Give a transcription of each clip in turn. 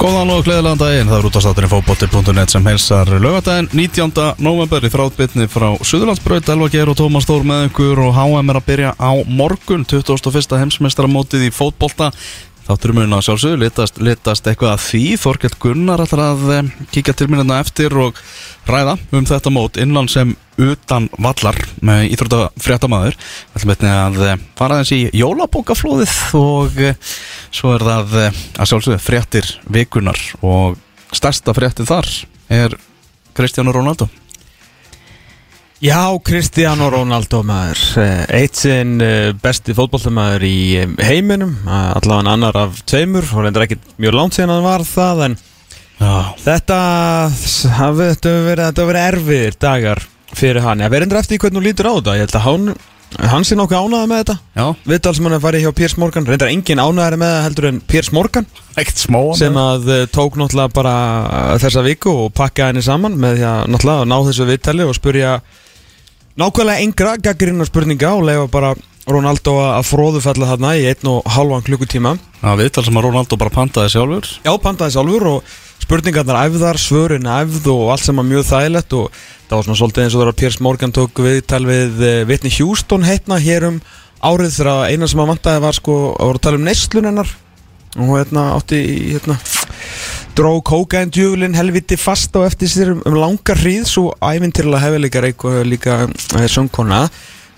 Góðan og gleðilegan daginn, það er útastátturinn fókbótti.net sem helsar lögadaginn 19. november í þráttbytni frá Suðurlandsbröð, Elva Geir og Tómas Þór með ykkur og HM er að byrja á morgun 21. heimsmeistaramótið í fótbolta Þáttur mun að sjálfsögðu litast, litast eitthvað að því. Þorkell Gunnar ætlar að eh, kíkja til minna eftir og ræða um þetta mót innan sem utan vallar með íþrótafréttamaður Við ætlum einnig að eh, fara aðeins í jólabókaflóðið og eh, svo er það að sjálfsögðu fréttir vikunar og stærsta fréttin þar er Kristján Rónaldó Já, Cristiano Ronaldo maður. Eh, Eitt sinn eh, besti fótbolltamaður í eh, heiminum Allavega annar af tveimur Og reyndar ekki mjög langt síðan hann var það En Já, þetta hefur verið, erfiðir dagar Fyrir hann. Ég verður eftir því hvernig hún lítur á þetta. Ég held að hann, hann sé nokkuð ánæða með þetta. Hann er farið hjá Piers Morgan. Reyndar engin ánæðari með það heldur en Piers Morgan. Sem að tók náttúrulega bara þessa viku og pakkaði henni saman með því að náttúrulega ná þessu viðtali og spurja nákvæmlega engra gaggrina spurninga og leifa bara Ronaldo að fróðufalla þarna í einn og halvan klukkutíma. Já, viðtal sem að Rónaldó bara pantaði sjálfur. Já, pantaði sjálfur og spurningarnar æfðar, svörin æfð og allt sem var mjög þægilegt og það var svona svolítið eins og þegar Piers Morgan tók viðtal við uh, Whitney Houston heitna hér um árið þegar eina sem að vantaði var sko að voru að tala um neslun hennar og hérna átti hérna dró kókaðin djúlinn helviti fast á eftir sér um, langar hríð svo ævintýrlega hefðileikar eitthvað líka uh, söngkona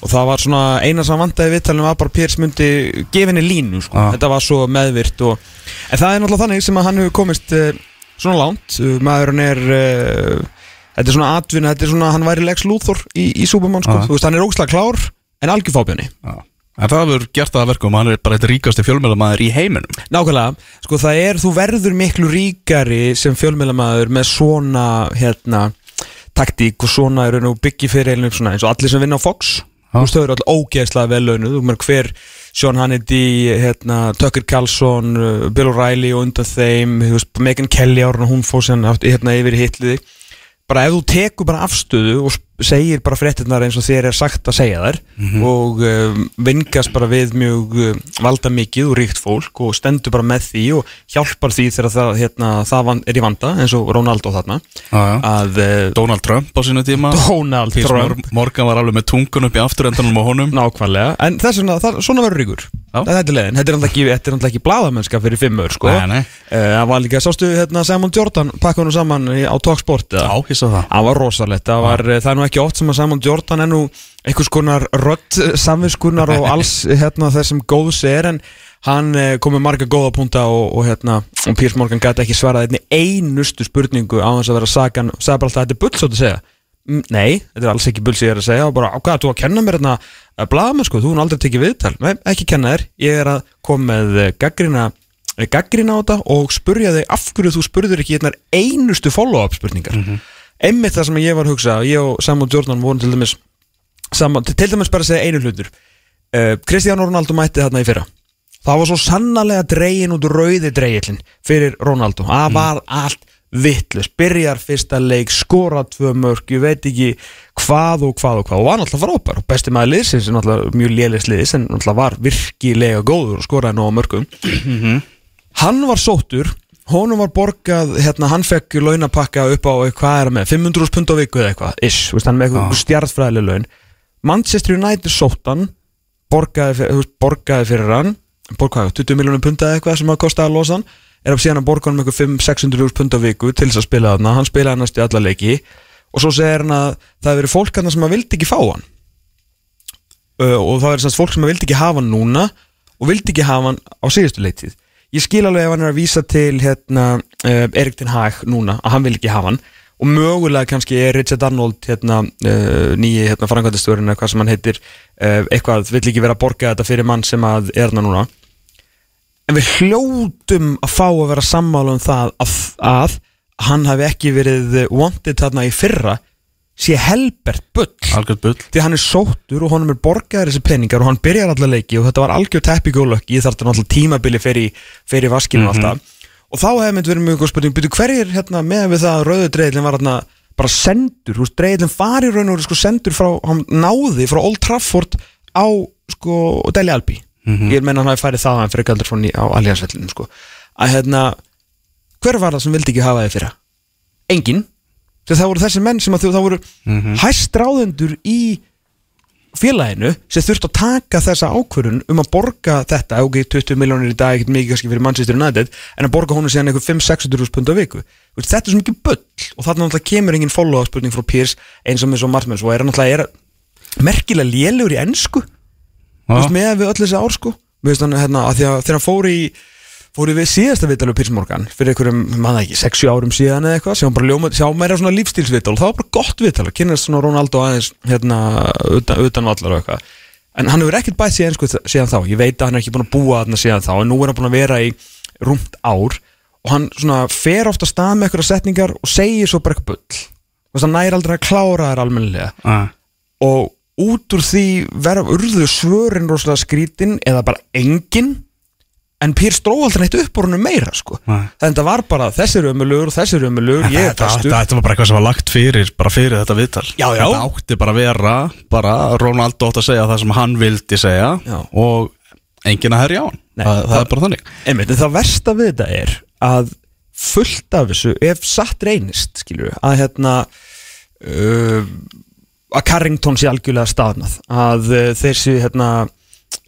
og það var svona eina sem vandaði viðtalinu var bara Piers myndi gefinni línu sko. Ah. þetta var svo meðvirt og, en það er náttúrulega þannig sem að hann hefur komist uh, svona langt uh, maðurinn er uh, þetta er svona atvinna, þetta er svona hann væri Lex Luthor í, í Superman sko. Ah. þú veist hann er ógslag klár en algjörfábjörni Já. En það hefur gert það að verkum, hann er bara eitt ríkasti fjölmjölamæður í heiminum. Nákvæmlega, sko það er, þú verður miklu ríkari sem fjölmjölamæður með svona, hérna, taktík og svona er raun og byggi fyrir einu svona eins og allir sem vinna á Fox. Þú stöður allir ógeðslega vel launuð, þú meður hver Sean Hannity, hérna, Tucker Carlson, uh, Bill O'Reilly og undan þeim, þú veist, Megan Kelly árun og hún fór sér hérna yfir hitliði bara ef þú tekur bara afstöðu og segir bara fréttinnar eins og þér er sagt að segja þær og um, vingast bara við mjög um, valda mikið og ríkt fólk og stendur bara með því og hjálpar því þegar það, hérna, það er í vanda eins og Ronaldo þarna. Já. að uh, Donald Trump á sínu tíma. Donald Piers Trump. Mor- Morgan var alveg með tungun upp í afturendanum á honum. Nákvæmlega, en þess vegna, svona verður ríkur. Þetta er leiðin, þetta er náttúrulega ekki, ekki bladamennska fyrir fimmur sko. Eh, það var líka, sástu hérna Simon Jordan pakka hann saman á Talksport? Já, ég sá það. Það var rosalegt, það, var, það er nú ekki oft sem að Simon Jordan er nú einhvers konar rödd samvinskunar og alls hérna, þessum góðs er en hann eh, kom með marga góða punta og, og, hérna, og Piers Morgan gæti ekki svarað einustu spurningu á þess að vera sagan, sagði bara alltaf þetta er bull svo að segja. Mm, Nei, þetta er alls ekki bull sem ég er að segja. Og bara, á hvað, þú að kenna mér hérna að blaða sko, þú hún aldrei tekið viðtal. Nei, ekki kenna þér, ég er að koma með eh, gaggrina gaggrina á þetta og spurja þig af hverju þú spurður ekki hérna einustu follow-up spurningar einmitt það sem ég var að hugsa ég og Samuel Jordan vorum til dæmis saman, til dæmis bara að segja einu hlutur. Uh, Cristiano Ronaldo mætti þarna í fyrra. Það var svo sannarlega dregin út rauði dreigillin fyrir Ronaldo. Það var allt vittlust byrjar fyrsta leik, skora tvö mörg ég veit ekki hvað og hvað og hvað. Og var náttúrulega frábær. Og besti maður liðsins er náttúrulega mjög lélis liðs en náttúrulega var virkilega góður og skoraði nóg mörgum hann var sóttur honum var borgað, hérna, hann fekk launapakka upp á, hvað er það með, 500 pund á viku eða eitthvað, ish, veist, hann með eitthvað stjartfræðileg laun. Manchester United sóttan borgaði, borgaði fyrir hann borgaði 20 miljónum punda eða eitthvað sem að kosta að losa hann er að síðan að borga hann með eitthvað 500-600 pund á viku til þess að spila þarna, hann spilaði næstu í alla leiki. Og svo segir hann að það hefur verið fólk hann sem að vildi ekki fá hann. Uh, og það er semst fólk sem að vildi ekki hafa hann núna og vildi ekki hafa hann á síðustu leitið ég skil alveg ef hann er að vísa til hérna, uh, Erik Ten Hag núna að hann vil ekki hafa hann. Og mögulega kannski er Richard Arnold hérna, uh, nýji hérna, frangvæntastjórin eða hvað sem hann heitir uh, eitthvað, vill ekki vera að borga þetta fyrir mann sem að er hann núna. En við hljótum að fá að vera sammála um það að, að hann hafi ekki verið wanted þarna í fyrra sé helbert bull. Algjörð bull. Því hann er sóttur og honum er borgaður þessi peningar og hann byrjar alla leiki og þetta var algjör teppigólökki þar þetta náttúrulega tímabili í vaskinu og alltaf og þá hefði mynd verið mjög góð spurning byrju hverjir hérna með við það að rauðu dreigilin var hérna bara sendur, dreigilin var í raun og sko sendur frá, hann náði frá Old Trafford á sko Deli Albi. Ég meina hann hafi færið það hann fyrir ný á Alliansvellinum sko. Að hérna hver var það sem vildi ekki hafa þið fyrra? Engin þegar það voru þessi menn sem að þau, voru Mhm. hæst ráðendur í félaginu sem þurft að taka þessa ákvörun um að borga þetta, ok, 20 miljónir í dag ekkert mikið kannski fyrir Manchester United en að borga honum síðan einhver 5-600 pund á viku. Þetta er svo mikið bull og þarna náttúrulega kemur engin follow-up spurning frá Piers eins og með svo margmenn svo. Er náttúrulega er merkilega lélegur í ennsku veist, með við öll þessi ár sko. Hann hérna, að þegar hann fór í fór í við síðasta viðtalið Piers Morgan fyrir einhverjum, maður ekki, 6 árum síðan eða eitthvað, sem bara ljóma, sjá meira svona lífstílsviðtal. Það var bara gott viðtal, að kynast svona Ronaldo aðeins hérna, utan, utan vallar og eitthvað. En hann hefur ekkert bætt síðan, sko, síðan þá. Ég veit að hann er ekki búin að búa þarna síðan þá en nú er hann búin að vera í rúmt ár og hann svona fer ofta stað með eitthvað setningar og segir svo bara eitthvað bull. Veist, hann næri aldrei að klára þær almennilega. Ah. og út úr því verða urðu svörin rosalega skrítin eða bara engin en Pír stró aldrei neitt upp úr húnum meira sko. Þannig að það var bara þessi er ömulugur og þessi er ömulugur, ég er bestur þetta, var bara eitthvað sem var lagt fyrir bara fyrir þetta viðtal Já, já. Þetta átti bara að vera bara Ronaldo átti að segja það sem hann vildi segja Já. og enginn að herja á hann Nei, það, það er bara þannig Einmitt, það versta við þetta er að fullt af þessu ef satt reynist, við að hérna uh, að Carrington sé algjörlega staðnað að uh, þeir sé hérna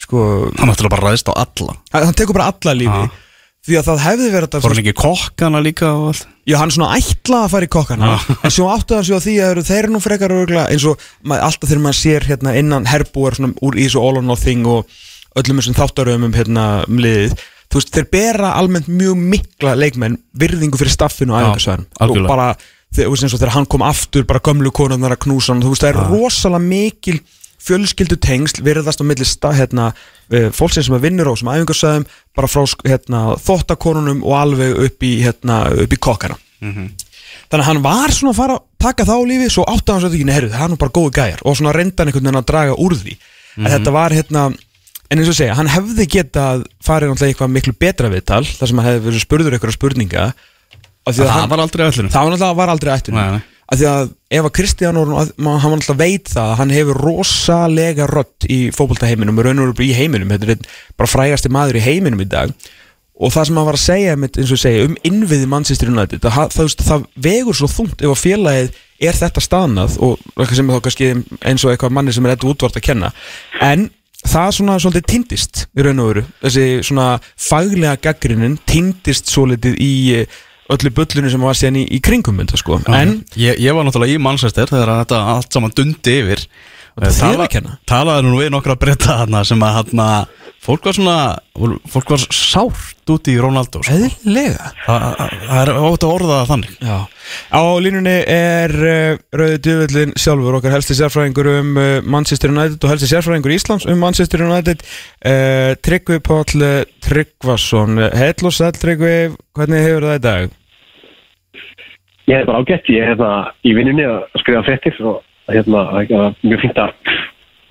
sko, Hann átti bara ræðist á alla. Að, hann tekur bara alla lífi. Ah. því að það hefði verið þetta Fór hann ekki kokkana líka og allt? Já, hann svona ætla að fara í kokkana. En svo áttu hann svo að því að þeir eru nú frekar örgla eins og alltaf þegar maður sér hérna innan herbúar svona úr í þessu all or nothing og öllum þessum þáttaröfum um hérna um liðið Þú veist, þeir bera almennt mjög mikla leikmenn virðingu fyrir staffinu og æfingarsvæðan og bara, þú veist, eins og þegar hann kom aftur bara gömlu konarnar að knúsa hann þú veist, það er rosalega mikil fjölskyldu tengsl virðast á milli sta, hérna, eh, fólksinn sem að vinnur á sem æfingarsvæðum bara frá hérna, þóttakonunum og alveg upp í, hérna, upp í kokkana. Þannig að hann var svona að fara að taka það á lífi svo átti hann svo ekki, neður, það er nú bara góði gæjar. Og svona reynda hann einhvern veginn að draga úr því. En þetta var hérna en eins og segja, hann hefði getað farið náttúrulega eitthvað miklu betra viðtal þar sem hann hefði verið spurður eitthvað spurninga því að Það hann, var það var aldrei nei. Af því að ef að Kristján hann náttúrulega veit það að hann hefur rosalega rött í fótboltaheiminum og raun og veru í heiminum þetta er bara frægasti maður í heiminum í dag. Og það sem hann var að segja segja, um innviði Manchester United það, það, það, vegur svo þungt ef að félagið er þetta stanað og sem er þá kannski eins og eitthvað manni sem er eitthvað útvart að kenna. En það svona svolítið tindist í raun og veru. Þessi svona faglega gaggrinin tindist svolítið í öllu bullunum sem var síðan í, í kringum þetta sko en ég, ég var náttúrulega í Manchester þegar þetta allt saman dundi yfir Þetta er þér að kenna. Talaði nú við nokkra breyta þarna sem að hérna Fólk var svona Fólk var sárt út í Ronaldo sko. eðlilega Það það er ótt að orða það þannig Já. Á línunni er uh, Rauði Djöfullin sjálfur okkar helsti sérfræðingur um uh, Manchester United og helsti sérfræðingur Íslands um Manchester United uh, Tryggvi Páll uh, Tryggvason Heill og sæll Tryggvi, hvernig hefur það í dag? Ég er bara ágætt, ég er hérna í vinnunni að skrifa fréttir og hérna, það mjög fínt að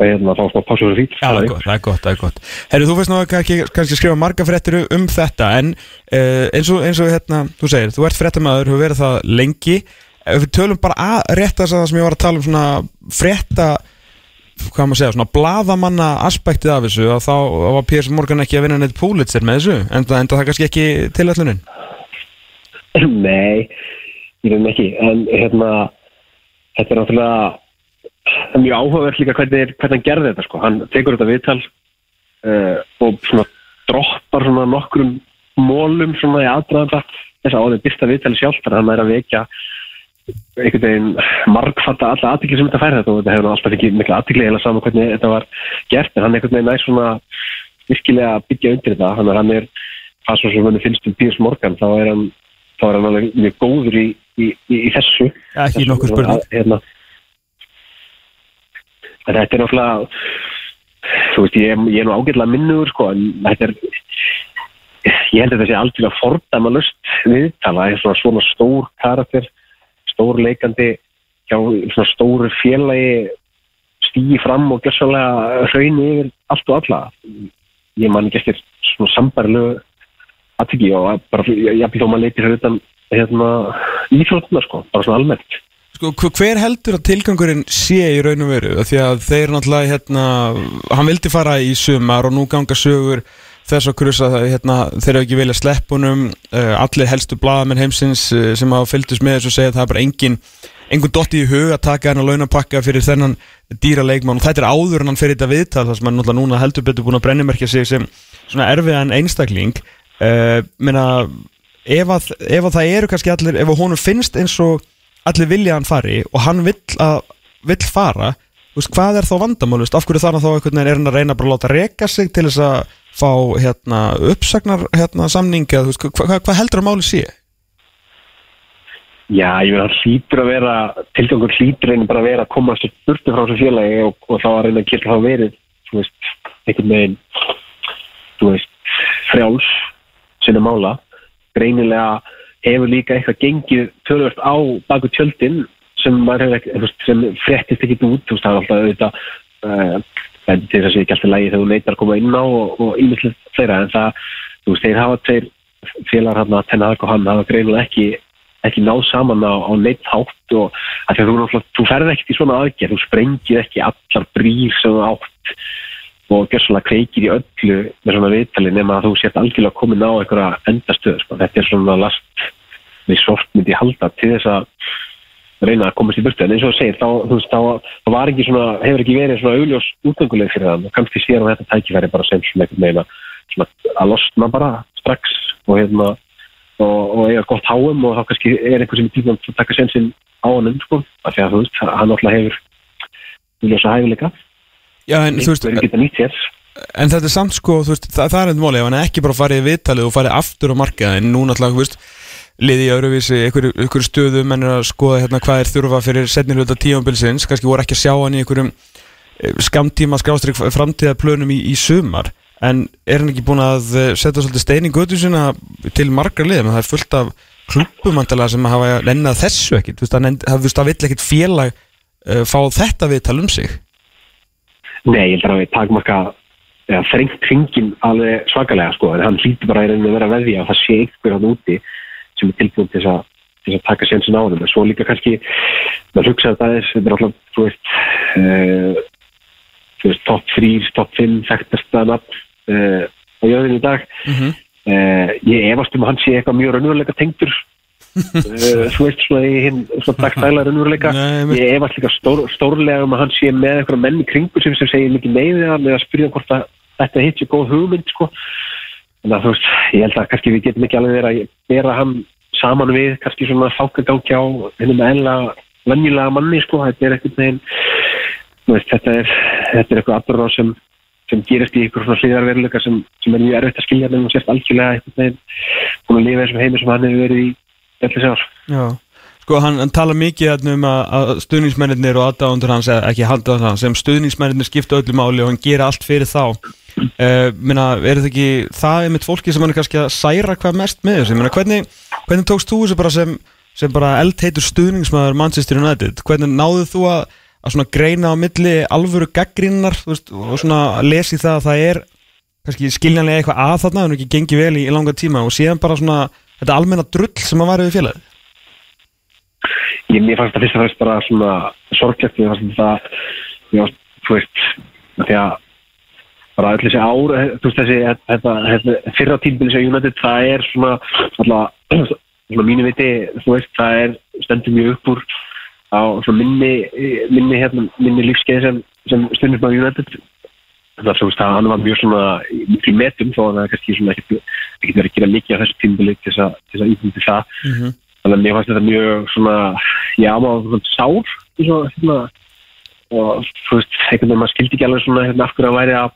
hérna, fá smá pásu fyrir fít. Já, það er gott, það er gott, það er gott. Herru, þú veist nú að kannski, skrifa marga fréttir um þetta en uh, eins og, eins og hérna, þú segir, þú ert fréttamaður, hefur verið það lengi. Ef við tölum bara að rétta það sem ég var að tala um svona frétta hvað maður segja, svona bladamanna aspektið af þessu að þá var Piers Morgan ekki að vinna neitt Pulitzer með þessu en það enda það kannski ekki til allunin Nei, ég veit ekki, en hérna, þetta er náttúrulega það er mjög áhugaverð líka hvernig, hvernig hann gerði þetta sko. Hann tekur þetta viðtal uh, og svona droppar svona nokkrum mólum svona í aðdraðanda þess að áður byrsta viðtali sjálf þannig að hann er að vekja einhvern veginn margfatta alla aðtikli sem þetta færi þetta og þetta hefur alltaf ekki mikla aðtikli eða saman hvernig þetta var gert en hann einhvern veginn er svona virkilega að byggja undir þetta þannig að hann er, hvað svo sem hann finnst um Piers Morgan þá er hann, þá er hann alveg góður í, í, í, í þessu. Ekki nokkur spurning. Að, hérna, en þetta er náttúrulega þú veist, ég, ég er nú ágætlega minnugur sko, en þetta er ég held að þetta sé algjörlega fordæmalust viðtala, það er svona, svona stór karakter, stór leikandi hjá svona stóru félagi stýi fram og gjössalega hrauni yfir allt og alla. Ég man ekki eftir svona sambarilegu aðtiki og bara, ég, vil þó maður leitir hérna, íþrótuna sko, bara svona almennt. Sko, hver- heldur að tilgangurinn sé í raun og veru? Því að þeir náttúrulega, hérna, hann vildi fara í sumar og nú ganga sögur þess að krusa hérna, þeir eru ekki vilja sleppunum uh, allir helstu blaðamenn heimsins uh, sem hafa fylgdust með þessu segja að það er bara engin einhvern dotti í hug að taka hennar launapakka fyrir þennan dýra leikmann. Og þetta er áður en hann fyrir þetta viðtal þar sem hann náttúrulega núna heldur betur búin að brennimerkja sig sem svona erfiðan einstakling. Uh, menna ef að, ef að það eru kannski allir ef honum finnst eins og allir vilja hann fari og hann vill, að, vill fara veist, hvað er þá vandamálust af hverju þannig þá er hann að reyna bara að láta reka sig til þess að fá hérna, uppsagnar hérna, samningi eða, hvað, hvað heldur að máli sé? Já, ég meina, hann hlýtur að vera, tilgangur hlýtur einu bara að vera að koma sér burti frá þessu félagi og, og þá að reyna að geta þá verið, þú veist, einhvern veginn, þú veist, frjáls sinna mála. Greinilega hefur líka eitthvað gengið tölvört á baku tjöldin sem, sem frettist ekki út, þú veist, það er alltaf auðvitað, uh, en þess að það sé ekki alltaf lægi þegar þú neytar að koma inn á og, ímyndilegt þeirra, en það, þú veist, þeir hafa tveir félagar hann að tenna og hann hafa greinilega ekki ekki náð saman á, á neitt hátt og þú, þú ferð ekkert í svona aðgerð, þú sprengir ekki allar brýr sem átt og gerð svona kveikir í öllu með svona viðtali nema að þú sért algjörlega komin á einhverja endastöð, sko. þetta er svona last við svort myndi halda til þess að reyna að komast í burtu, en eins og segir, þá, þú veist, þá, var ekki svona, hefur ekki verið svona augljós útgönguleg fyrir það, og kannski sér á þetta tækifæri bara sem svona einhvern veginn að losna bara strax og hérna og, og eiga gott háum og þá kannski er einhver sem er tíma að taka sensin á hann sko, af því að þú veist, hann alltaf hefur viljósa hæfileika Já, en veist, en þetta er samt sko, veist, það, það er enn móli ef hann ekki bara farið viðtalið og farið aftur á markaði en núna alltaf, liði í öðruvísi, einhverju stöðu menn er að skoða hérna hvað er þurfa fyrir setnirluta tímanbilsins, kannski voru ekki að sjá hann í einhverjum eh, skamtíma skrástrík framtíðaplönum í, í sumar en er hann ekki búin að eh, setja svolítið stein í götu sinna til margar liðum það er fullt af klubumandala sem hafa lennað þessu ekkit veist, það vill ekkit félag uh, fá þetta við tala um sig Nei, ég held að við takmarka þrengt kringin alveg svakalega sko, en hann hlýtti bara að vera að það sé ykkur hann úti sem er tilbúin til að, til að taka sensin á hann, en svo líka kannski maður hugsaði að það er, þetta er alltaf, þú veist uh, þú veist, top 3, top 5 þekktast að nafn uh, á jöðinu í dag mm -hmm. uh, ég efast um að hann sé eitthvað mjög raunveruleika tengdur uh, þú veist svona í hinn svona dagstæla raunveruleika. Ég efast líka stór, stórlega um að hann sé með eitthvað menni kringu sem, sem segir mikið neyðið hann eða spyrja hvort að þetta hitt sé góð hugmynd sko. En að þú veist, ég held að kannski við getum ekki alveg verið að bera hann saman við kannski svona fákagangi á hennum eðla vennilega manni sko, þetta er eitthvað neginn þetta er, þetta er eitthvað afturráð sem sem gerist í ykkur svona hlýðarveruleika sem, sem er mjög erfitt að skilja en hún sést algjörlega eitthvað með hún að lifa þessum heimi sem hann hefur verið í allir sér Já, sko hann, hann tala mikið um að, stuðningsmennir og aðdáðundur hans, ekki haldaður hans sem stuðningsmennir skipta öllu máli og hann gera allt fyrir þá. Uh, minna, er þetta ekki, það er mitt fólki sem hann er kannski að særa hvað mest með þessu? Minna, hvernig, hvernig tókst þú þessu bara sem, sem bara eldheitur stuðningsmæður Manchester United, hvernig náðu þú að að svona greina á milli alvöru gaggrinnar og svona lesi það að það er kannski skiljanlega eitthvað að þarna en ekki gengi vel í, í langa tíma og séðan bara svona þetta almenna drull sem að væri við félagið? Ég mér fannst það fyrst og fyrst bara svona sorglegt mér fannst það já, þú veist því að bara öll þessi ár þú veist þessi þetta, þetta, fyrra tímbili sem United það er svona alltaf svona mínu viti þú veist það er stendur mjög upp úr á minni, minni, hérna, minni lífskeið sem, sem stundum á United þannig að það var mjög svona mjög metum þó að það kannski svona ekkert verið að gera mikið á þessu tímbili til þess að ífndi það. Mm -hmm. þannig að mér fannst þetta mjög svona já maður svona sár svona, hérna, og þú veist, einhvern veginn maður skildi ekki alveg svona hérna af hverju að væri að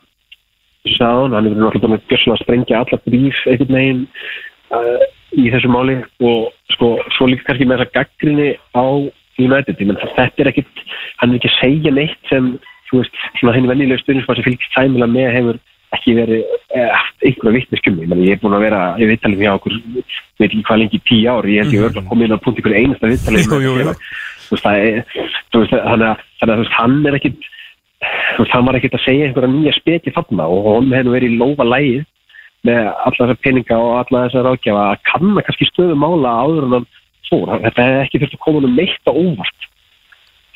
þessu saðan, hann er verið náttúrulega með björslega að sprengja alla bríf einhvern veginn uh, í þessu máli. Og sko, svo líka kannski með þessa gaggrinni á United, ég menn þetta er ekkit hann er ekki að segja neitt sem þú veist, svona henni vennilegu stundismann sem fylgst sæmilag með hefur ekki verið eh, einhverja vittneskjum, ég er búin að vera í vittalum hjá okkur, veit ekki hvað lengi tíu ár, ég held ég verður að koma inn á punkt ykkur einasta vittalum þannig að hann er ekkit hann var ekkit að segja einhverja nýja speki þarna og hann hefur verið í lofa lægi með alla þessar peninga og alla þessar ágjafa að kanna kannski stöðum mála áður en hann fór, þetta hefði ekki þurft að koma um meitt og óvart.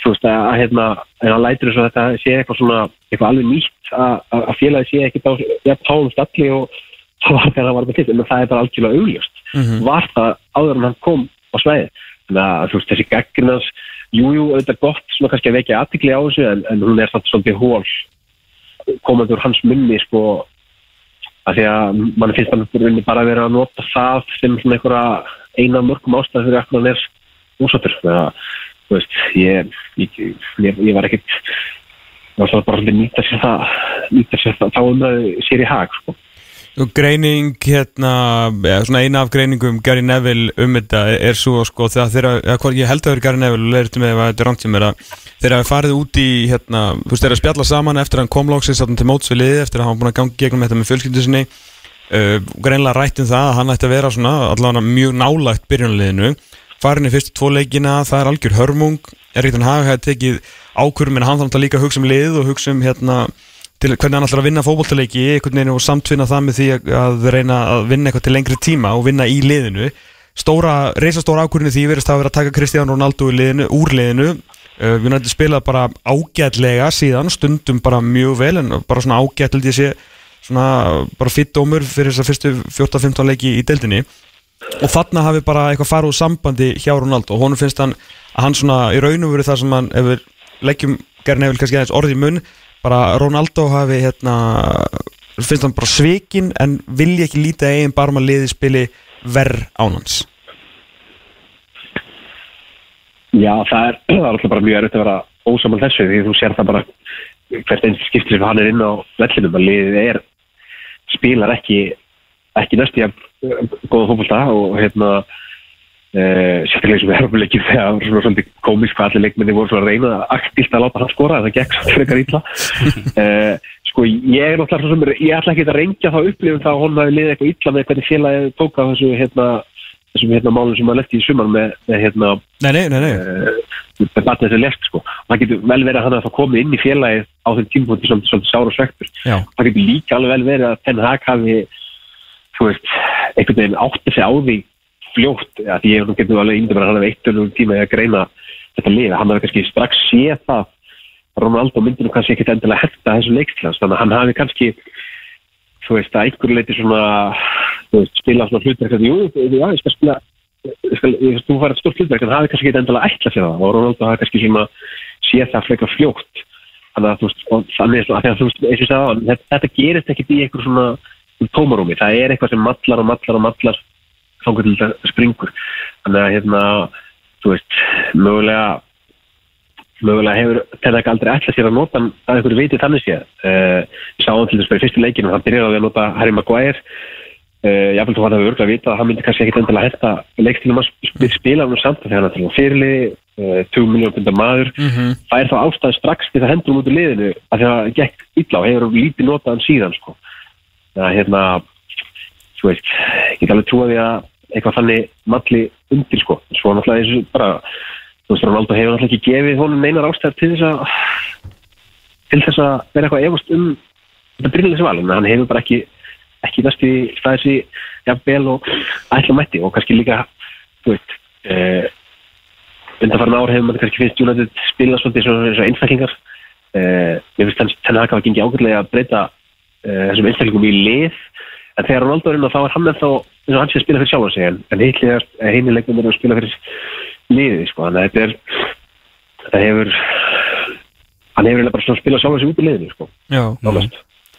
Þú veist að hérna en hann lætir þess að þetta sé eitthvað svona eitthvað alveg nýtt að, félagi sé ekkit á jafn háum stalli og það var þegar hann var með til en það er bara algjörlega augljóst. Var það áður en hann kom á svæði þannig að þú veist þessi gegginans jújú, jú, auðvitað gott svona kannski að vekja aðtikli á þessu en, en hún er samt svolítið hól komandi úr hans munni sko að því að mann finnst hann bara að vera að nota það sem svona einhverja eina mörgum ástæð fyrir að hann er úsáttur þannig að veist ég, ég, ég, ég var ekkit var svona bara nýta sér það nýta sér það. Þá um það sér í hag sko. Og greining hérna, eða svona eina af greiningum Gary Neville um þetta er svo sko þegar ég held að vera Gary Neville og leirti með ef þetta er rangt sem er að þeirra hafi farið út í hérna, þú veist þeirra að spjalla saman eftir að hann kom lóksins til móts við liði eftir að hann var búin að gangi gegnum þetta með fjölskyldu sinni. Uh, greinlega rætt um það að hann ætti að vera svona allavega mjög nálægt byrjunarliðinu. Farin í fyrstu tvo leikina, það er algjör hörmung Eríkton Haga hefði tekið ákvörum en hann þannig að líka hugsa um lið og hugsa um hérna til hvernig hann ætlar að vinna veginn og samtvinna það með því að, að reyna að vinna eitthvað til lengri tíma og vinna í liðinu. Stóra, reysastóra ákvörðinu því verðist það að vera að taka Kristján Rónaldó úr liðinu. Uh, við nættum spilað bara ágætlega síðan, stundum bara mjög vel en bara svona ágæt held ég sé svona bara fitt ómur fyrir þessar fyrstu 14-15 leiki í deildinni. Og þarna hafi bara eitthvað farið úr sambandi hjá Rónaldó og honum finnst hann að hann svona í raun og veru það sem hann ef við leggjum gerðin eða kannski aðeins orði í munn bara Ronaldo hafi hérna, finnst hann bara svikin en vilja ekki lítið eigin bara maður liði spili verð ánans Já, það er, það er alltaf bara mjög erfitt að vera ósamal þessu því þú sér það bara hvert einn skiptir sem hann er inn á vellinum að liðið er spilar ekki ekki næstu að góða fólkvölda og hérna Uh, sérstaklega sem við erum leikið þegar það var svona svolítið komisk hvað allir leikminni voru svona að reyna aktíft að láta hann skora það gekk svo frekar ítla uh, sko ég er náttúrulega svona ég ætla ekki að reyngja þá upplifum það að hún hafi liðið eitthvað ítla með hvernig félagi tóka þessu hérna þessum hérna málum sem maður lefti í sumar með, með hérna Nei, nei, nei, nei. Uh, með batnið þessu left sko. Og það getur vel verið að hann að það komi inn í félagi á þeim tímpunkti svolítið, svolítið sára og svektur það getur líka fljótt, ja, því ég getur alveg ímyndum að hann hefði eitt og tíma í að greina þetta lið, hann hefði kannski strax séð það að Ronaldo myndinu kannski ekkit endilega hætta þessu leikstlans, þannig að hann hafi kannski þú veist, að einhverju leiti svona veist, spila svona hlutverk jú, já, ég skal spila ég skal, ég, þú farið stort hlutverk, en það hafi kannski ekkit endilega ætla sér það. Og Ronaldo hafi kannski svona séð það fleika fljótt. Þannig að þú veist, þannig að þú veist, þetta, gerist ekkit í einhverju svona tómarúmi, það er eitthvað sem mallar og mallar og mallar þangur til þetta springur þannig að hérna, þú veist mögulega mögulega hefur þetta ekki aldrei ætla sér að nota hann að einhverju viti þannig séð uh, ég sá hann til þess að í fyrstu leikinu hann byrjaði að nota Harry Maguire uh, jáfnveg þú hann hefur örgulega vita að hann myndi kannski ekkit endilega hætta leikstilum að sp spila hann samt þegar hann til fyrirli uh, 2 miljónum bundar maður mm -hmm. það er þá ástæði strax til það hendur um út í liðinu að að það gekk illa og hefur lítið notað hann síðan sko. það er hérna þú veist, ég get alveg því að eitthvað þannig malli undir sko, svo náttúrulega þessu bara þú veist, Ronaldo hefur náttúrulega ekki gefið honum neinar ástæðar til þess að til þess að vera eitthvað efast um þetta byrjulega sem valin, en hann hefur bara ekki ekki næstu í staðis í jafnvel og ætla mætti. Og kannski líka þú veist eh, undanfarn ár hefur maður kannski finnst United spila svolítið eins og einstaklingar. Eh, mér finnst þannig að það hafa gengið ágætlega að breyta eh, þessum einstaklingum í lið en þegar Ronaldo er inn og þá er hann ennþá eins og hann sé að spila fyrir sjálf sig en, en heitlega heimilegnum er að spila fyrir liðið sko, þannig að þetta er þetta hefur hann hefur eiginlega bara svona að spila sjálf sig út í liðinu sko, Já.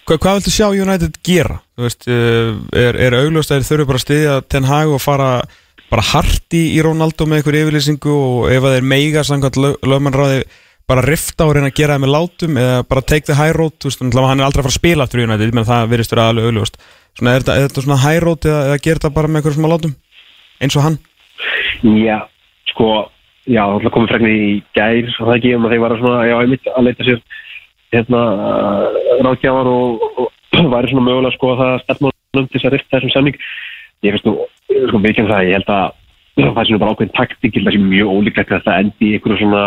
Hva, Hvað viltu sjá United gera? Veist, uh, er, er augljóst að þeir þurfi bara að styðja Ten Hag og fara bara harti í Ronaldo með einhver yfirlýsingu og ef að þeir meiga samkvæmt lög, lögmannráði bara rifta og reyna að gera það með látum eða bara take the high road, veist, hann er aldrei að fara að spila í United, menn það virðist vera alveg augljóst svona, er, þetta, er þetta svona road eða, eða gera þetta bara með einhverjum smá látum eins og hann? Já, sko, já, það komið frekni í gær og það ekki um að þeir var svona, já, ég mitt að leita sér hérna ráðgjafar og, og væri svona mögulega sko að það stefnum til þess að rifta þessum samning ég finnst nú, sko, vikinn það, ég held að það er svona bara ákveðin taktík það sé mjög ólíklegt að það endi í einhverju svona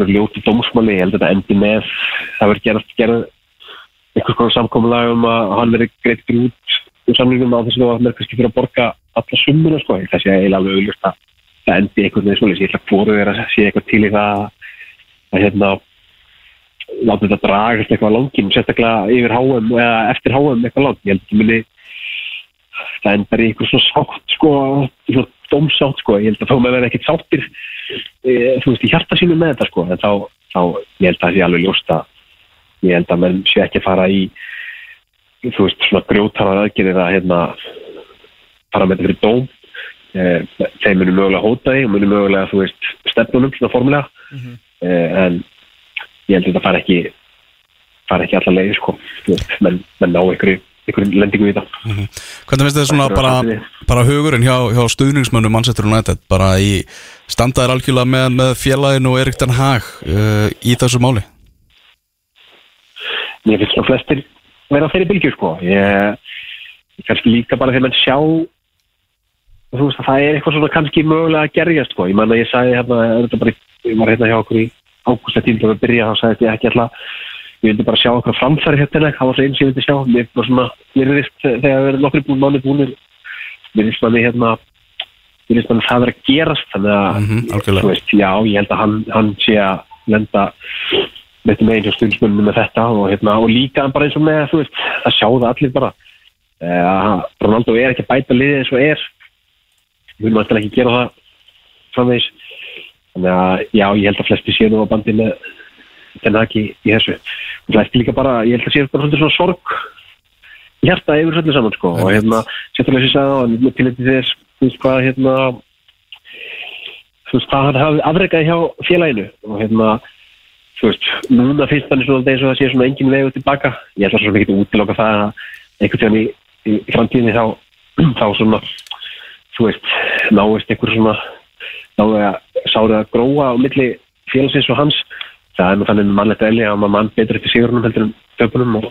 ljóti dómsmáli, ég held að það endi með það verður gerð einhvers konar samkomulag um að hann verður greitt út úr samlingum á þess að það verður kannski fyrir að borga alla summuna sko, þessi er eiginlega alveg auðvist að það endi einhvern veginn svona, ég ætla að fóru vera að sé eitthvað til í það að hérna láta þetta dragast eitthvað langin sérstaklega yfir HM eða eftir HM eitthvað langt. Ég held að muni það endar í eitthvað svona sátt sko, svona dómsátt sko, ég held að þá með verða ekkert sáttir e, þú veist, í hjarta sínu með þetta sko, en þá, þá ég held að það sé alveg ljóst að ég held að menn sé ekki fara í þú veist, svona grjótarar aðgerðir að hérna fara með þetta fyrir dóm. E, þeim munum mögulega hóta því og munum mögulega, þú veist, stefnunum svona formulega e, en ég held að þetta fara ekki fara ekki allar leiði sko, menn, menn ná einhverju einhverjum lendingu í það Hvernig finnst þið svona bara, bara hugurinn hjá, hjá stuðningsmönnum Manchester United? Bara í standaðir algjörlega með, með félaginu og Erik Den Haag uh, í þessu máli? Mér finnst svona flestir vera á þeirri bylgju sko. Ég, kannski líka bara þegar mann sjá þú veist að það er eitthvað svona kannski mögulega að gerjast sko, ég man að ég sagði hérna, þetta bara, ég var hérna hjá okkur í ágústa tíma að byrja, þá sagði ég ekki alltaf ég vildi bara sjá okkur framfæri hérna það var það eins ég vildi sjá, mér var svona mér vist þegar við erum nokkri búin mánu búinir mér finnst manni hérna mér finnst manni það vera að gerast þannig að, Mhm, algjörlega. þú veist, já, ég held að hann, hann sé að lenda með meginn hjá stundsmunni með þetta og, hérna, og líka bara eins og með veist, að sjá það allir bara. Uh, Ronaldo er ekki að bæta liðið eins og er. Erum alltaf ekki að gera það framvegis. Þannig að já, ég held að flesti séu nú á bandi með þennan ekki í þessu. Og flesti líka bara, ég held að séu bara svona sorg hjarta yfir svolítið saman sko. Og hérna, séttulega sem ég sagði á hann með tilhætti þess, þú veist hvað hérna þú veist hvað hann hafi afreikað hjá félaginu. Og hérna þú veist, núna finnst hann svona eins og það sé svona engin vegu tilbaka ég ætla svo mikið að útiloka það að einhvern tíðan í, í, framtíðinni þá, þá svona þú veist, náist einhver svona náðu að sára að gróa á milli félagsins og hans. Það er nú þannig mannlegt eðli að maður mann betur eftir sigurunum heldur en töpunum og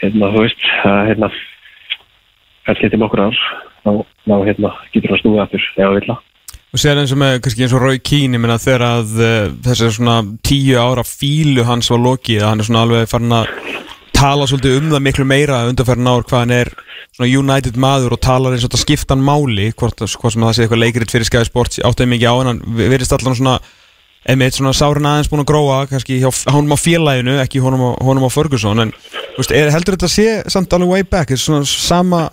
hérna, þú veist, það hérna kannski eftir nokkur ár þá, hérna, getur það snúið aftur ef það vilja Og sér eins og með, kannski eins og Rói Kín, ég meina þegar að uh, þessi svona tíu ára fílu hans var lokið, hann er svona alveg farin að tala svolítið um það miklu meira undanferðin ár hvað hann er svona United maður og talar eins og þetta skiptan máli, hvort, hvort sem það sé eitthvað leikritt fyrir Sky Sports, áttuði mikið á en hann verðist allan svona, einmitt svona sárin aðeins búin að gróa, kannski hjá honum á félaginu, ekki honum á, honum á Ferguson, en veist, er, heldur þetta sé samt alveg way back, er svona sama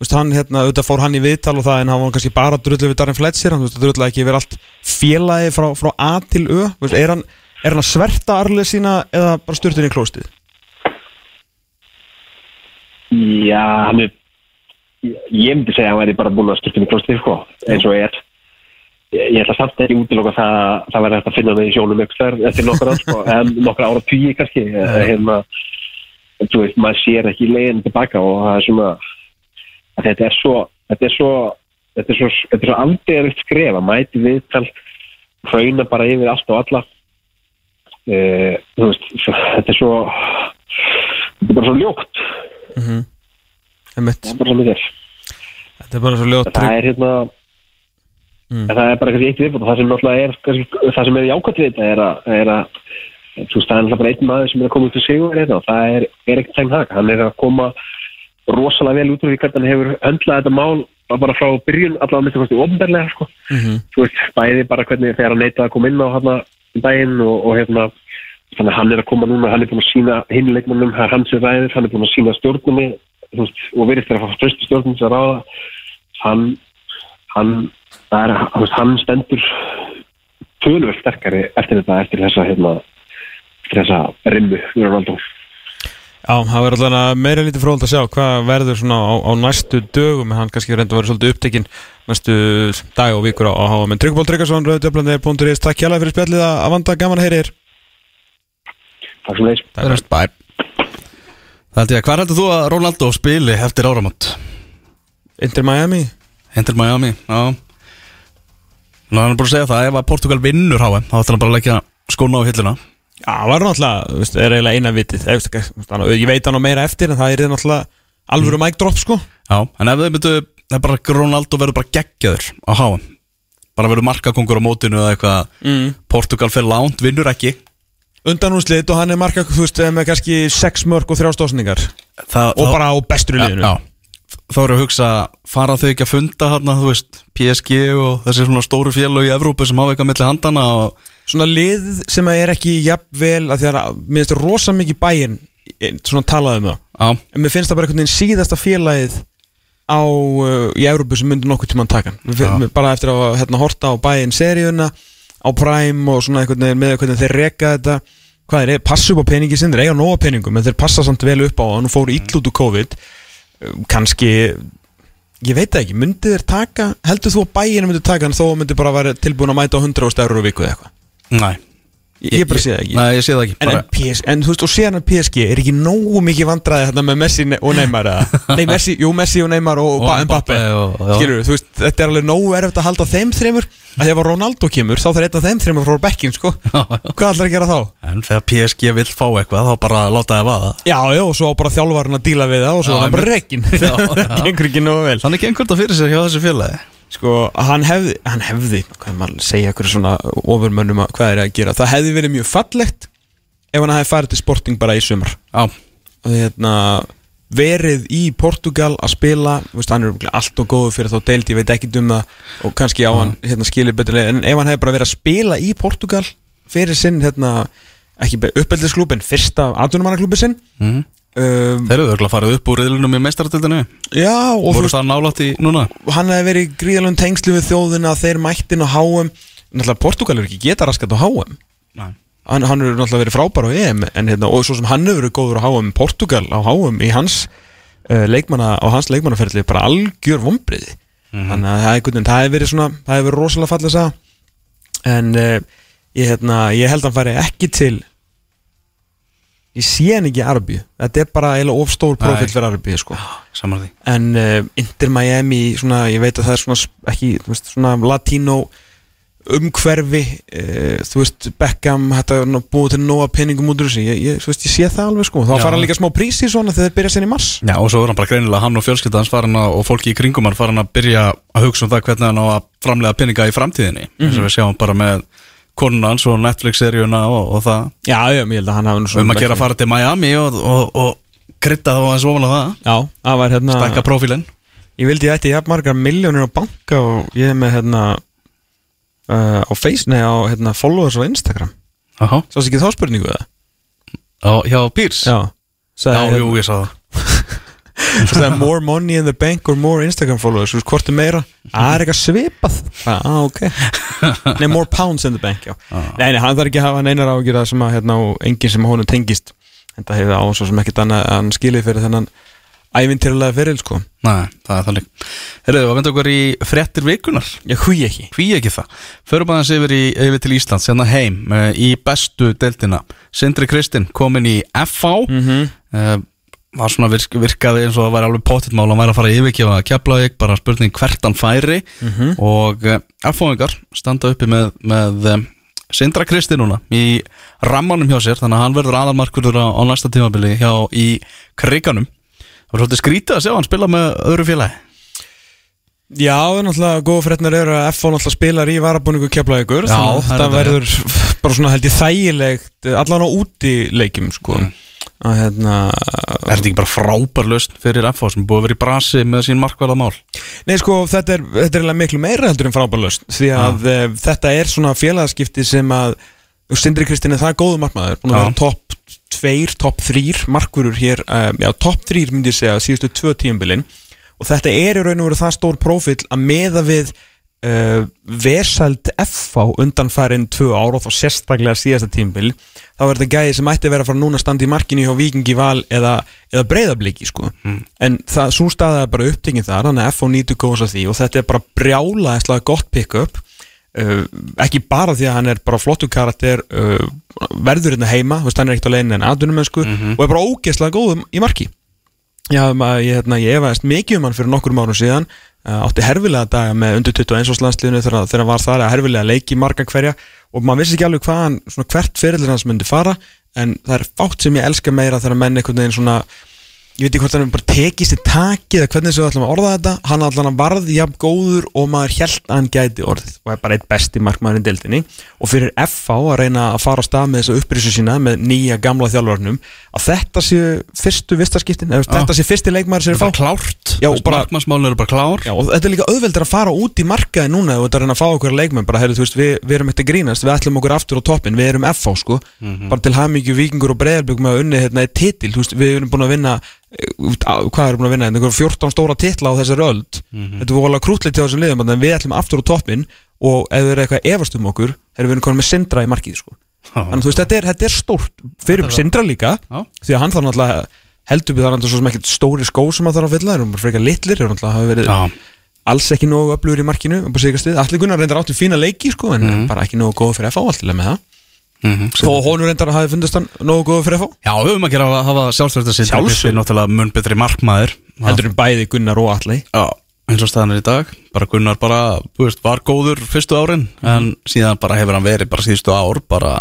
veist, hann, hérna, auðvitað fór hann í viðtal og það en hann var kannski bara drullu við Darren Fletcher hann, drullu ekki verið allt félagi frá, frá A til Ö, veist, er hann, er hann að sverta arlið sína eða bara styrtin í klóstið? Já, hann er ég myndi segja að hann væri bara búin að styrkja með klostið sko, eins og er ég, ég ætla samt ekki útiloka það að það væri hægt að finna það í sjónum ykkur eftir nokkur ár sko, en nokkur ára tíu kannski yeah. hérna, þú veist, maður sér ekki leiðin tilbaka og það er svona að þetta er svo þetta er svo þetta er svo, þetta er svo afdegjaritt skref að mæti viðtal hrauna bara yfir allt og alla. Uh, veist, svo, þetta er svo þetta er bara svo ljótt. Einmitt, það er bara svo mikið. Þetta er bara svo ljótt það er hérna Mm. það er bara kannski eitt viðbútt og það sem náttúrulega er það sem er jákvæmt við þetta er að, er að þú veist það er náttúrulega bara einn maður sem er að koma út til sigur hérna og það er, er ekkert þeim haka hann er að koma rosalega vel út úr því hvernig hann hefur höndlað þetta mál bara frá byrjun allavega minnst kosti ofnberlega sko. Mhm. þú veist bæði bara hvernig þegar hann neitaði að koma inn á hann í daginn og, og hérna þannig að hann er að koma núna, hann er búin að sína hinleikmannum, hans sem ræður, hann er búin að sína stjórnumni veist, og verið þegar fá tröstu stjórnum sem ráða hann hann, er, hann stendur tölvöld sterkari eftir þetta, eftir þessa hérna, eftir þessa rimmu við Ronaldo Já, það verður alltaf meira lítið fróðald að sjá hvað verður svona á, á næstu dögum en hann kannski reynda að vera svolítið upptekinn næstu dag og vikur á, á HM en Tryggból Tryggvason, Rauðdöflandir.is Takk hjálpa fyrir spjallið að að vanda, gaman að heyri þér. Takk sem leys Það er held ég. Að hvað heldur þú að Ronaldo spili eftir áramót? Inter Miami. Hendur Miami, já. Nú hann er búin að segja það, ef að Portugal vinnur HM þá ætlar hann bara að leggja skóna á hilluna Já, það var náttúrulega, veist, er eiginlega eina vitið. Ég hann- veit hann á meira eftir en það er náttúrulega alvöru mic drop sko. Já, en ef þau myndu, það er bara Ronaldo verður bara geggjaður á HM bara verður markakongur á mótinu eða eitthvað mm. Portugal fyrir lánt, vinnur ekki. Undanúslit og hann er marka, þú veist, með kannski 6 mörg og 3 stóðsningar það, Og bara á bestur í já, liðinu. já. Þá eru að hugsa, fara þau ekki að funda hérna, þú veist, PSG og þessi svona stóru félög í Evrópu sem hafa eitthvað svona lið sem er ekki jafnvel að því að mér finnst rosa mikið bæinn svona talað um það. Já, en mér finnst það bara einhvern veginn síðasta félagið á, uh, í Európu sem myndi nokkuð tímann taka. Já. bara eftir að hérna, horta á bæinn seríuna á Prime og svona einhvern veginn með hvernig þeir reka þetta. Hvað er, passa upp á peningi sinn, þeir eiga nóga peningum en þeir passa samt vel upp á hann og fóru ill út úr COVID. Um, kannski ég veit það ekki, myndi þeir taka heldur þú að bæinn myndi taka hann þó að myndi bara vera tilbúin að mæta á 100 eurur á viku eða eitthvað nei. Ég, ég bara sé það ekki. Nei, ég sé það ekki. En, en, PS, en þú veist, og síðan að PSG er ekki nógu mikið vandræði hérna með Messi og Neymar? Nei, Messi, jú, Messi og Neymar og, Og Mbappe. Skilur, þú veist, þetta er alveg nógu erfitt að halda þeim þreymur að þegar Ronaldo kemur, þá þarf einn af þeim þreymur frá bekkin, sko. Hvað ætlar að gera þá? En þegar PSG vill fá eitthvað þá bara láta það vaða. Já, já, og svo bara þjálfarinn að díla við það og svo Já, bara reikin Þannig gengur þetta fyrir sér hjá þessu félagi Sko, hann hefði, hann hefði, hvað maður að segja ykkur svona ofurmönnum að hvað er að gera? Það hefði verið mjög fallegt ef hann hefði farið til sporting bara í sumar. Já, og hérna, verið í Portugal að spila veist, hann er allt og góður fyrir þá deild ég veit ekki um það og kannski á hann hérna, skilið betur leið, en ef hann hefði bara verið að spila í Portugal fyrir sinn hérna, ekki uppeldisklúb en fyrsta atvinnumannaklúbi sinn Mhm. Um, þeir eru örugglega farið upp úr riðlunum í meistaratildinu já Voru það nálátt í núna? Hann hefði verið gríðalum tengslu við þjóðina þeir mættin á HM náttúrulega Portugal er ekki geta raskat á HM Nei. Hann, hann hefur náttúrulega verið frábær á EM en, hérna, og svo sem hann hefur verið góður á HM Portugal á HM í hans uh, leikmanna, á hans leikmannaferðli bara algjör vombriði þannig að það, hefur verið svona það hefur verið rosalega fallið að sagða en uh, ég, hérna, ég held að hann færi ekki til ég sé hann ekki Arbíu þetta er bara eiginlega ofstór profil fyrir Arbíu sko. En uh, Inter Miami svona, ég veit að það er svona ekki, veist, svona latínó umhverfi uh, þú veist, Beckham hætti að búa til nóga peningum út úr þessu. Ég, ég, veist, ég sé það alveg sko. Þá Já. fara hann líka smá prís í svona þegar þeir byrja sinni í mars. Já, og svo er hann bara greinilega, hann og fjölskylda hans farin að, og fólki í kringum hann farin að byrja að hugsa um það hvernig hann á að framlega peninga í framtíðinni. Eins og við sjáum bara með konuna hans og Netflix-seríuna og, og það já, já, ég held að hann hafi nú um að gera að fara til Miami og, og, og krydda þá aðeins ofan á það já, það var hérna stækka prófílinn ég vildi ég ætti jafn margar miljónir á banka og ég er með hérna uh, á face, nei, á hérna followers á Instagram Aha. sást ekki þá spurningu það? Á, hjá Pírs? já, Já, jú, ég sá það more money in the bank or more Instagram followers. Hvort er meira? Það er eitthvað svipað. Ah, ok. Nei, more pounds in the bank, já. Nei, nei, hann þarf ekki að hafa neinar ágjur sem að, hérna, enginn sem honum tengist. En það hefur á svo sem ekkert annað að hann skilið fyrir þennan ævintýrlega fyrir, sko. Nei, það er þannig. Herðu, að venda okkur í fréttir vikunar Ég hví ekki? Hví ekki það? Förum aðeins yfir, í, yfir til Íslands, hérna heim uh, í bestu deltina Sindri Kristinn komin í FH mm -hmm. Var svona virk, virkaði eins og það væri alveg pottitt mál hann væri að fara að yfirgefa Keflavík bara spurning hvert hann færi. Og uh, F-fóingar standa uppi með, með um, Sindra Kristi núna í rammanum hjá sér þannig að hann verður aðalmarkurður á, á næsta tímabili hjá í kriganum það var svolítið skrítið að sjá hann spila með öðru félagi. Já, náttúrulega góða fréttnar eru að FH náttúrulega spilar í varabúningu kefla ykkur Já, Þannig að það er verður bara svona held ég þægilegt Allan á úti leikjum, sko Að hérna er þetta ekki bara frábær löst fyrir FH sem búið að vera í brasi með sín markvæða mál? Nei sko, þetta er, þetta er miklu meira heldur en frábærlöst Því að uh, þetta er svona félagaskipti sem að Sindri Kristinn er það góðu markmaður Búin að vera topp 2, topp 3 markvörur hér uh, Já, topp 3 myndi ég segja síðustu tvö tíumbilin Og þetta er í raun og veru það stór prófíl að meða við uh, Vesald FH undanfærin tvö ár og þá sérstaklega síðasta tíumbil Þá er þetta gæði sem ætti að vera fara núna að standa í markinu hjá Víkingi Val eða, eða breyðabliki sko. En það, svo staðið er bara upptekinn þar Þannig að FH nýtur góðs að því og þetta er bara brjála gott pick-up. Uh, ekki bara því að hann er bara flottu karakter uh, verður hérna heima, veist, hann er ekkert alveg en atvinnumensku og er bara ógeðslega góðum í marki. Já, maður, ég, hérna, ég efaðist mikið um hann fyrir nokkur árum síðan átti herfilega daga með undir 21 árslandsliðinu þegar, þegar hann var þar að herfilega leiki marga hverja. Og maður vissi ekki alveg hvað hann, svona hvert fyrirlir hans myndi fara en það er fátt sem ég elska meira þegar menn einhvern veginn svona ég veit ekki hvort hann bara tekist í takið eða hvernig þessu ætlum að orða þetta. Hann allan að varð jafn góður og maður held að hann gæti orðið. Og er bara eitt besti markmaðurinn deildinni. Og fyrir FH að reyna að fara á stað með þessu upprísu sína með nýja gamla þjálfarnum að þetta sé fyrstu vistaskiptin eða þetta sé fyrsti leikmaður sem er fá. klárt. Markmannsmálun eru bara klár. Já, og þetta er líka auðveldur að fara út í markaði núna og þetta er að reyna að fá okkur leikmenn við, við erum við á við erum til að við erum að vinna? Eh, á- hvað erum búin að vinna, einhver 14 stóra titla á þessari öld. Þetta er volað krútlegt hjá þessum liðum en við ætlum aftur á toppin og ef þau eru eitthvað efast um okkur, erum við komin með Sindra í markið, sko. Þannig, veist, þetta er, þetta er stórt fyrir Sindra líka Já. því að hann þarf náttúrulega heldur við það er náttúrulega ekkert stóri skó sem hann þarf að fylla, þeir eru bara frekar litlir, náttúrulega hafa verið Já, alls ekki nógu öflugur í markinu á allir Gunnar reyndar áttu fína leiki sko, en bara ekki nógu góð fyrir FH alltilega með það mhm, þó að honum reyndar hafi fundist hann nógu góð fyrir FH Já, við höfum ekki að hafa, sjálfsvörða sitt Sjálfsvörn. er náttúrulega mun betri markmaður. Heldur en bæði Gunnar og Alli Já, eins og staðan er í dag. Bara Gunnar bara, veist, var góður fyrstu árin en síðan bara hefur hann verið bara síðustu ár, bara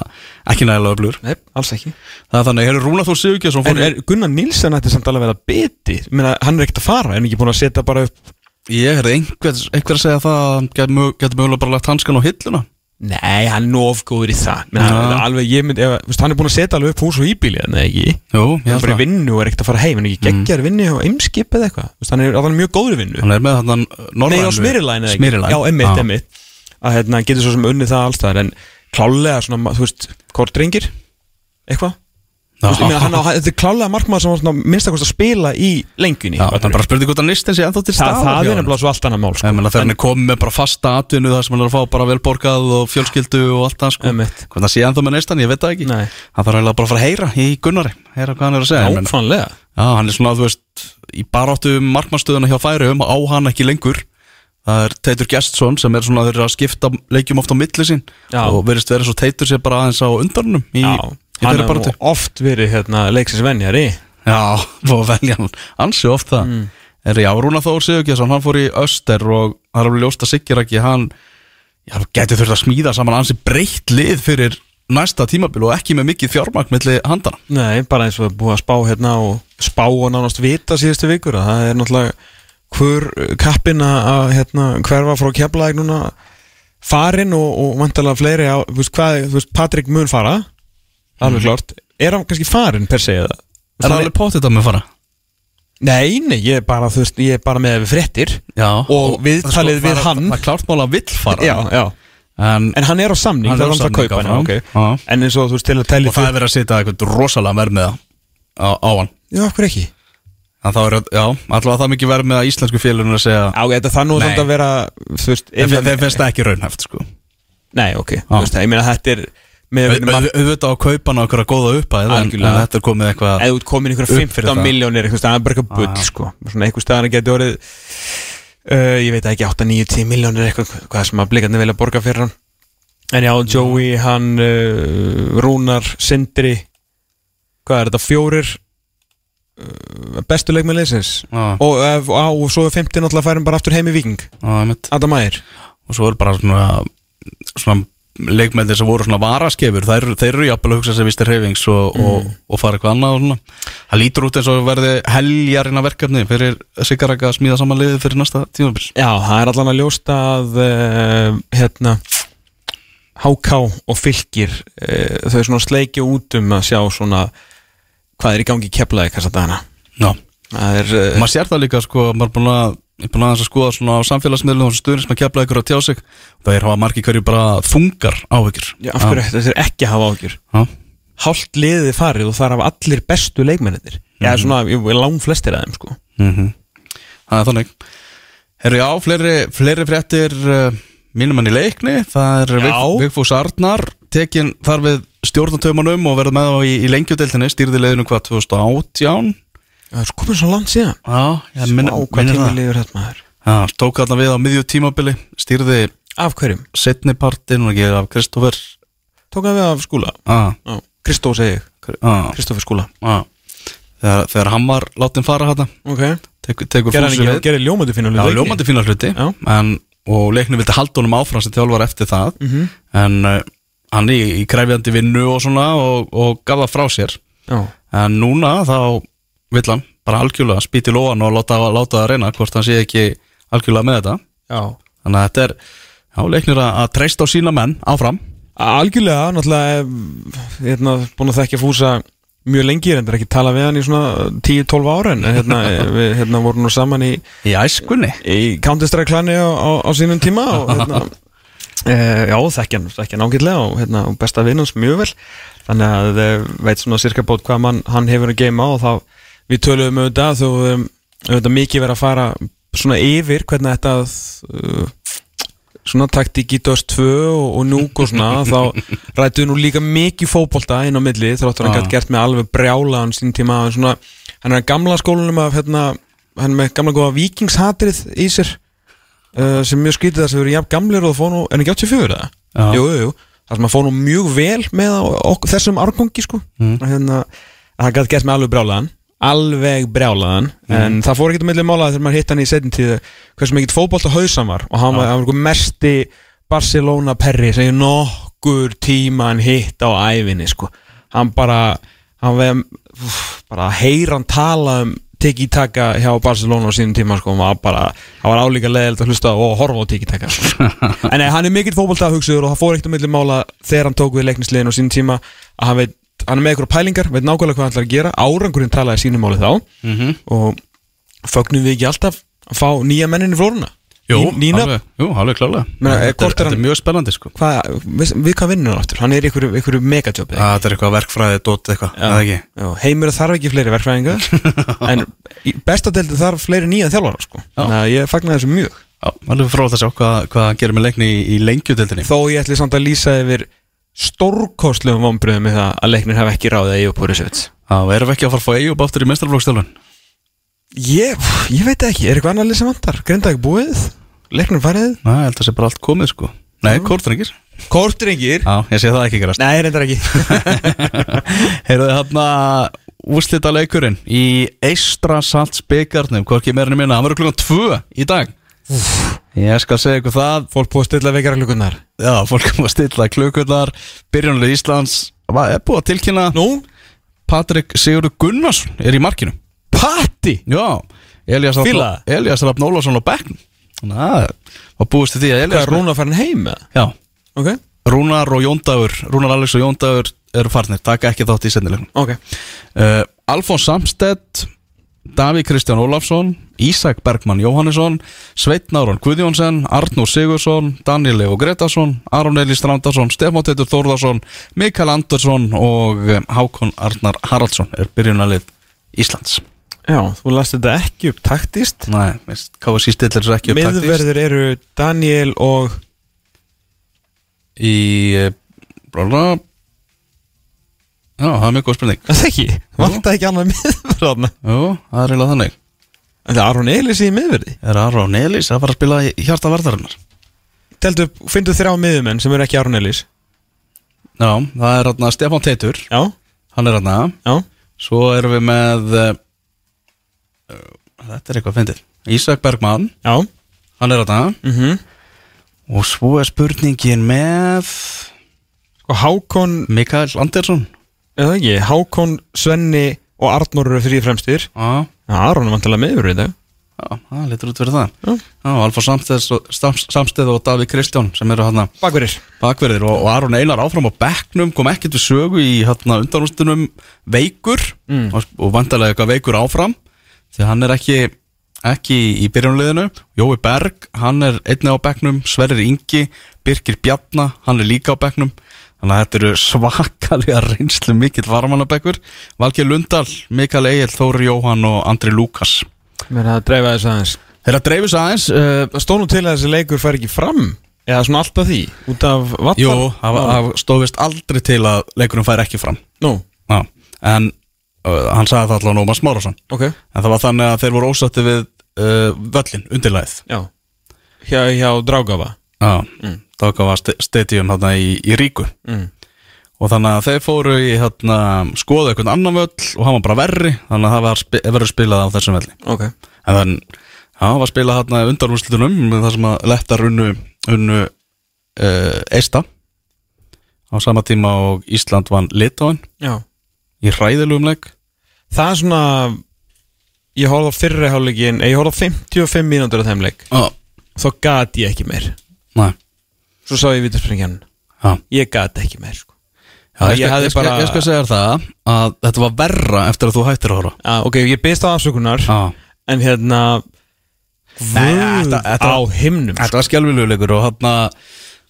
ekki nægilega öflugur. Nei, alls ekki. Það er þannig, hefur Rúna Þór Sigurgjarsson En fór er Gunnar Nilsen ætti samt alveg að biti Meina, hann er ekkert að fara, en ekki búin að setja bara upp Ég hefði einhver, einhver að segja það að mög- gæti mögulega bara lagt hanskan á hilluna Nei, hann er nú ofgóður í það. Já. hann, alveg, ég mynd, ef, veist, hann er búin að setja alveg upp hús og íbíli en ekki? Jú, Hann er bara í vinnu og er ekkert að fara heim En ekki geggjar vinnu og eimskip eða eitthvað? Veist, Hann er alveg mjög góður í vinnu. Hann er með þannig Nei, á Smyrilæn eða ekki? Já, emmitt, emmitt Að hérna, getur svo sem unnið það allstaðar En klálega svona, þú veist, hvort drengir Eitthvað þetta er klálega markmaður sem var svona minnst að spila í lengjunni. Það er bara spurning hvort að listin sé ennþá til Þa, staðar. það er nefnilega svo allt annað mál sko. Þegar hann er komið með bara fasta atvinnu þar sem hann er að fá bara velborgað og fjölskyldu og allt það sko. Hvernig það sé ennþá með neistan, ég veit það ekki. Nei. Hann þarf eiginlega bara að fara að heyra í Gunnari Heyra hvað hann er að segja Já, hann er svona, þú veist, í baráttu markmannstöðuna hjá Færium á hann ekki lengur. Það er Teitur Gestsson sem er svona að skipta leikjum oft á milli sín Já. og verðist vera svo Teitur sér bara aðeins á Já, í hann nú oft verið hérna, leiksins venjari. Já, að velja hann. Ansi oft það. Mm. Er já, Rúna Þór Sigurgjesson, hann fór í Öster og það er ljóst að Sigur ekki hann, já, geti þurft að smíða saman ansi breytt lið fyrir næsta tímabil og ekki með mikið fjármagn milli handana Nei, bara eins og búið að spá hérna og spá og nánast vita síðustu vikur að það er náttúrulega hver kappin að hérna, hverfa frá keflaðið núna farin og, og vantilega fleiri á, þú veist hvað, þú veist, Patrik mun fara alveg klart, er hann kannski farin per se eða? Er það alveg potið að með fara? Nei, nei, ég er bara, þú veist, ég er bara með við fréttir. Já. Og viðtalið við það er- hann- Það er klárt mál að vill fara. Já, já, En, en hann er á samning, Hann það er á að samning kaupa hann, áfram. ok. Já. En eins og þú veist, til að telli og það er verið að setja eitthvað rosalega verð með það á, á hann. Já, okkur ekki? Þá er, já, allavega það mikið verð með að íslensku félunum að segja Já, þetta það nú samt að vera, þeim finnst það ekki raunhæft, sko. Nei, ok, þú veist, ég meina þetta er Auðvitað á kaupan á okkur að góða upp að þetta er komið eitthvað eða út komin einhverja Upp fyrir 15 það. miljónir eitthvað, það er bara eitthvað bull, Ah. sko. Svona einhver staðan geti orðið uh, ég veit ekki, 8, 9, 10 miljónir eitthvað, hvað sem að blikarnir vilja borga fyrir hann. En já, Joey, hann uh, Rúnar, Sindri hvað er þetta, fjórir uh, bestu leikmenn leysins Já, og, uh, á, og svo er 15 náttúrulega færum bara aftur heim í Viking einmitt. Adam Ægir Og svo er bara svona Svona leikmennir sem voru svona varaskefur þeir, þeir eru jafnvel að hugsa sér vistir hreyfings og, og, og fara eitthvað annað og svona. Það lítur út eins og verði heljarina verkefni fyrir Sigaraka að smíða saman liðið fyrir næsta tímabil. Já, það er allan að ljósta að uh, hérna HK og fylgir uh, þau svona sleikja út um að sjá svona hvað er í gangi keflaði þessa dagana. Já. Það er uh, maður sér það líka sko, maður búin að ég er búin aðeins að skoða svona á samfélagsmiðlum og stuðnir sem að kepla ykkur að tjá sig. Það er hafa margir hverju bara þungar áhyggjur. Já, af hverju þetta er ekki að hafa ágjur Já. hálft liðið farið og það er af allir bestu leikmennir já, svona, ég lang flestir af þeim sko. Mhm. Það er þannig. Herru já, fleiri, fleiri fréttir uh, mínum enn í leikni. Það er Vigfús Arnar tekin þar við stjórnatömanum og verður með á í, í lengjudeltinni stýrði leiðinu hvað 2018 það er komin svo langt síðan. Já, ég minn, Vá, hvað liður þetta maður. Já, tók þarna við á miðju tímabili stýrði af hverjum? setnipartin og ekki af Kristoffer tók að við af skúla? Ah, Já, Kristó segi ég, Kristoffer skúla. Þegar, þegar hann var látin fara hérna ok, tekur, tekur gerði hann Fúsi ekki, við. gerði ljómandi fínu Já, ljómandi fína hluti. En, og leiknum vildi halda honum áfram sem þjálfar eftir það. Mhm. en uh, hann í, í kræfjandi vinnu og svona og, og gaf það frá sér. Já, en núna þá vill hann bara algjörlega spýti lóan og láta, láta það reyna hvort hann sé ekki algjörlega með þetta. Já. Þannig að þetta er já, leiknir að, að treysta á sína menn áfram. Algjörlega, náttúrulega eh, hérna, búin að þekkja fúsa mjög lengi en það er ekki tala við hann í svona 10-12 ára en hérna, við hérna, vorum nú saman í, í æskunni. í Counter-Strike klani á, á, á sínum tíma og hérna, e, já, þekkja hann þekkja hann ágætlega og, hérna, besta vinnans mjög vel. Þannig að eh, veit svona cirka bótt hvað mann, hann hefur að geima og þá við töluðum auðvitað þú um, auðvitað mikið verið að fara svona yfir hvernig þetta uh, svona taktík í Dust 2 og, og núk og svona þá rættu nú líka mikið fótbolta inn á milli þráttur hann gætt gert með alveg brjálaðan sín tíma en svona, hann er gamla skólanum af hérna, hann er með gamla góða vikingshatrið í sér uh, sem mjög skrítið þess að við erum jafn gamlir og það fór nú, en ekki 84 eða? Jú, jú, það sem að fór nú mjög vel með ok, þessum árgangi sko. Mm. hérna, það gætt gert með alveg brjálaðan alveg brjálaðan en það fór ekkert að milli mála þegar maður hitt hann í setjum tíðu hversu mikill fótbolt á hausan var og hann hann var einhver mesti Barcelona perri sem ég nokkur tíma hann hitt á ævinni sko. hann bara hann veið, bara að heyra hann tala um tiki taka hjá Barcelona á sínum tíma sko, hann var bara, hann var álíka leðild að hlusta og horfa á tiki taka sko. en nei, hann er mikill fótbolta hugsuður og það fór ekkert að milli mála þegar hann tók við leiknisliðin á sínum tíma að hann veit hann er með eitthvað pælingar, veit nákvæmlega hvað hann ætlar að gera. Árangurinn talaði sínum máli þá. Mm -hmm. og fögnum við ekki alltaf að fá nýja mennin í flóruna? Jú, alveg, jú, alveg klálega Meina, eh, þetta, er, þetta er mjög spennandi sko. Hvað, við, við hvað vinnur hann aftur? Hann er einhverju, einhverju megajob eða ekki? að þetta er eitthvað verkfræði, dót eitthvað, Já, heimur þarf ekki fleiri verkfræðinga. En bestadeldi þarf fleiri nýja þjálfara sko. þannig að ég fagnar þessu mjög. Já, alveg fróð að sjá hvað, hvað gerir með leikni í, í lengjutildinni þó ég ætli samt að lýsa yfir stórkostlegum vombriðum með það að leiknir hef ekki ráðið að Púrisevits Já, erum við ekki að fara að fá Eyjúb aftur í mestrarflokksstjálfun? ég, ég veit ekki, er eitthvað annar lið sem vantar? Grinda ekki búið, leiknir farið? Næ, ég held að það sé bara allt komið sko. Nei, kórtrengir kortringir, Já, ég sé það ekki gerast nei, reyndar ekki. Heyrðu þið hérna úrslita leikurinn í Eistra Salts byggarnum Hvorki meirinni minna, hann verður klukkan tvö í dag Ég skal segja ykkur það. Fólk búið að stilla vekjara klukkunar Já, fólk er að stilla klukkurnar. Byrjunlega Íslands. Hvað er búið að tilkynna? Nú, Patrik Sigurður Gunnarsson er í markinu. Patti? Já, Elias Rafn- Elias Rafn Ólafsson á bekknum. Þannig að það var búist til því að hvað Elias er Rúna farin heim með? Já, ok, Rúnar og Jóndagur Rúnar Alex og Jóndagur eru farnir. Taka ekki þátt í sendilegnum ok. Uh, Alfons Samstedt Davík Kristján Ólafsson Ísak Bergmann Jóhannesson Sveitn Áron Guðjónsson Arnúr Sigursson Daniel Leo Gretarsson Aron Eli Strandarsson Stefán Teitur Þórðarsson Mikael Andersson og um, Hákon Arnar Haraldsson er byrjunalið Íslands. Já, þú last þetta ekki upp taktist. Nei, KSI stillir þessu ekki upp taktist. Miðverður eru Daniel og Í eh, blá, Já, það er mjög góð spurning. Það ekki, vant ekki annað miðverð Jú, það er eiginlega þannig. Það er Aron Elis í miðverði Er Aron Elís að fara að spila hjarta varðarinnar? Teldu fyndu þrjá miðumenn sem eru ekki Aron Elis Já, það er hérna Stefán Teitur. Já, Hann er hérna já, Svo erum við með uh, Þetta er eitthvað fyndið. Ísak Bergmann, já. Hann er hérna mm Og svo er spurningin með Sko Hákon, Mikael Andersson eða ekki, Hákon, Svenni og Arnór eru þrý fremstir. Já, Aron er vantilega miðverði í dag. Já, það lítur út fyrir það. Já. Já, Alfa Samsteð Sams- Samsteð og Davík Kristján sem eru hérna Bakverðir. Bakverðir og, og Aron Einar áfram á bekknum kom ekkert við sögu í hérna undanústunum veikur. Mm. og, og vantarlega eitthvað veikur áfram. Því hann er ekki ekki í byrjunliðinu Jói Berg, hann er einnig á bekknum. Sverrir Ingi, Birgir Bjarna hann er líka á bekknum þannig að þetta eru svakalega reynslu mikill varmannabekkur, Valgeir Lundal Mikael Egil, Þóri Jóhann og Andri Lukas. Mér að dreifa þess aðeins. Þeirra dreifis aðeins. Uh, stóð nú til að þessi leikur fær ekki fram? Eða svona alltaf því, út af vatnar Jú, það stóðist aldrei til að leikurinn fær ekki fram. Nú, Já, en uh, hann sagði það allavega Nómas Márásson ok, En það var þannig að þeir voru ósatti við uh, völlin, undirlæð já. Hjá, hjá Drágafa Mm. Dagafa stadium hérna í, í Ríku. Mm. Og þannig að þeir fóru í hérna, skoða einhvern annan völl og hann var bara verri Þannig að það var spi verið spilað á þessum velli. Ok, En þann, já, það var spilað hérna undarúslutunum Það sem að lettar unnu, unnu uh, Eista. Á sama tíma og Ísland vann Litáin já. Í hræðilugum leik. Það er svona ég horfði á fyrri hálfleikin ég horfði á 55 mínútur af þeim Já, þá gat ég ekki meir næ svo sá ég vítaspringjan Já, ég gat ekki meir sko. Já ég, Ég ég, bara- ég skal segja það að þetta var verra eftir að þú hættir að horfa. Ah, ok, ég byrst á afsökunar Já. en hérna Nei, þetta- þetta- á himnum sko. Þetta var skjálfileguleikur og hann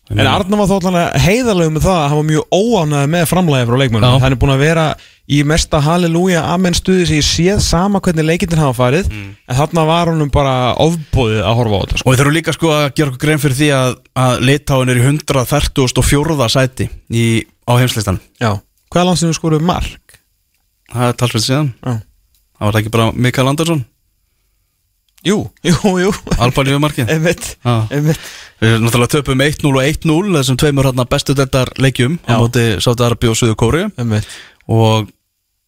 að En Arnar var þóttanlega heiðarlega með það að hann var mjög óánæði með framlæði frá leikmönnum. Já. Hann er búin að vera í mesta halleluja amen stuði sem ég séð sama hvernig leikindin hafa farið en þarna var honum bara ofbóðið að horfa á þetta. Sko. Og við þurfum líka sko að gera okkur grein fyrir því að, að Litáin er í 134. sæti í, á heimslistan Já. Hvaða landsinu skoruð mark? Það er talsveit síðan Já. Það var ekki bara Mikael Andersson Jú, jú, jú. Albaníu markið Einmitt, einmitt. Við náttúrulega töpum 1-0 og 1-0 þessum tveimur hérna bestu deildar leikjum á móti Sáta Arabi og Suðu Kóri einmitt. og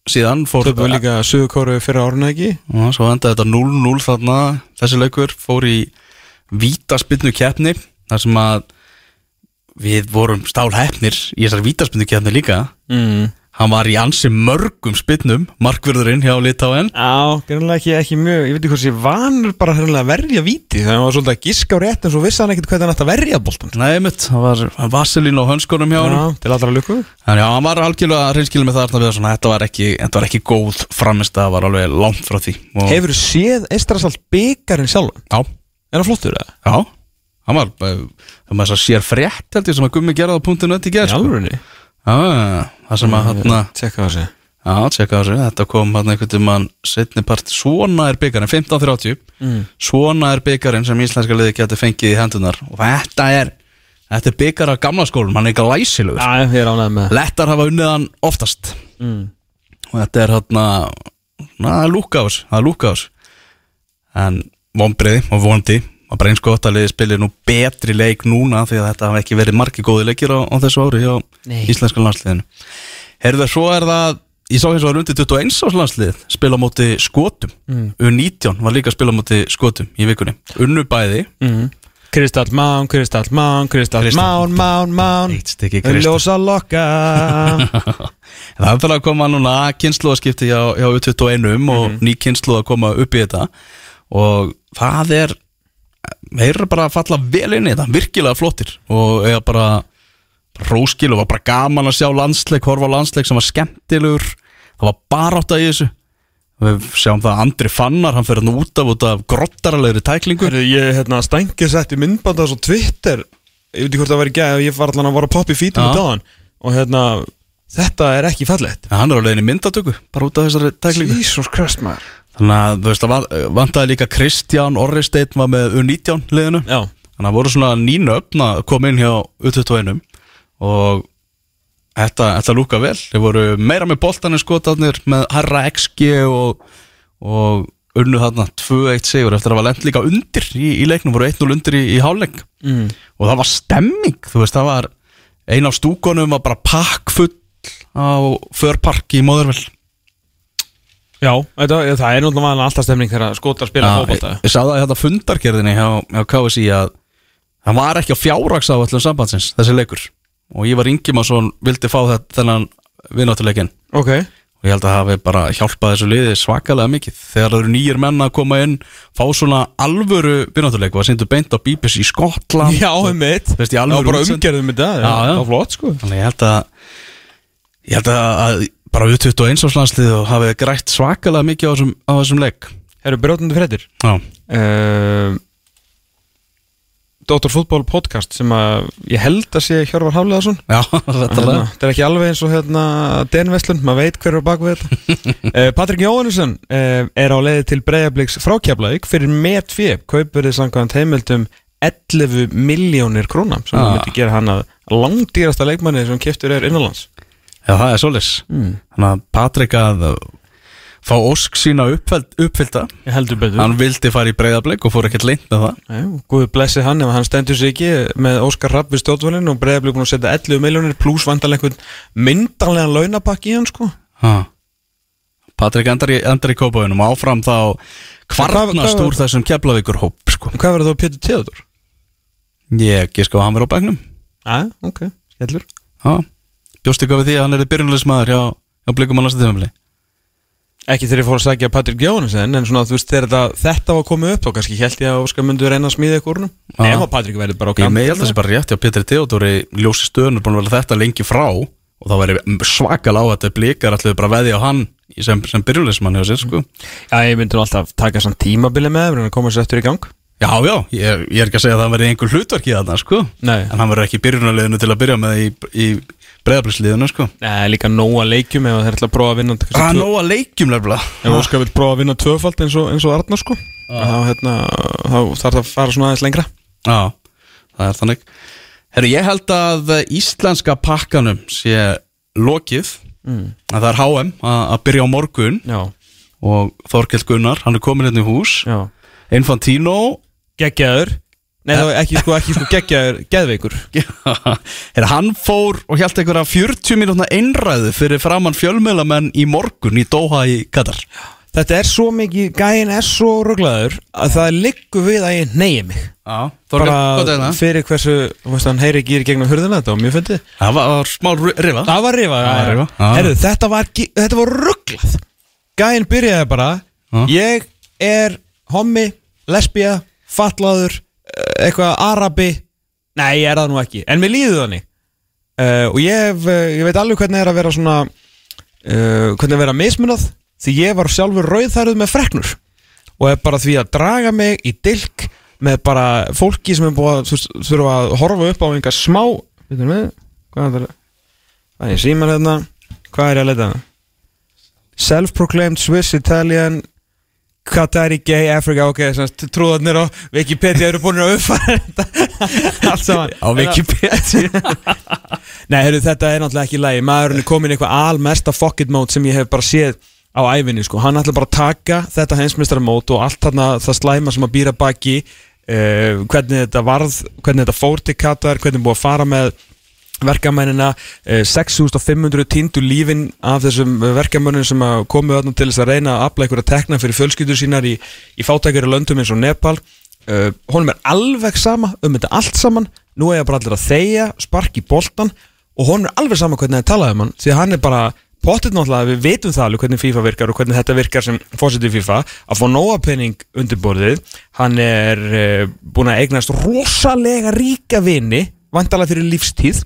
síðan fór Töpum við líka Suðukóru fyrir áruna ekki? og svo endaði þetta 0-0 þarna þessi leikur fór í vítaspinnu keppni þar sem að við vorum stálhefnir í þessar vítaspinnu keppni líka Mm. Hann var í ansi mörgum spinnum markvörðurinn hjá Litáen Já, greinlega ekki, ekki mjög, ég veit ekki hvað sé vanur bara að verja þegar hann var svolítið að giska á rétt en svo vissi hann ekkert hvernig hann ætti að verja boltan. Nei, mitt, það var Vaselín á hönskunum hjá hann Já, til allra lukku. Þannig að hann var algjörlega reynskilin með það að þetta var ekki, þetta var ekki góð framist það var alveg langt frá því og, Hefur þú séð Eistrasalt byggarinn sjálf? Já, Er hann flottur eða? já Hann var, eh, það maður sér frétt held ég sem að gummi gerði á punktinu þetta í gerð sko. alvörinni? Það sem að hann Tjekka það sig. Já, tjekka á þessu, þetta kom hann einhvern tímann setni part, svona er byggarinn 15.30, Mm. svona er byggarinn sem íslenska liði geti fengið í hendunar og þetta er, þetta er byggar af gamla skólum, hann er ekki læsilegur Já, ég er ánægð með Lettar hafa unnið hann oftast. Mm. og þetta er hérna na, það er lúka á þessu, það er lúka á þessu. En vonbreiði og vondi bara eins gott að liði spilir nú betri leik núna því að þetta hafa ekki verið margi góði leikir á, á þessu ári hjá Nei. íslenska landsliðinu. Herðu svo er það ég sá hins vegar undir 21 ás landslið spila á móti skotum. Mm. U19 var líka að spila á móti skotum í vikunni. Unnu bæði. Mm. Kristall Mán, Kristall Mán, Kristall. Mán, Mán, Mán eitt stykki krist Ljósa lokka. Það er fyrir að koma núna kynnslóðaskipti hjá, hjá U21 og ný kynnslóð að koma upp í þetta. Og það er þeir eru bara að falla vel inn í þetta virkilega flottir. Og eiga bara róskil og var bara gaman að sjá landsleik, horfa á landsleik sem var skemmtilegur. Það var bara átt að í þessu. Við sjáum það að Andri Fannar hann fyrir hann út af út af grottaralegri tæklingu. Herru, ég hérna stængið sett í myndbanda svo Twitter. Ég veit ekki hvort það var í gæð Ég var allan að vara að poppa í fítum í dagan Og hérna, þetta er ekki fallegt. Hann er á leiðinni í myndatöku bara út af þessari tæklingu. Jesus Christ maður þannig að þú veist að van- vantaði líka Kristján Orristeinn var með U19 liðinu Já, Þannig að voru svona nínu öfn að koma inn hjá U21 og þetta, þetta lúka vel. Þeir voru meira með boltanir skotarnir með Harra XG og, og unnu þarna 2-1 sigur eftir að hafa lent líka undir í, í leiknum, voru 1-0 undir í, í hálfleik mm. og það var stemming, þú veist, það var ein af stúkonum var bara pakkfull á förpark í Móðurvel. Já, þetta, það er náttúrulega alltaf stemning þegar skotar spila ég, fótbolta. ég sagði það í þetta fundargerðinni hjá, hjá KSI að það var ekki á fjárraks á öllum sambandsins þessi leikur. Og ég var Ingimarsson vildi fá þetta þennan vinnáttuleikin Ok, og ég held að það hafi bara hjálpað þessu liði svakalega mikið. Þegar það eru nýjir menn að koma inn fá svona alvöru vinnáttuleik og það síndu beint á BBC í Skotland já, um mitt í Já, alvöru bara umgerðum Já, já. Það var flott sko. Þannig ég held að ég held að, að bara við 21 áslandslið og hafi grætt svakalega mikið á þessum, á þessum leik. Herru, brjótandi fréttir? Já, uh, Dr. Fútból podcast sem að ég held að sé Hjörvar Hafleðarsson já, þetta Hérna, Þetta er ekki alveg eins og hérna Den Vestlund, maður veit hver er bakvið þetta. Uh, Patrik Jóhannesson uh, er á leiði til Breiðabliks frá Keflavík fyrir met fjö, kaupur þið samkvæmt heimildum 11 miljónir króna sem Ah. myndi gera hann að langdýrasta leikmanni sem keftur er innanlands já það er solis mm. Þannig að Patrik að fá ósk sína uppfylta Ég heldur betur. Hann vildi fara í breyðablik og fór ekkert leint með það. Já, Guði blessi hann ef hann stendur sig ekki með Óskar Rapp við stjórnvölinn og Breiðablík búin að setja 11 miljónir pluss vandalega einhvern myndanlegan launapakki í hann sko. Ha. Patrik endar í, í kópaunum áfram þá kvarnast úr þessum keflavíkur hóp sko. En Hvað verður þá Pétur Theodor? Ég á að hann verið á bæknum Já, ok, Bjóst ykkur við því að hann er byrjunleismæður hjá, hjá blikum á næsta tímafili Ekki þegar ég fór að sækja Patrik Jóhansen En svona, þú veist, þegar þetta, þetta var komið upp Þá kannski held ég að Óskar myndu reyna að smíða ykkur Já. Ef að Patrik verður bara á Ég kant með held að það sé bara rétt, já, Pétur Theodóri ljósi stöðun er búin að vera þetta lengi frá og þá væri svakal á þetta blikar allir bara veði á hann í sem, sem sér, sko. Já, ég myndi alltaf taka samt tímabili með að koma sér eftir í gang. Já, já, ég, ég er ekki að segja að það verði einhver hlutverk í þarna, sko. Nei. En hann verður ekki í byrjunarliðinu til að byrja með í, í breyðabliðsliðinu, sko. Nei, líka nóga leikjum Ef þeir ætla að prófa að vinna Það er nóg að leikjum lefnilega Ef Óskar vil prófa að vinna tvöfald eins og, eins og Arnar sko. Þá, hérna, þá þarf það að fara svona aðeins lengra. Já, það er þannig. Herru, ég held að íslenska pakkanum sé lokið. Mm. að það er HM að að byrja á morgun. Já, og Þorkell Gunnar, hann er komin hérna í hús. Já. Infantino. Geggjaður Nei, það var ekki sko, ekki sko geggjaður, geðveikur. Herra, hann fór og held einhverja 40 mínútna einræðu fyrir framann fjölmiðlamenn í morgun í Doha í Katar. Þetta er svo mikið, gæin er svo ruglaður að það liggur við að ég neyja mig. Já, Þorkell, hvað er bara það? fyrir hversu, þú veist hann heyri ekki í gegnum hurðina þetta og mjög fyndið. Það var, var smá ri- rifa. Það var rifa, Það var já. Herru, þetta var, var rugglað Gæin byrjaði bara Já. Ég er hommi, lesbía, fatlaður eh, Eitthvað arabi? Nei, ég er það nú ekki, en mér líður þannig. Uh, Og ég, hef, uh, ég veit alveg hvernig er að vera svona uh, Hvernig er að vera mismunað Því ég var sjálfur rauðþærið með freknur. Og er bara því að draga mig í dilk Með bara fólki sem er búið að þurfa að horfa upp á einhver smá Veitum við, hvað er það? Það er síman hérna? Hvað er ég að leita? Self-proclaimed Swiss Italian Qatari gay Africa Ok, trúðarnir á Wikipedia eru búin að uppfæra þetta. Allt saman. Á Wikipedia. Nei, heyrðu, þetta er náttúrulega ekki lægi Maðurinn er komin í eitthvað almesta fuck it mode sem ég hef bara séð á æfinni sko. Hann ætla bara að taka þetta heimsmeistara mót og allt þarna það slæma sem að býra baki uh, hvernig þetta varð hvernig þetta fór til Katar, hvernig búið að fara með verkamænina uh, 6500 týndu lífin af þessum verkamönnum sem að komu þarna til þess að reyna að afla ykkur að tekna fyrir fjölskyldur sínar í, í fátækjari löndum eins og Nepal. Uh, honum er alveg sama um þetta allt saman. Nú er ég bara allir að þegja, sparki boltan og honum er alveg sama hvernig það talaði um hann því að hann er bara potið náttúrulega við veitum það alveg hvernig FIFA virkar og hvernig þetta virkar sem fórsetið FIFA að fá nóga penning undir borðið. Hann er uh, búin að eignast rosalega ríka vini vantalega fyrir lífstíð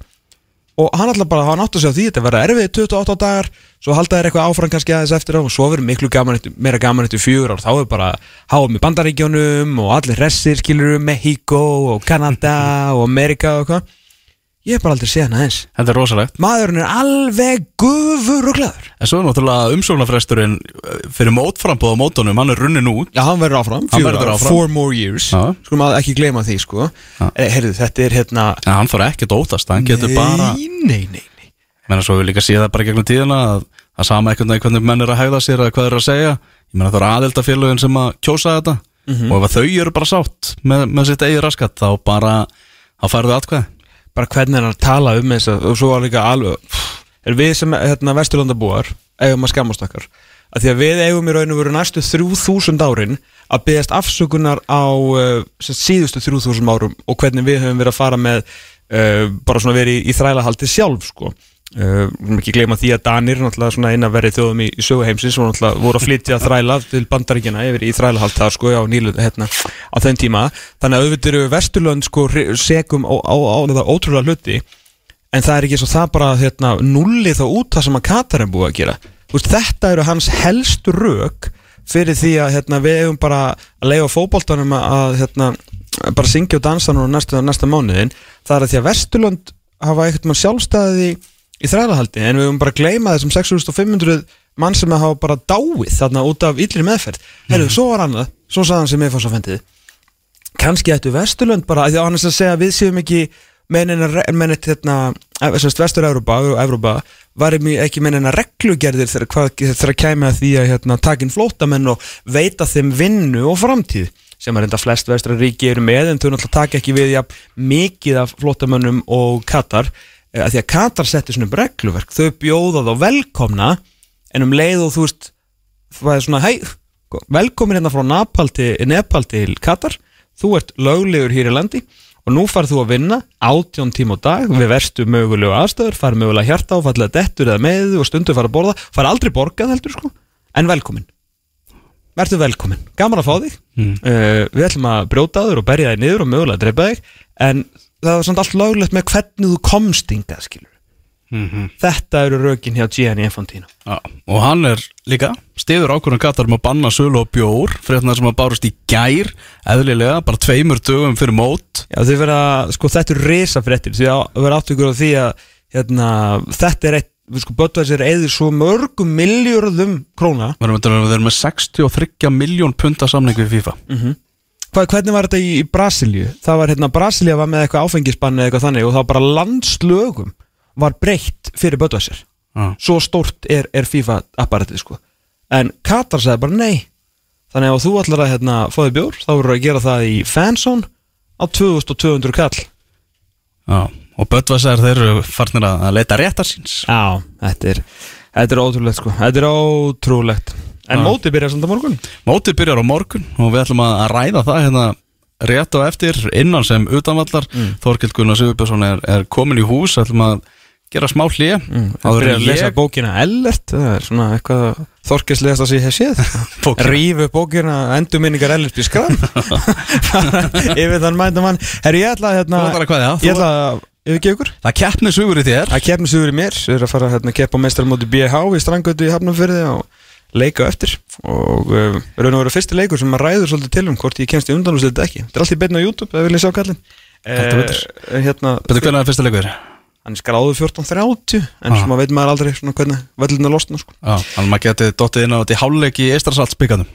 og hann ætla bara, hann átti að segja því þetta verða erfið 28 dagar, svo halda þér eitthvað áfram kannski aðeins eftir á og svo verður miklu gaman eftir, meira gaman eftir fjögur ár, þá er bara háum í bandaríkjónum og allir hressir skilur Mexico og Kanada og Amerika og eitthvað ég hef bara aldrei séð hann aðeins Þetta er rosalegt. Maðurinn er alveg gufur og glæður En svo er náttúrulega umsóknarfresturinn eh, fyrir mótframbóð á mótunum, hann er runnin út. Já, hann verður áfram, Hann verður áfram. four more years. Já. Skulum að ekki gleyma því, sko. Eh, Heyrðu, þetta er hérna En hann þarf ekkert að ótast, hann getur bara Nei, nei, nei, nei Menna svo við líka séð það bara gegnum tíðina að það sama einhvern veginn hvernig menn er að hægða sér eða hvað er að segja. Ég meina það eru aðeldafélögin sem að kjósa þetta. Mhm. og ef að þau eru bara sátt með, með sitt eigið raskat þá bara, þá færðu atkvæði bara hvernig hann er að tala um þess og svo var líka alveg er við sem hérna, vesturlandabúar eigum að skammast okkar. Að því að við eigum í raun og veru næstu 3000 árin að byggast afsökunar á uh, sem síðustu 3000 árum og hvernig við höfum verið að fara með uh, bara svona verið í, í þrælahaldi sjálf sko Uh, ekki gleyma því að Danir eina verið þjóðum í, í söguheimsins og voru að flytja þræla til bandaríkjana yfir í þrælahald þar sko á nýlu hérna á þeim tíma. Þannig að auðvitað eru Vesturlönd sko segum á, á, á, ótrúlega hluti en það er ekki svo það bara hérna, nulli þá út það sem að Katar er búið að gera. Þú veist, þetta eru hans helstu rök fyrir því að hérna, við hefum bara að leiða fótboltanum að, hérna, bara syngja og dansa nú næsta, næsta mánuðin það er að því að Vesturlönd hafa eitthvað sjálfstæði í þrælahaldi en við höfum bara að gleyma þessum 6500 mann sem hafa bara dáið þarna út af yllri meðferð. Herru, svo var annað, svo sagði hann sem ég fór svo fendið kannski ættu Vesturlönd bara því að hann er að segja að við séum ekki með neitt hérna Vestur-Európa og Európa varum ekki með neina reglugerðir þegar, hvað, kæmi að því að hérna, takin flótamenn og veita þeim vinnu og framtíð sem að reynda flest vestra ríki eru með en þau náttúrulega taka ekki við ja, mikið af flótamönnum og Katar að því að Katar setti svona regluverk þau bjóða þá velkomna en um leið og þú veist það er svona, hei, velkomin hérna frá Nepal til, Nepal til Katar þú ert löglegur hér í landi og nú farð þú að vinna átjón tíma á dag við verstu mögulegu aðstöður farð mögulega hjarta og fallega dettur eða með og stundu farð að borða farð aldrei borgað heldur sko en velkomin. Vertu velkomin, gaman að fá þig. Mm. uh, Við ætlum að brjóta þig og berja þig niður og mögulega að drepa þig En það var samt allt löglegt með hvernig þú komst hingað skilur Mhm. Þetta eru rökin hjá Gianni Infantino. Já, og hann er líka stiður ákvörðan Katar um að banna sölu og bjór fyrir það sem að bárust í gær eðlilega, bara tveimur dögum fyrir mót. Já, vera, sko, þetta eru risafréttir því að vera áttökur á því að hérna, þetta er eitt, sko, Böttvæs er eða svo mörgum miljörðum króna. Við erum, við erum með 63 miljón punta samning við FIFA Hvað, hvernig var þetta í, Brasilíu? Það var hérna, Brasilía var með eitthvað áfengisbann eða eitthvað þannig og þá bara landslögum var breytt fyrir Böttvæsir Já. svo stórt er, er FIFA apparatið sko. En Katar sagði bara nei. Þannig að þú ætlar að hérna, þig bjór þá verður að gera það í fansón á 2200 kall. Já, og Böttvæsar þeir eru farnir að leita réttar síns. Já, þetta er, þetta er ótrúlegt sko. Þetta er ótrúlegt En Já. mótið byrjar samt á morgun. Mótið byrjar á morgun og við ætlum að ræða það hérna rétt og eftir innan sem utanvallar mm. Þorkild Gunnar Sigurbjörnsson er, er komin í hús. Ætlum að gera smá hlýja mm. Það byrjar að lesa bókina Ellert. Það er svona eitthvað þorkislegast að sé hef séð. Bókina. Rífu bókina endurminningar Ellert í skram Yfir þann mænda mann. Herri, ég ætla að hérna Þú ætlar að kveðja, þú- Ég ætla að Það keppni sugur í þér. Það keppni sigur í mér. Ég er að fara að hérna, keppa meistarmóti BH í strangötu í Hafnarfyrði og leika eftir og uh, raun og vera fyrsti leikur sem maður ræður svolítið til um hvort ég kemst í undanúslit ekki Þetta er allt í beinna á YouTube ef við viljum sjá kallinn Heldur betur. Eh, hérna, Betur hvernig er fyrsta leikur? hann er skráður 14.30 en Ah. sem maður veit maður aldrei svona hvernig völlinu losna sko. Já, þannig að maður getið dottið inn á þetta í hálfleik í Eistrasaltsbyggarnum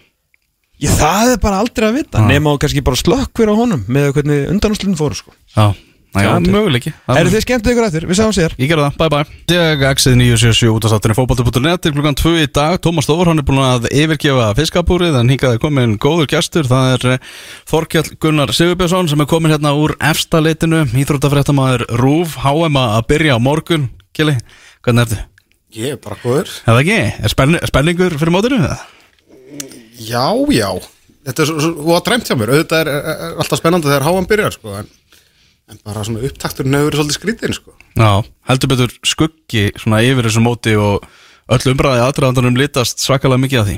Já, það er bara aldrei að vita Ah. nema og kannski bara slökk fyrir á honum með hvernig undanúslitin fóru sko. Já, það er Sjáum til. möguleiki Eru þið skemmt ykkur eftir? Við sáum sér Ég gerði það, bye bye Ég exið 977 út af sattinni fótbolti.net til klukkan 2 í dag Tómas Þór, hann er búin að yfirgefa fiskabúrið en hingaði komin góður gestur það er eh, Þorkjall Gunnar Sigurbjörnsson sem er komin hérna úr efsta leitinu Íþróttafréttamaður Rúf HM að byrja á morgun Kili, hvernig ertu? Ég er bara góður Eða ekki? Er spenni, spenningur fyrir mótinu? eða? Já, já Þetta er svo, svo, svo en, bara svona upptakturinn hefur verið svolítið skrítinn sko. Já, heldur betur skuggi svona yfir þessu móti og öll umræði aðdraðandunum litast svakalega mikið af því.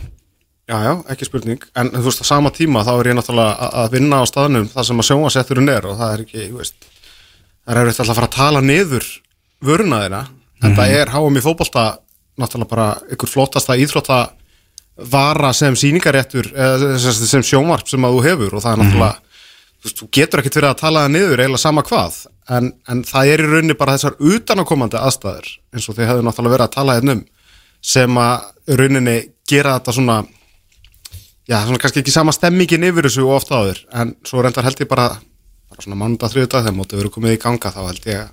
Já, já, ekki spurning. En þú veist, á sama tíma þá er ég náttúrulega að- vinna á staðnum það sem að sjónvasetturinn er og það er ekki, þú veist það er eftir alltaf að fara að tala niður vöruna þeirna en það er háum í fótbolta náttúrulega bara ykkur flottasta íþrótta vara sem sýningaréttur eða sem, sjónvarp sem að þú hefur og það er náttúrulega þú, veist, þú getur ekkert verið að tala það niður eiginlega sama hvað en, en það er í rauninni bara þessar utanakomandi aðstæður eins og þið hefðu náttúrulega verið að tala hérna um sem að rauninni gera þetta svona já, svona kannski ekki sama stemmingin yfir þessu og oft áður, en svo reyndar held ég bara, bara svona mánda þriðdag þegar mótið verið komið í ganga, þá held ég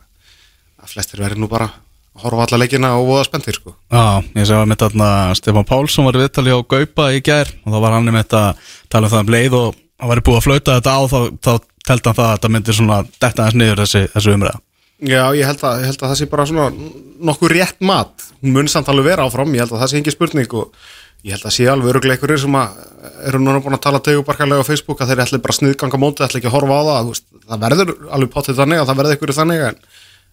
að flestir verið nú bara að horfa alla leikina og voða spenntir sko. Já, ég segi að mitt þarna Stefán Pálsson var viðtali á Gaupa í gær og þá var hann um þetta að tala um það um leið og hann var búið að flauta þetta á þá, þá teldi hann það að þetta myndi svona detta aðeins niður þessi, þessi umræða. Já, ég held, að, ég held að það sé bara svona nokkuð rétt mat, hún mun samt alveg vera áfram, ég held að það sé ekki spurning og ég held að sé alveg öruglega einhverjir sem eru núna búin að tala tegubarkalega á Facebook að þeir ætli bara sniðganga mótið, ætli ekki að horfa á það, veist, það verður alveg potið þannig að það verður einhverju þannig en,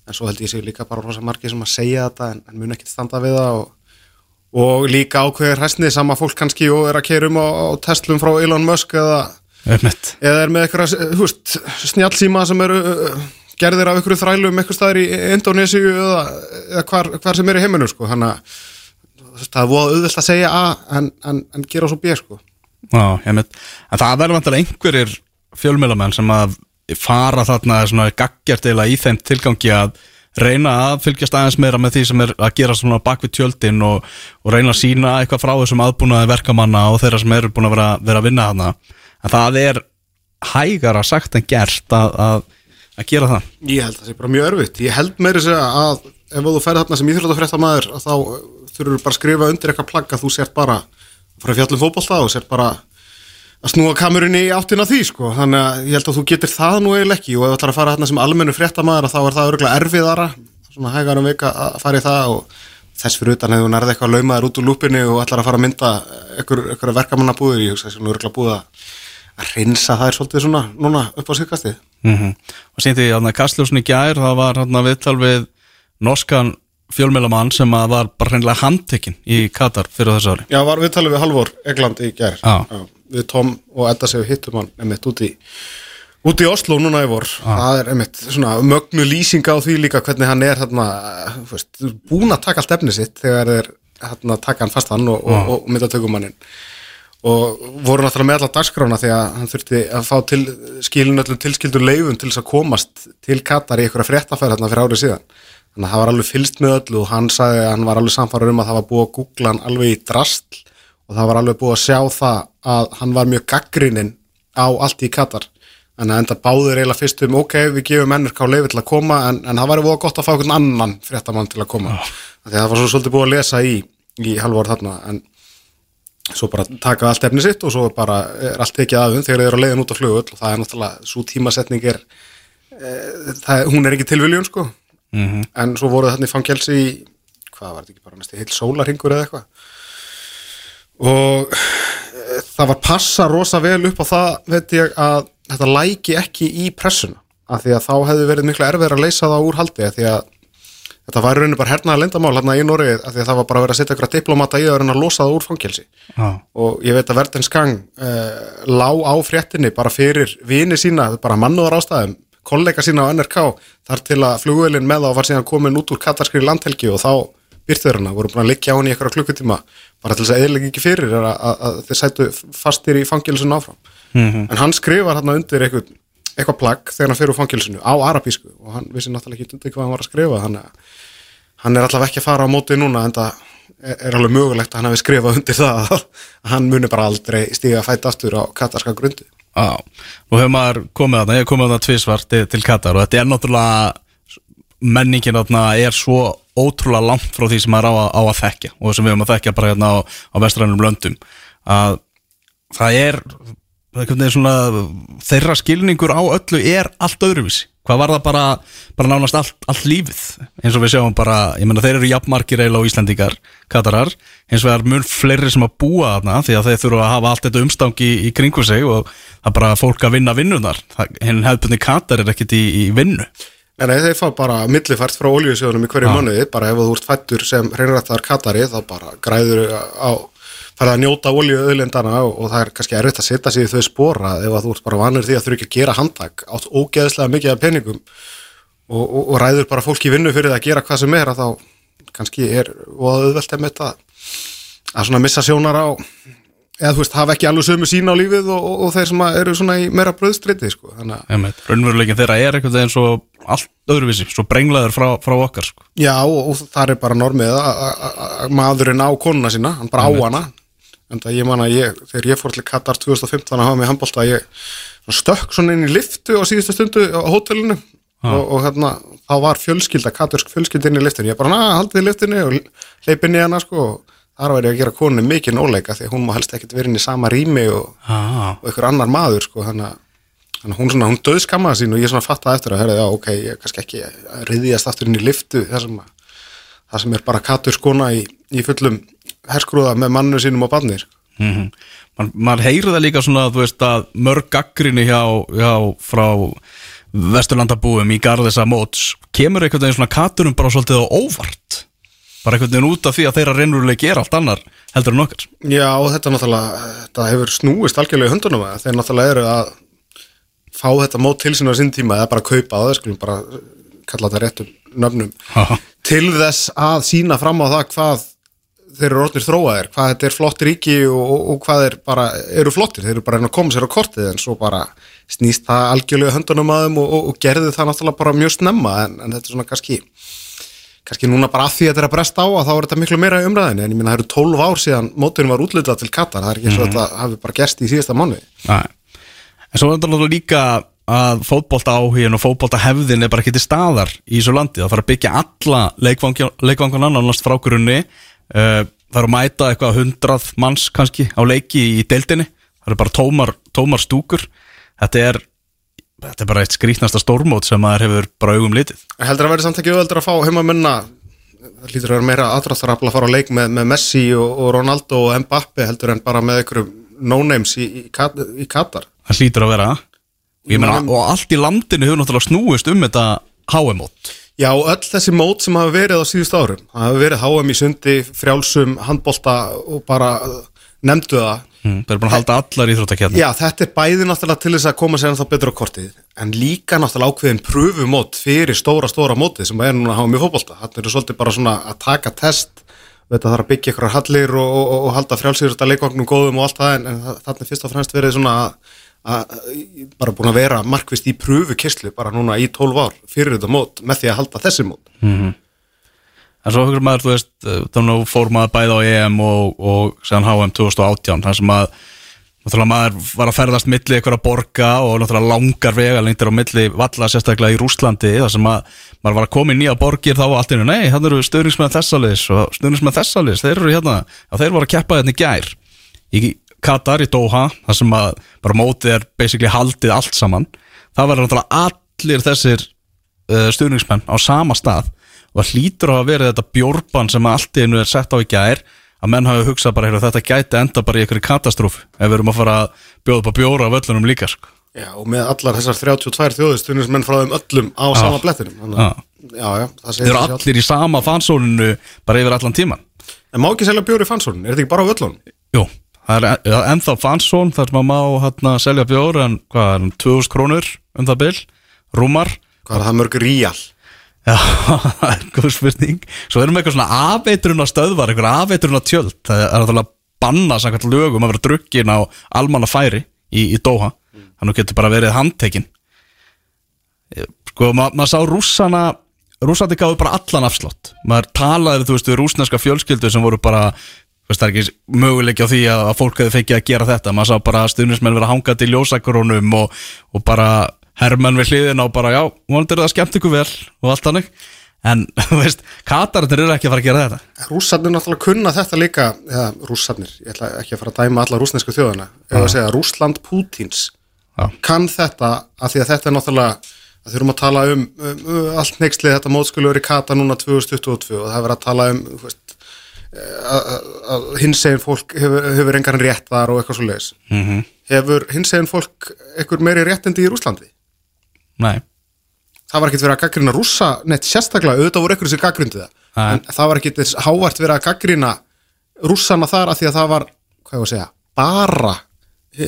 en svo held ég sé líka bara rosa margir sem að segja þetta en, en mun ekki standa við það og, og líka ákveðir hæstnið sama fólk kannski og er að keira um á, á testlum frá Elon Musk eða Einmitt. eða er með eitthvað þú veist, snjálsíma sem eru uh, gerðir af einhverju þrælum eitthvað staðar í Indonésiu eða, eða hvar, hvar sem er í heiminu sko. þannig að það er voða auðvelt að segja A en, en, en gera svo B sko. Já, En það verður vantilega einhverjir fjölmjölamenn sem að fara þarna svona gaggjart eða í þeim tilgangi að reyna að fylgjast aðeins meira með því sem er að gera svona bak við tjöldin og, og reyna að sína eitthvað frá þessum aðbúnaði verkamanna og þeirra sem eru búin að vera, vera að vinna hana en það er hægara sagt en gert að, að, að gera það. Ég held að það sé bara mjög örfitt ég held meiri segja að ef þú ferð þarna sem íþróttafréttamaður að þá þurfur bara að skrifa undir eitthvað plagg að þú sért bara frá fjallum fótbolta og sért bara að snúa kamerunni í áttina því sko. þannig að ég held að þú getur það nú eiginlega ekki. Og ef þú ætlar að fara þarna sem almennu fréttamaður þá er það örgulega erfiðara svona hægar um vika að fara í það og þess fyrir utan hefur þú nærði eitthvað laumaður út úr lúpinni og ætlar að fara að mynda einhver, einhver verkamannabúður sem örgulega búið að reynsa það er svolítið svona núna upp á síðkastið. Mm og síndi ég að Kastljósin í gær það var hann viðtal við norskan fjölmjölamann sem að var bara hreinlega handtekinn í Katar fyrir þessu ári. Já, var við talum við Halvor Egland í gær. Já. Við Tom og Edda séu hittum hann einmitt út í út í Oslo núna í vor. Það er einmitt svona mögnu lýsinga á því líka hvernig hann er veist, búin að taka allt efni sitt þegar þeir þarna taka hann fastan og, og, og myndatökumanninn og voru náttúrulega með alla dagskrána því að hann þurfti að fá til skilin öllum tilskildur leifum til þess að komast til Katar í einhverja fréttafæri þarna fyrir árið síðan. Þannig að það var alveg fylst með öllu og hann sagði að hann var alveg samfæður um að það var búið að googla hann alveg í drastl og það var alveg búið að sjá það að hann var mjög gaggrininn á allt í Katar. En að enda báður eiginlega fyrst um ok, við gefum NRK leifi til að koma en, en það væri búið gott að fá einhvern annan fréttamann til að koma. Því að það var svo svolítið búið að lesa í, í halvor þarna en svo bara taka allt efni sitt og svo bara er allt tekið aðum þegar þeir eru að leiðin út á flugöld og það er náttúrulega, svo tímasetning er e, það, hún er ekki tilviljun sko mm -hmm. en svo voru þarna í fangelsi í, hvað var þetta ekki bara næstu heil sólarhingur eða eitthvað og e, það var passa rosa vel upp á það veit ég að þetta læki ekki í pressuna af því að þá hefði verið miklu erfið að leysa það úr haldi af því að þetta var rauninu bara hernaða lindamál hérna í Noregi að það var bara að vera að setja ykkur að diplomata í að vera að losa það úr fangelsi ah. og ég veit að Verdens Gang uh, lá á fréttinni bara fyrir vini sína, bara mannúðar ástæðum kollega sína á NRK þar til að flugvelin með þá var síðan komin út úr katarskri landhelgi og þá byrþur hana, voru búin að liggja á henni í eitthvað klukkutíma bara til þess að eðlega ekki fyrir að, að, að þeir sætu fastir í fangilsinu áfram mm -hmm. en hann skrifar hérna undir eitthvað, eitthvað plagg þegar hann fyrir úr fangilsinu á arabísku. Og hann vissi náttúrulega ekki undir hvað hann var að skrifa hann, hann er allavega ekki að fara á móti núna en það er, alveg mögulegt að hann hefði skrifað undir það að hann muni bara aldrei stíga að fæta aftur á katarska grundu. Já, nú hefur maður komið að það, ég hef komið að það tvísvart til, Katar og þetta er náttúrulega menningin þarna er svo ótrúlega langt frá því sem maður á að, á að þekkja og sem við höfum að þekkja bara hérna á, á vestrænum löndum. Að það það er svona, þeirra skilningur á öllu er allt öðruvísi. Hvað var það bara, bara nánast allt, allt lífið? Eins og við sjáum bara, ég menna þeir eru jafnmarkir eiginlega á Íslandingar, Katarar. Eins og það er mjög fleiri sem að búa þarna því að þeir þurfa að hafa allt þetta umstangi í, í kringu sig og það er bara fólk að vinna vinnunar, henn hefðbunni Katar er ekkit í, í vinnu. En þeir fá bara millifært frá oljusjónum í hverju Já. mánuði, bara ef þú ert fættur sem hreinrættar Katari þá bara græður á, færða að njóta oljuauðlindana og, og það er kannski erfitt að setja sig í þau spora ef að þú ert bara vanur því að þú ekki að gera handtak átt ógeðslega mikið af peningum og, og, og ræður bara fólk í vinnu fyrir það að gera hvað sem er að þá kannski er og auðvelt að þetta að svona missa sjónar á eða þú veist, hafa ekki alveg sömu sína á lífið og, og, og þeir sem eru svona í meira bröðstriti sko. raunveruleikin þeirra er eitthvað eins og allt öðruvísi, svo brenglaður frá, frá okkar sko. Já, og, og það er bara normið að- að að maðurinn á konuna sína, hann bara á Einmitt. hana en það ég man að ég, þegar ég fór til Katar 2015 að hafa mig handbólta ég svona stökk svona inn í liftu á síðustu stundu á hótelinu. Og, og hérna, þá var fjölskylda, katursk fjölskylda inn í liftinu, ég bara, na, haldið í liftinu og hleyp inn í hana sko. Og þar var ég að gera konunni mikið nóleika því að hún má helst ekkit verið inn í sama rými og, ah. og einhver annar maður sko, þannig að að hún, hún döðskammaði sín og ég svona fattaði eftir að herri, já, ok, ég er kannski ekki að riðjast aftur inn í liftu þar sem, að, sem er bara katur skona í, í fullum herskrúða með mannu sínum og barnir. mm Man, maður heyrir það líka svona veist að mörg gaggrinni hjá, hjá frá vesturlandabúum í garðisa móts kemur einhvern veginn svona katurum bara svolítið á óvart bara einhvern veginn út af því að þeirra reynurlega gera allt annar heldur en okkar Já, og þetta náttúrulega, þetta hefur snúist algjörlega í höndunum að þeir náttúrulega eru að fá þetta mót til sinna á sinn tíma eða bara kaupa á það, skulum bara kalla þetta réttum nöfnum Ha. til þess að sína fram á það hvað þeir eru orðnir þróaðir, hvað þetta er flott ríki og, og, og hvað þeir bara eru flottir, þeir eru bara reyna að koma sér á kortið en svo bara snýst það algjörlega höndunum að þeim og, og, gerði það náttúrulega bara mjög snemma en, en þetta er svona kannski kannski núna bara að því að þetta er að bresta á að þá er þetta miklu meira í umræðinni en ég minna það eru 12 ár síðan móturinn var útlitað til Katar, það er ekki eins og þetta hafi bara gerst í síðasta. Nei. En svo er þetta líka að fótbolta áhugin og fótbolta hefðin er bara ekki til staðar í þessu landi. Það þarf að byggja alla leikvangan annars frá grunni það er að mæta eitthvað hundrað manns kannski á leiki í deildinni. Það eru bara tómar, tómar stúkur. Þetta er, þetta er bara eitt skrýtnasta stórmót sem maður hefur bara augum litið. Heldur að verði samt ekki auðveldur að fá heimamenna það lítur að vera meira aðdraftarafla að fara á leik með, með Messi og, og Ronaldo og Mbappe heldur en bara með einhverjum no-names í, í, í Katar. Það hlýtur að vera. Meina, og allt í landinu hefur náttúrulega snúist um þetta HM-mót Já, öll þessi mót sem hafa verið á síðust árum hafa verið HM í sundi, frjálsum handbolta og bara uh, nefndu það mm. Það er búin að halda allar íþróttakjarni Já, þetta er bæði náttúrulega til þess að koma sér ennþá betur á kortið en líka náttúrulega ákveðin pröfumót fyrir stóra, stóra mótið sem er núna hafa mjög fótbolta. Þannig eru svolítið bara svona að taka test, þetta þarf að byggja ykkur hallir og, og, og halda frjálsýrsta leikvagnum góðum og allt það en, en þannig fyrst og fremst verið svona að, að, bara búin að vera markvist í pröfukyslu bara núna í 12 ár fyrir þetta mót með því að halda þessi mót. En svo hugur maður, þú veist, þannig að fór maður bæði á EM og, og séðan HM 2018, þar sem að náttúrulega maður var að ferðast milli ykkur að borga og náttúrulega langar vega lengtir á milli valla sérstaklega í Rúslandi þar sem að maður var að koma í nýja borgir þá og allt innu, nei, hann eru stöðningsmenn þessalis og stöðningsmenn þessalis, þeir eru hérna þeir voru að keppa hérna í gær í Katar, í Doha, þar sem að bara mótið er basically haldið allt saman það var náttúrulega allir þessir uh, stuðningsmenn á sama stað og það hlýtur á að vera þetta bjórban sem allt í einu er sett á í gær að menn hafi hugsað bara, heyrðu, þetta gæti enda bara í einhverju katastróf ef við erum að fara að bjóða upp að bjóra á völlunum líka sko. Já, og með allar þessar 32 þjóðistunum frá þeim öllum á sama blettinum. Já, já, þeir eru allir í sama fansóninu bara yfir allan tíman En má ekki selja bjóri í fansónun? Er þetta ekki bara á völlunum? Jú, það er en- ennþá fansón þar sem að má hérna, selja bjór en hvað er hann, 2000 krónur um það bil, rúmar. Hvað er það mörg ríal? Já, það er góð spurning. Svo erum við eitthvað svona afeitrun á stöðvar eitthvað afeitrun á tjöld það er náttúrulega banna samkvæmt lögum að vera drukkin á almanna færi í, í Doha. Þannig getur bara verið handtekinn. Eh, Sko, ma maður sá rússana rússandi gáðu bara allan afslott maður talaði, þú veist, við rússneska fjölskyldu sem voru bara, það er ekki möguleiki á því að, að fólk hefði fengið að gera þetta. Maður sá bara stuðnismenn vera hangað í ljósakorónum og, og bara hermenn við hliðina og bara, já, vonandi er það skemmt ykkur vel og allt hannig en, þú veist, katararnir eru ekki að fara að gera þetta. Rússarnir náttúrulega kunna þetta líka, eða rússarnir, ég ætla ekki að fara að dæma alla rússnesku þjóðana, eða að segja Rússland Pútins Já. kann þetta að því að þetta er náttúrulega að þurfum að tala um, um, um allt neykslið þetta mótskulu er í Kata núna 2022 og það er verið að tala um veist, að, hinsegin fólk hefur, hefur engan rétt þar og eitthvað svo leiðis mm -hmm. hefur hinsegin fólk eitthvað meiri réttindi í Rússlandi? Nei, það var ekkert verið að gaggrina rússa neitt sérstaklega, auðvitað voru ykkur sem gaggrindi það Nei. en það var ekkert þess hávart verið að gaggrina rússana þar að því að það var hvað ég að segja, bara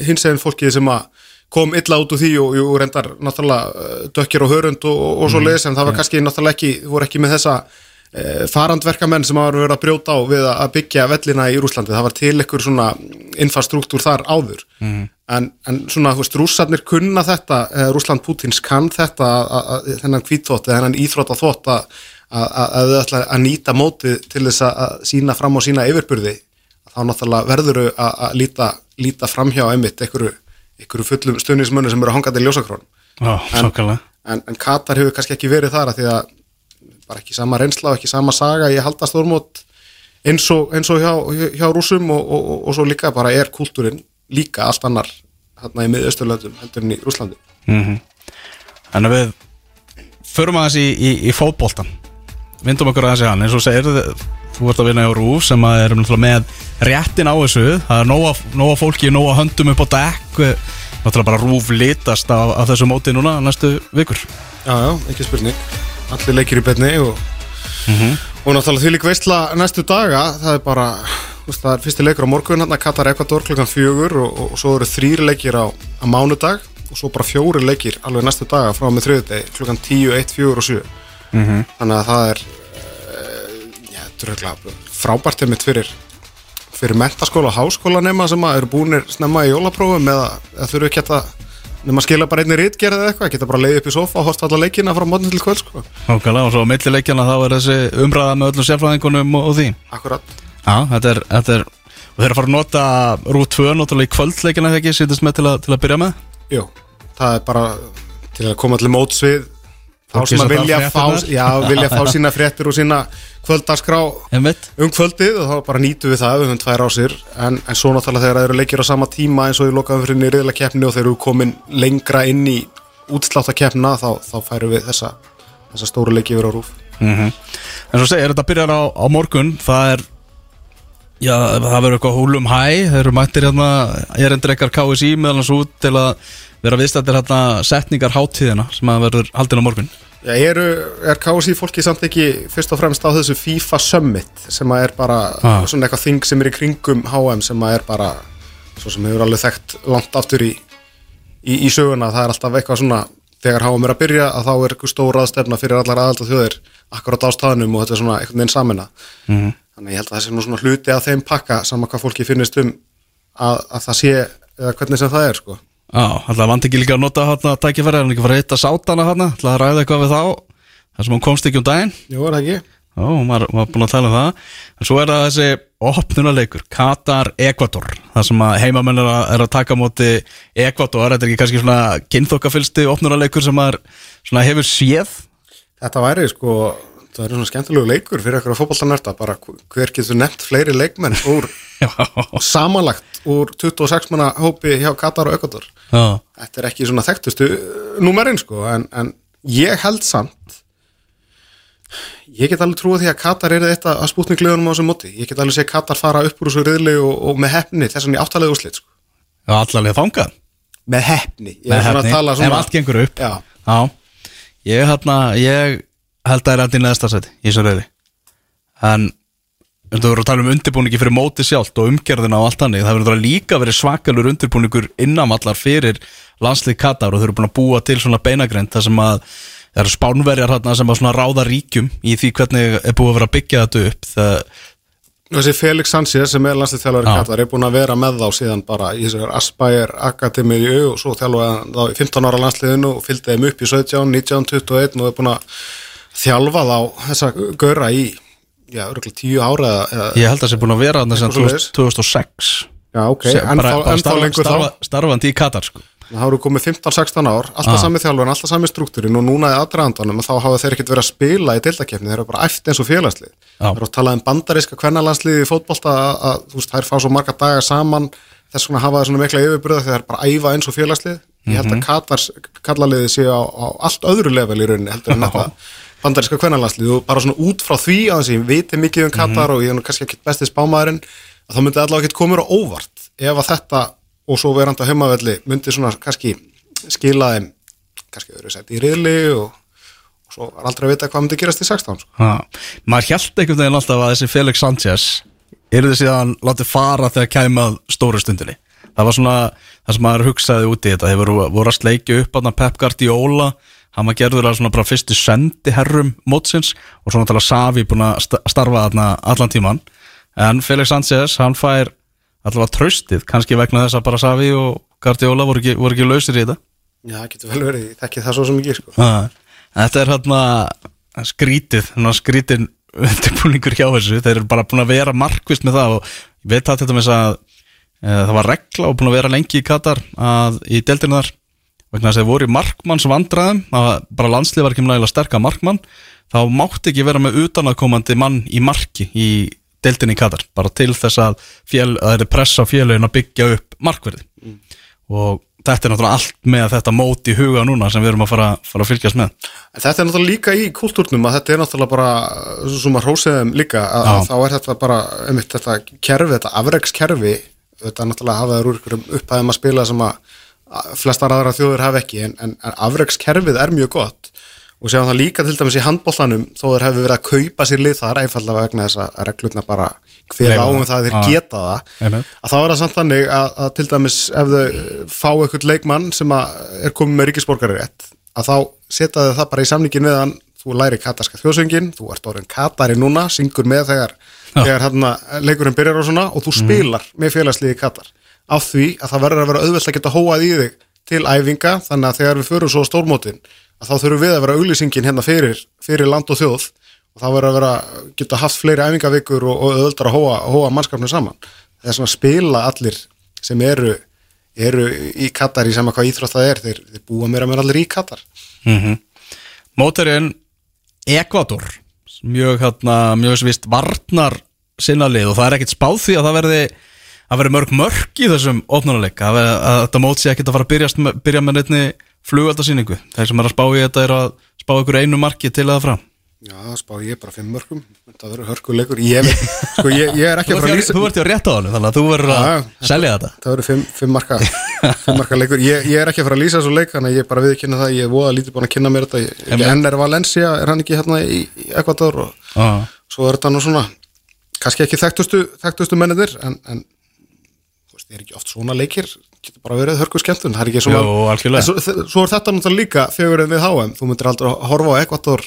hins eginn fólkið sem að kom illa út úr því og, og reyndar náttúrulega eh, dökkir og hörund og, og, og svo Mhm. leiðis en það var kannski náttúrulega ekki, voru ekki með þessa farandverkamenn sem hafa verið að brjóta á við að byggja vellina í Rúslandi það var til ykkur svona infrastruktúr þar áður. Mhm. en, en svona, þú veist, rússarnir kunna þetta eh, Rússland Pútins kann þetta að- að- að- þennan hvítþótt eða þennan íþrótta þótt að að að þau ætla að nýta mótið til þess að- að sína fram á sína yfirburði. Þá náttúrulega verður þau að, að líta, líta framhjá einmitt einhverju, fullum stuðnismönnu sem eru hangandi í ljósakrón já, svakalega en, en Katar hefur kannski ekki verið þar að því að bara ekki sama reynsla og ekki sama saga ég halda stórmót eins og, eins og hjá, hjá rúsum og, og, og, svo líka bara er kúltúrin líka allt annar hérna í miðausturlöndum heldur en í Rúslandi mm Þannig að við förum aðeins í, í, í fótboltan vindum okkur aðeins í hann. Eins og segir þú ert að vinna á Rúf sem náttúrulega með réttin á þessu. Það er nóga, nóga fólki, nóga höndum upp á dekk. Náttúrulega bara Rúf litast af, af þessu móti núna næstu vikur. Já, já, ekki spurning allir leikir í betni og, og náttúrulega því líka veistla næstu daga. Það er bara, það er fyrsti leikur á morgun hérna Katar Ekvator klukkan fjögur og, og, og svo eru þrýr leikir á, á mánudag og svo bara fjóri leikir alveg næstu daga frá með þriðudegi klukkan 10, 1, 4 og 7 þannig að það er uh, já, þetta er frábært einmitt fyrir fyrir mentaskóla og háskóla nema sem að eru búinir snemma í jólaprófum eða þurfu ekki að nema að skila bara einni rítgerð eða eitthvað, geta bara leiði upp í sofa og horta alla leikina frá mótni til kvöld sko. Nákvæmlega og svo á millileikjana þá er þessi umræða með öllum sérfræðingunum og, og því. Akkurat. Já, þetta er, þetta er og þeir eru að fara að nota Rúf 2 náttúrulega í kvöldleikjana þegar ekki sýtist með til að, til að byrja með. Jú, það er bara til að koma allir móts við þá sem að vilja fá, já, vilja fá sína fréttir og sína kvöldaskrá um kvöldið og þá bara nýtu við það við höfum tvær ásir en, en svo náttúrulega þegar það eru leikir á sama tíma eins og í lokaðum fyrir nýriðlega keppni og þeir eru komin lengra inn í útslátta keppna þá, þá færum við þessa, þessa stóru leiki yfir á rúf mm En svo segir þetta byrjar á, á morgun? Það er Já, það verður eitthvað húlum hæ. Þeir eru mættir hérna Ég er endur ekkar KSI meðal hans út Til að vera viðstættir hérna Setningar hátíðina Sem að verður haldin á morgun Já, eru, er KSI fólki samt ekki fyrst og fremst á þessu FIFA Summit sem að er bara Ah. svona eitthvað þing sem er í kringum HM sem að er bara svo sem hefur alveg þekkt langt aftur í, í, í söguna, það er alltaf eitthvað svona þegar HM er að byrja að þá er eitthvað stór aðstefna fyrir allar aðalda þjóðir akkurat á staðnum og þetta er svona einhvern veginn samina Mhm. þannig ég held að það sé nú svona hluti að þeim pakka sama hvað fólki finnist um að, að það sé, eða hvernig sem það er sko Alltaf vant ekki líka að nota hann að tækifæri hann ekki fara að hitta sátana hann alltaf að ræða eitthvað við þá þar sem hann komst ekki um daginn. Jú, er það ekki? Já, maður var búin að tala um það. En svo er það þessi opnunaleikur Katar-Ekvator þar sem að heimamenn er er að taka móti Ekvator, þetta er ekki kannski svona kynþokkafylsti opnunaleikur sem maður svona hefur séð? Þetta væri sko, það er svona skemmtilegu leikur fyrir eitthvað fótballtanerta, bara hver getur nefnt fleiri leikmenn úr samanlagt úr 26 manna hópi hjá Katar og Ökvator. Þetta er ekki svona þekktustu númerinn sko, en, en ég held samt, ég get alveg trúið því að Katar er eitt að spútningliðunum á þessum móti. Ég get alveg sé Katar fara upp úr þessu riðli og, og með hefni þessan í áttalega úrslit sko. já allavega þangað Með hefni. Ég Með svona hefni, tala ef svona. allt gengur upp Já. Já, ég hérna ég held að það er allir neðsta seti í þessu reyði en þú verður að tala um undirbúningi fyrir móti sjálft og umgerðina og allt hannig það verður líka verið svakalur undirbúningur innanvallar fyrir landslið Katar og þau eru búin að búa til svona beinagrind þar sem að það eru spánverjar hérna sem að svona ráða ríkjum í því hvernig er búið að vera að byggja þetta upp. Það, þessi Felix Sanchez sem er landslið Já. Katar er búin að vera með þá síðan bara í Aspire Akademiu og svo hann þá í 15 ára landsliðinu og fylgdi þeim upp í 17, 19, 21 og er búin að þjálfa þá þessa gaura í já, örgulega 10 ára eða, ég held að það sé búin að vera þarna sem Eitthvað svoleiðis. 2006 já, ok, Sem en bara, þá, bara en þá starfa, lengur þá starfandi í Katar sko. þá eru komið 15-16 ár, alltaf Ah. sami þjálfin alltaf sami struktúrin og núna í aðdraðandanum þá hafa þeir ekkert verið að spila í deildakefni þeir eru bara eftir eins og félagslið Já. þeir eru að tala um bandaríska kvennalandslið í fótbolta að, þú veist, þær fá svo marga daga saman þess vegna hafa þeir svona mikla yfirbröða þegar þeir eru bara að æfa eins og félagslið ég held að Mhm. Katars kallaliði séu á, á allt öðru level í rauninni heldur en þetta bandaríska kvennalandslið og bara svona út frá því að þessi viti mikið um Katar Mhm. og ég er nú kannski ekki besti spámaðurinn að þá myndi allavega ekki komur á óvart ef að þetta og svo verandi á heimavelli myndi svona kannski skila þeim kannski öðru sett í riðli og, og svo er aldrei að vita hvað myndi gerast í 16 sko. Ha. maður held einhvern veginn alltaf að þessi Felix Sanchez eru þið síðan látið fara þegar kæmað stóru stundinni það var svona það sem maður hugsaði út í þetta þeir voru, voru að sleikja upp að Pep Guardiola hann var gerður að svona bara fyrstu sendi herrum mótsins og svona tala Savi búin að sta- starfa þarna allan tíman en Felix Sanchez hann fær allavega tröstið kannski vegna þess að bara Savi og Guardiola voru ekki, voru ekki lausir í þetta. Já, það getur vel verið, ég þekki það svo sem ekki sko. Þetta er hérna skrítið, hérna skrítin undirbúningur hjá þessu, þeir eru bara búin að vera markvist með það og veit að þetta með þess að e, það var regla og búin að vera lengi í Katar að í deildinu þar vegna þess að þeir voru í markmanns vandræðum að bara landslið var ekki mjög sterka markmann þá mátti ekki vera með utanakomandi mann í marki í deildinu í Katar bara til þess að, fél, að þeir pressa félögin að byggja upp markverði og þetta er náttúrulega allt með þetta mót í huga núna sem við erum að fara, fara að fylgjast með. En þetta er náttúrulega líka í kultúrnum að þetta er náttúrulega bara, svo sem að hrósiðum líka, að, að þá er þetta bara einmitt þetta kerfi, þetta afreikskerfi þetta er náttúrulega hafa þær úr upphæðum að spila sem að að flestar aðra þjóður hafa ekki, en, en, afreikskerfið er mjög gott og séum það líka til dæmis í handbóllanum þó þeir hefur verið að kaupa sér lið þar einfallega vegna þess að reglutna bara hver áum það. það að þeir Já. geta það Einmitt. að þá er það samt þannig að, að til dæmis ef þau fá eitthvað leikmann sem er komið með ríkisborgari rétt að þá setja þau það bara í samningin við hann þú læri katarska þjóðsöngin, þú ert orðin katari núna, syngur með þegar, þegar hérna, leikurinn byrjar og svona og þú spilar með félagsliði katar af því að það verður að vera auðvelt að geta hóað í þig til æfinga þannig að þegar við förum svo stórmótin að þá þurfum við að vera auglýsingin hérna fyrir, fyrir land og þjóð og þá verður að vera, geta haft fleiri æfingavikur og, og auðvöldar að hóa, hóa mannskapnum saman. Það er svona að spila allir sem eru, eru í Katar í sama hvað íþrótt það er, þeir, þeir búa meira meira allir í Katar. mm -hmm. Mótorinn Ekvator mjög, hérna, mjög svist varnar sinnalið og það er ekkit spáð því að það verði að verði mörg mörg í þessum opnuleik að, að þetta mót sé ekkit að fara að byrja, byrja með neittni flugaldarsýningu þeir sem er að spá í þetta er að spá ykkur einu marki til eða frá. Já, spá ég bara fimm mörgum Það verður hörkuleikur. Ég, sko, ég, ég er ekki að fara að lýsa þú ert hjá rétt á hann Þannig að þú verður að Já, selja þetta. Það verður fimm, fimm, marka, fimm marka leikur. Ég, ég er ekki að fara að lýsa þessu leik Þannig að ég bara viðkynna það. Ég er voða lítið búin að kynna mér þetta. Ég- Einmitt. En er Valencia, er hann ekki hérna í, í Ecuador og svo er þetta nú svona kannski ekki þekktustu, þekktustu mennir en, en veist, það er ekki oft svona leikir getur bara verið hörku skemmtun það er ekki svona. En svo, svo er þetta náttúrulega líka fjögur en við HM þú myndir aldrei horfa á Ekvator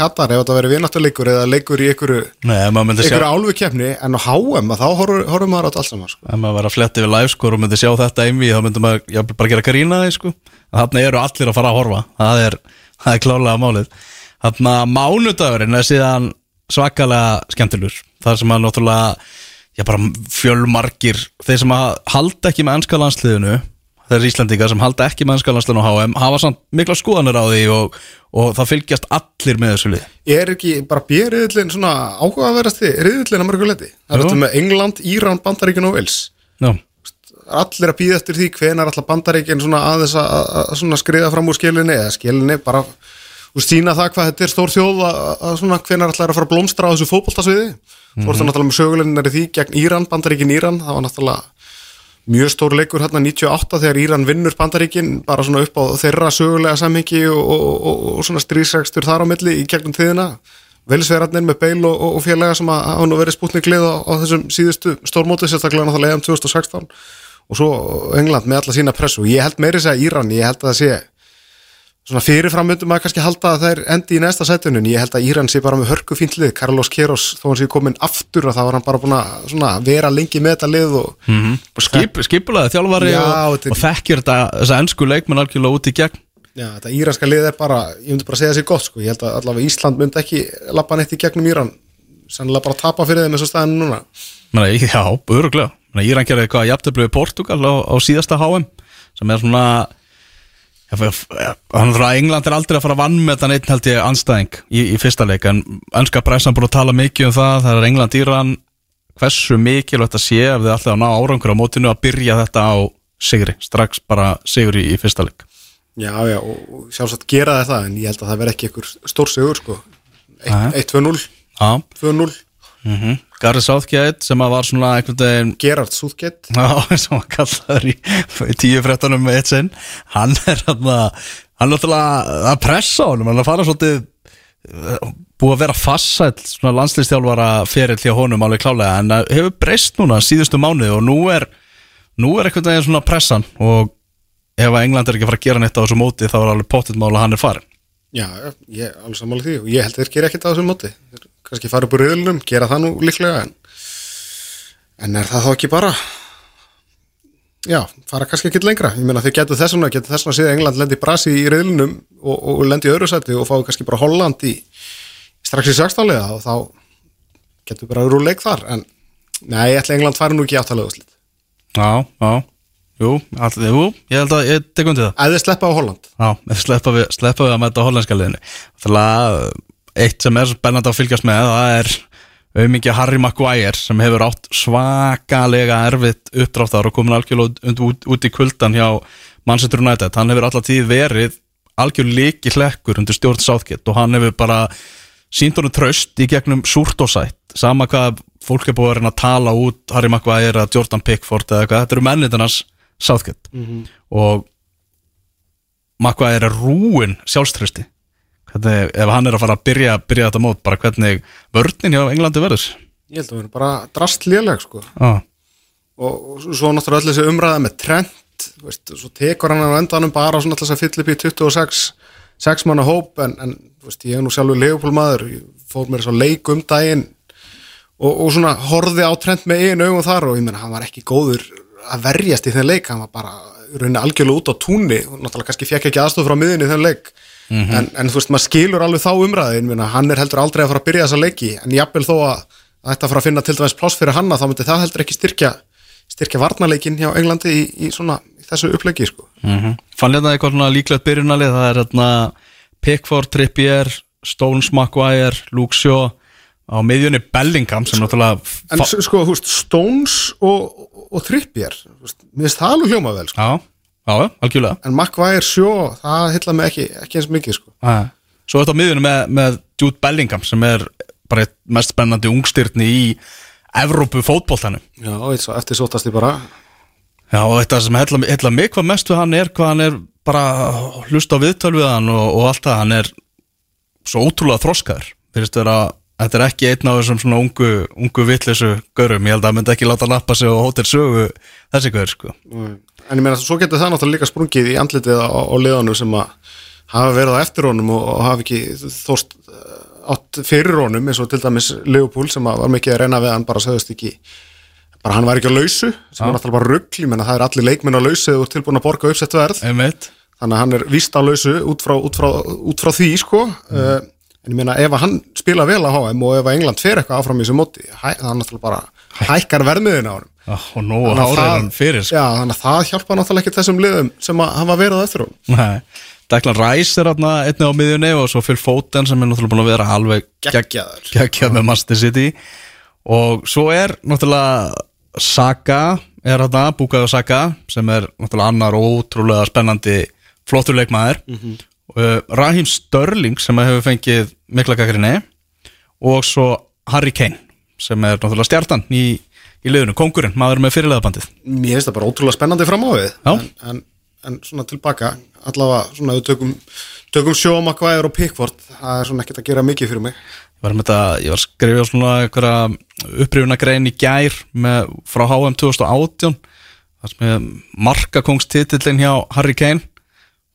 Katar ef þetta verið vináttuleikur eða leikur í einhverju, maður álfukefni en á HM að þá horfum, horfum maður á þetta alls saman sko. ef maður var að fletta yfir live score og myndi sjá þetta einvi þá myndi maður jafnvel bara gera grína því sko. þannig eru allir að fara að horfa það er, það er klálega málið þannig að mánudagurinn er síðan svakalega skemmtilur þar sem að náttúrulega já, bara fjölmargir þeir sem halda ekki með ennska landsliðinu þeir Íslandingar sem halda ekki með ennska landsliðinu á HM hafa samt mikla skoðanir á því og, og það fylgjast allir með þessu lið er ekki bara björriðlinn svona áhugaverðasti riðillin að mörguleiti það er með England, Íran, Bandaríkin og Wales. Já, allir að býða eftir því hvenar allar bandaríkinn svona aðeins að, að, að svona skriða fram úr skilinni eða skilinni bara og sína það hvað þetta er stór þjóð að, að svona hvenar allar að fara að blómstra á þessu fótboltasviði -hmm. þú ert náttúrulega með sögulinnar í því gegn Íran, bandaríkinn Íran. Það var náttúrulega mjög stór leikur hérna 98 þegar Íran vinnur bandaríkinn bara svona upp á þeirra sögulega samhengi og, og, og, og svona strísregstur þar á milli í gegnum tíðina. Velsverarnir með beil og, félaga sem að hafa nú verið spútni glið á, á þessum síðustu stórmóti sérstaklega náttúrulega EM 2016 og svo England með alla sína pressu. Ég held meiri segja Íran, ég held að það sé svona fyrirfram myndum að kannski halda að þær endi í næsta sætunum, ég held að Íran sé bara með hörku fínt lið, Carlos Queiroz þó hann sé komin aftur og þá var hann bara búin að svona, vera lengi með þetta lið og mm Skip, skipulaði þjálfari Já, og, er- og þekkir þetta þessa ennsku leikmenn algjörlega út í gegn. Já, þetta íranska lið er bara, ég myndi bara segja sér gott sko, ég held að allavega Ísland myndi ekki lappa neitt í gegnum Íran, sannlega bara tapa fyrir þeim eins og staðinu núna. Menna, Já, öruglega Íran gerði eitthvað jafntöflu í Portugal á, á síðasta HM sem er svona Þannig að England er aldrei að fara að vann með þann einn held ég anstæðing í, í fyrsta leik en önska pressan búin að tala mikið um það það er England Íran. Hversu mikilvægt að sé ef þið alltaf ná árangur á mótinu að byrja þetta á sigri? Strax bara sigri í fyrsta leik. Já, já, og, sjálfsagt gera það en ég held að það verði ekki einhver stór sigur sko. Nei. 1-2-0, Já, 2-0 mm -hmm. Garri Southgate sem að var svona einhvern veginn Gerard Southgate. Já, eins og hann kallaður í, í tíu fréttanum með eitt sinn. Hann er hann að hann er að pressa honum. Hann er að fara svolítið eh, búið að vera fassæll svona landslýstjálfara ferill hjá honum alveg klálega en það hefur breyst núna síðustu mánuði og nú er nú er einhvern veginn svona pressan. Og ef að England er ekki að fara að gera neitt á þessu móti þá er alveg pottitt mál að hann er farin Já, ég er alveg sammála því og ég held að gera ekkert á þessum móti kannski fara upp úr riðlunum, gera það nú líklega en, en er það þá ekki bara já, fara kannski ekkert lengra. Ég meina þeir getur þessuna, getur þessuna síðan England lendi brasi í riðlunum og, og lendi í öðru sæti og fái kannski bara Holland í strax í sextálega og þá getur bara rúð leik þar en nei, ég ætla England fari nú ekki áttalega úrslit. Já, já, jú, all, jú ég held að ég tek undir það. Að þið sleppa á Holland. Já, sleppa við, sleppa við að mæta hollenska liðinu. Þannig eitt sem er spennandi að fylgjast með það er auðmikið Harry Maguire sem hefur átt svakalega erfitt uppdráttar og komin algjörlega út, út, út í kuldan hjá Manchester United. Hann hefur alltaf tíð verið algjör líki hlekkur undir stjórn Southgate og hann hefur bara sínt honum tröst í gegnum súrt og sætt. Sama hvað fólk er búið að reyna að tala út Harry Maguire eða Jordan Pickford eða eitthvað, þetta eru mennitarnas Southgate. Og Maguire er rúin sjálfströsti hvernig, ef hann er að fara að byrja, byrja þetta mót, bara hvernig vörnin hjá Englandi verður? Ég held að það er bara drast léleg sko. Ah. og, og svo náttúrulega öll þessi umræða með Trent þú veist, svo tekur hann á endanum bara svona alltaf að fylla upp í 26 6 manna hóp en, en veist, ég er nú sjálfur Leopold maður ég fór mér svo leik um daginn og, og svona horfði á Trent með einu augum þar og ég menna hann var ekki góður að verjast í þenn leik hann var bara rauninni algjörlega út á túnni og náttúrulega kannski fekk ekki aðstof frá miðinni í þenn leik en, en þú veist, maður skilur alveg þá umræðin hann er heldur aldrei að fara að byrja þessa leiki en jafnvel þó að það að fara að finna til dæmis pláss fyrir hanna þá myndi það heldur ekki styrkja styrkja varnarleikin hjá Englandi í, í, svona, í þessu upplegi sko. mm -hmm. Fann hérna eitthvað svona líklegt byrjunalið það er hérna Pickford, Trippier Stones, Maguire, Luke Shaw á miðjunni Bellingham sem náttúrulega en sko, þú veist, Stones og, og Trippier, mér finnst það alveg hljóma vel sko. Já, algjörlega en Maguire sjó, það hitla mig ekki, ekki eins mikið sko. ah. Svo er þetta á miðunum með, með Jude Bellingham sem er bara mest spennandi ungstyrni í Evrópu fótboltanum Já, svo eftir sótast ég bara Já, og þetta sem heilla, heilla mig hvað mest við hann er hvað hann er bara að hlusta á viðtöl við hann og, og allt það, hann er svo ótrúlega þroskaður þetta er ekki einn af þessum svona ungu, ungu vitleysu görum, ég held að hann myndi ekki láta nappa sig og hóttir sögu þessi gaur sko. En ég meina, svo getur það náttúrulega líka sprungið í andlitið á, á liðanum sem að hafa verið á eftir honum og, og hafa ekki þóst uh, átt fyrir honum eins og til dæmis Leopold sem var mikið að reyna við hann bara sagðist ekki bara hann var ekki á lausu sem er náttúrulega bara ruggli, menn að það er allir leikminn á lausu eða þú ert tilbúin að borga uppsett verð. Einmitt. þannig að hann er víst á lausu út frá, út frá, út frá því sko. Uh, en ég meina ef hann spila vel á HM og ef England fer eitthvað áfram í þessu móti það er náttúrulega bara hækkar vermiðin á hann Já, og nú hárið hann fyrir sko. Já, þannig að það hjálpa náttúrulega ekki þessum liðum sem að hafa verið eftir hún Declan Rice er hérna einnig á miðjunni og svo Phil Foden sem er náttúrulega búin að vera alveg Geggjaður. geggjað með Master City. Og svo er náttúrulega Saka er hérna, Bukayo Saka sem er náttúrulega annar ótrúlega spennandi flottur leikmaður. Mm Raheem Sterling sem hefur fengið mikla kakrinni og svo Harry Kane sem er náttúrulega stjartan í, í liðinu, kongurinn, maður með fyrirleðabandið Mér finnst það bara ótrúlega spennandi fram á við. En, en, en svona tilbaka allavega svona við tökum, tökum sjómakvæður og pickford það er svona ekkert að gera mikið fyrir mig. Var, þetta, ég var að skrifa svona einhverja upprifuna grein í gær með, frá HM 2018 þar sem er markakongstitillin hjá Harry Kane.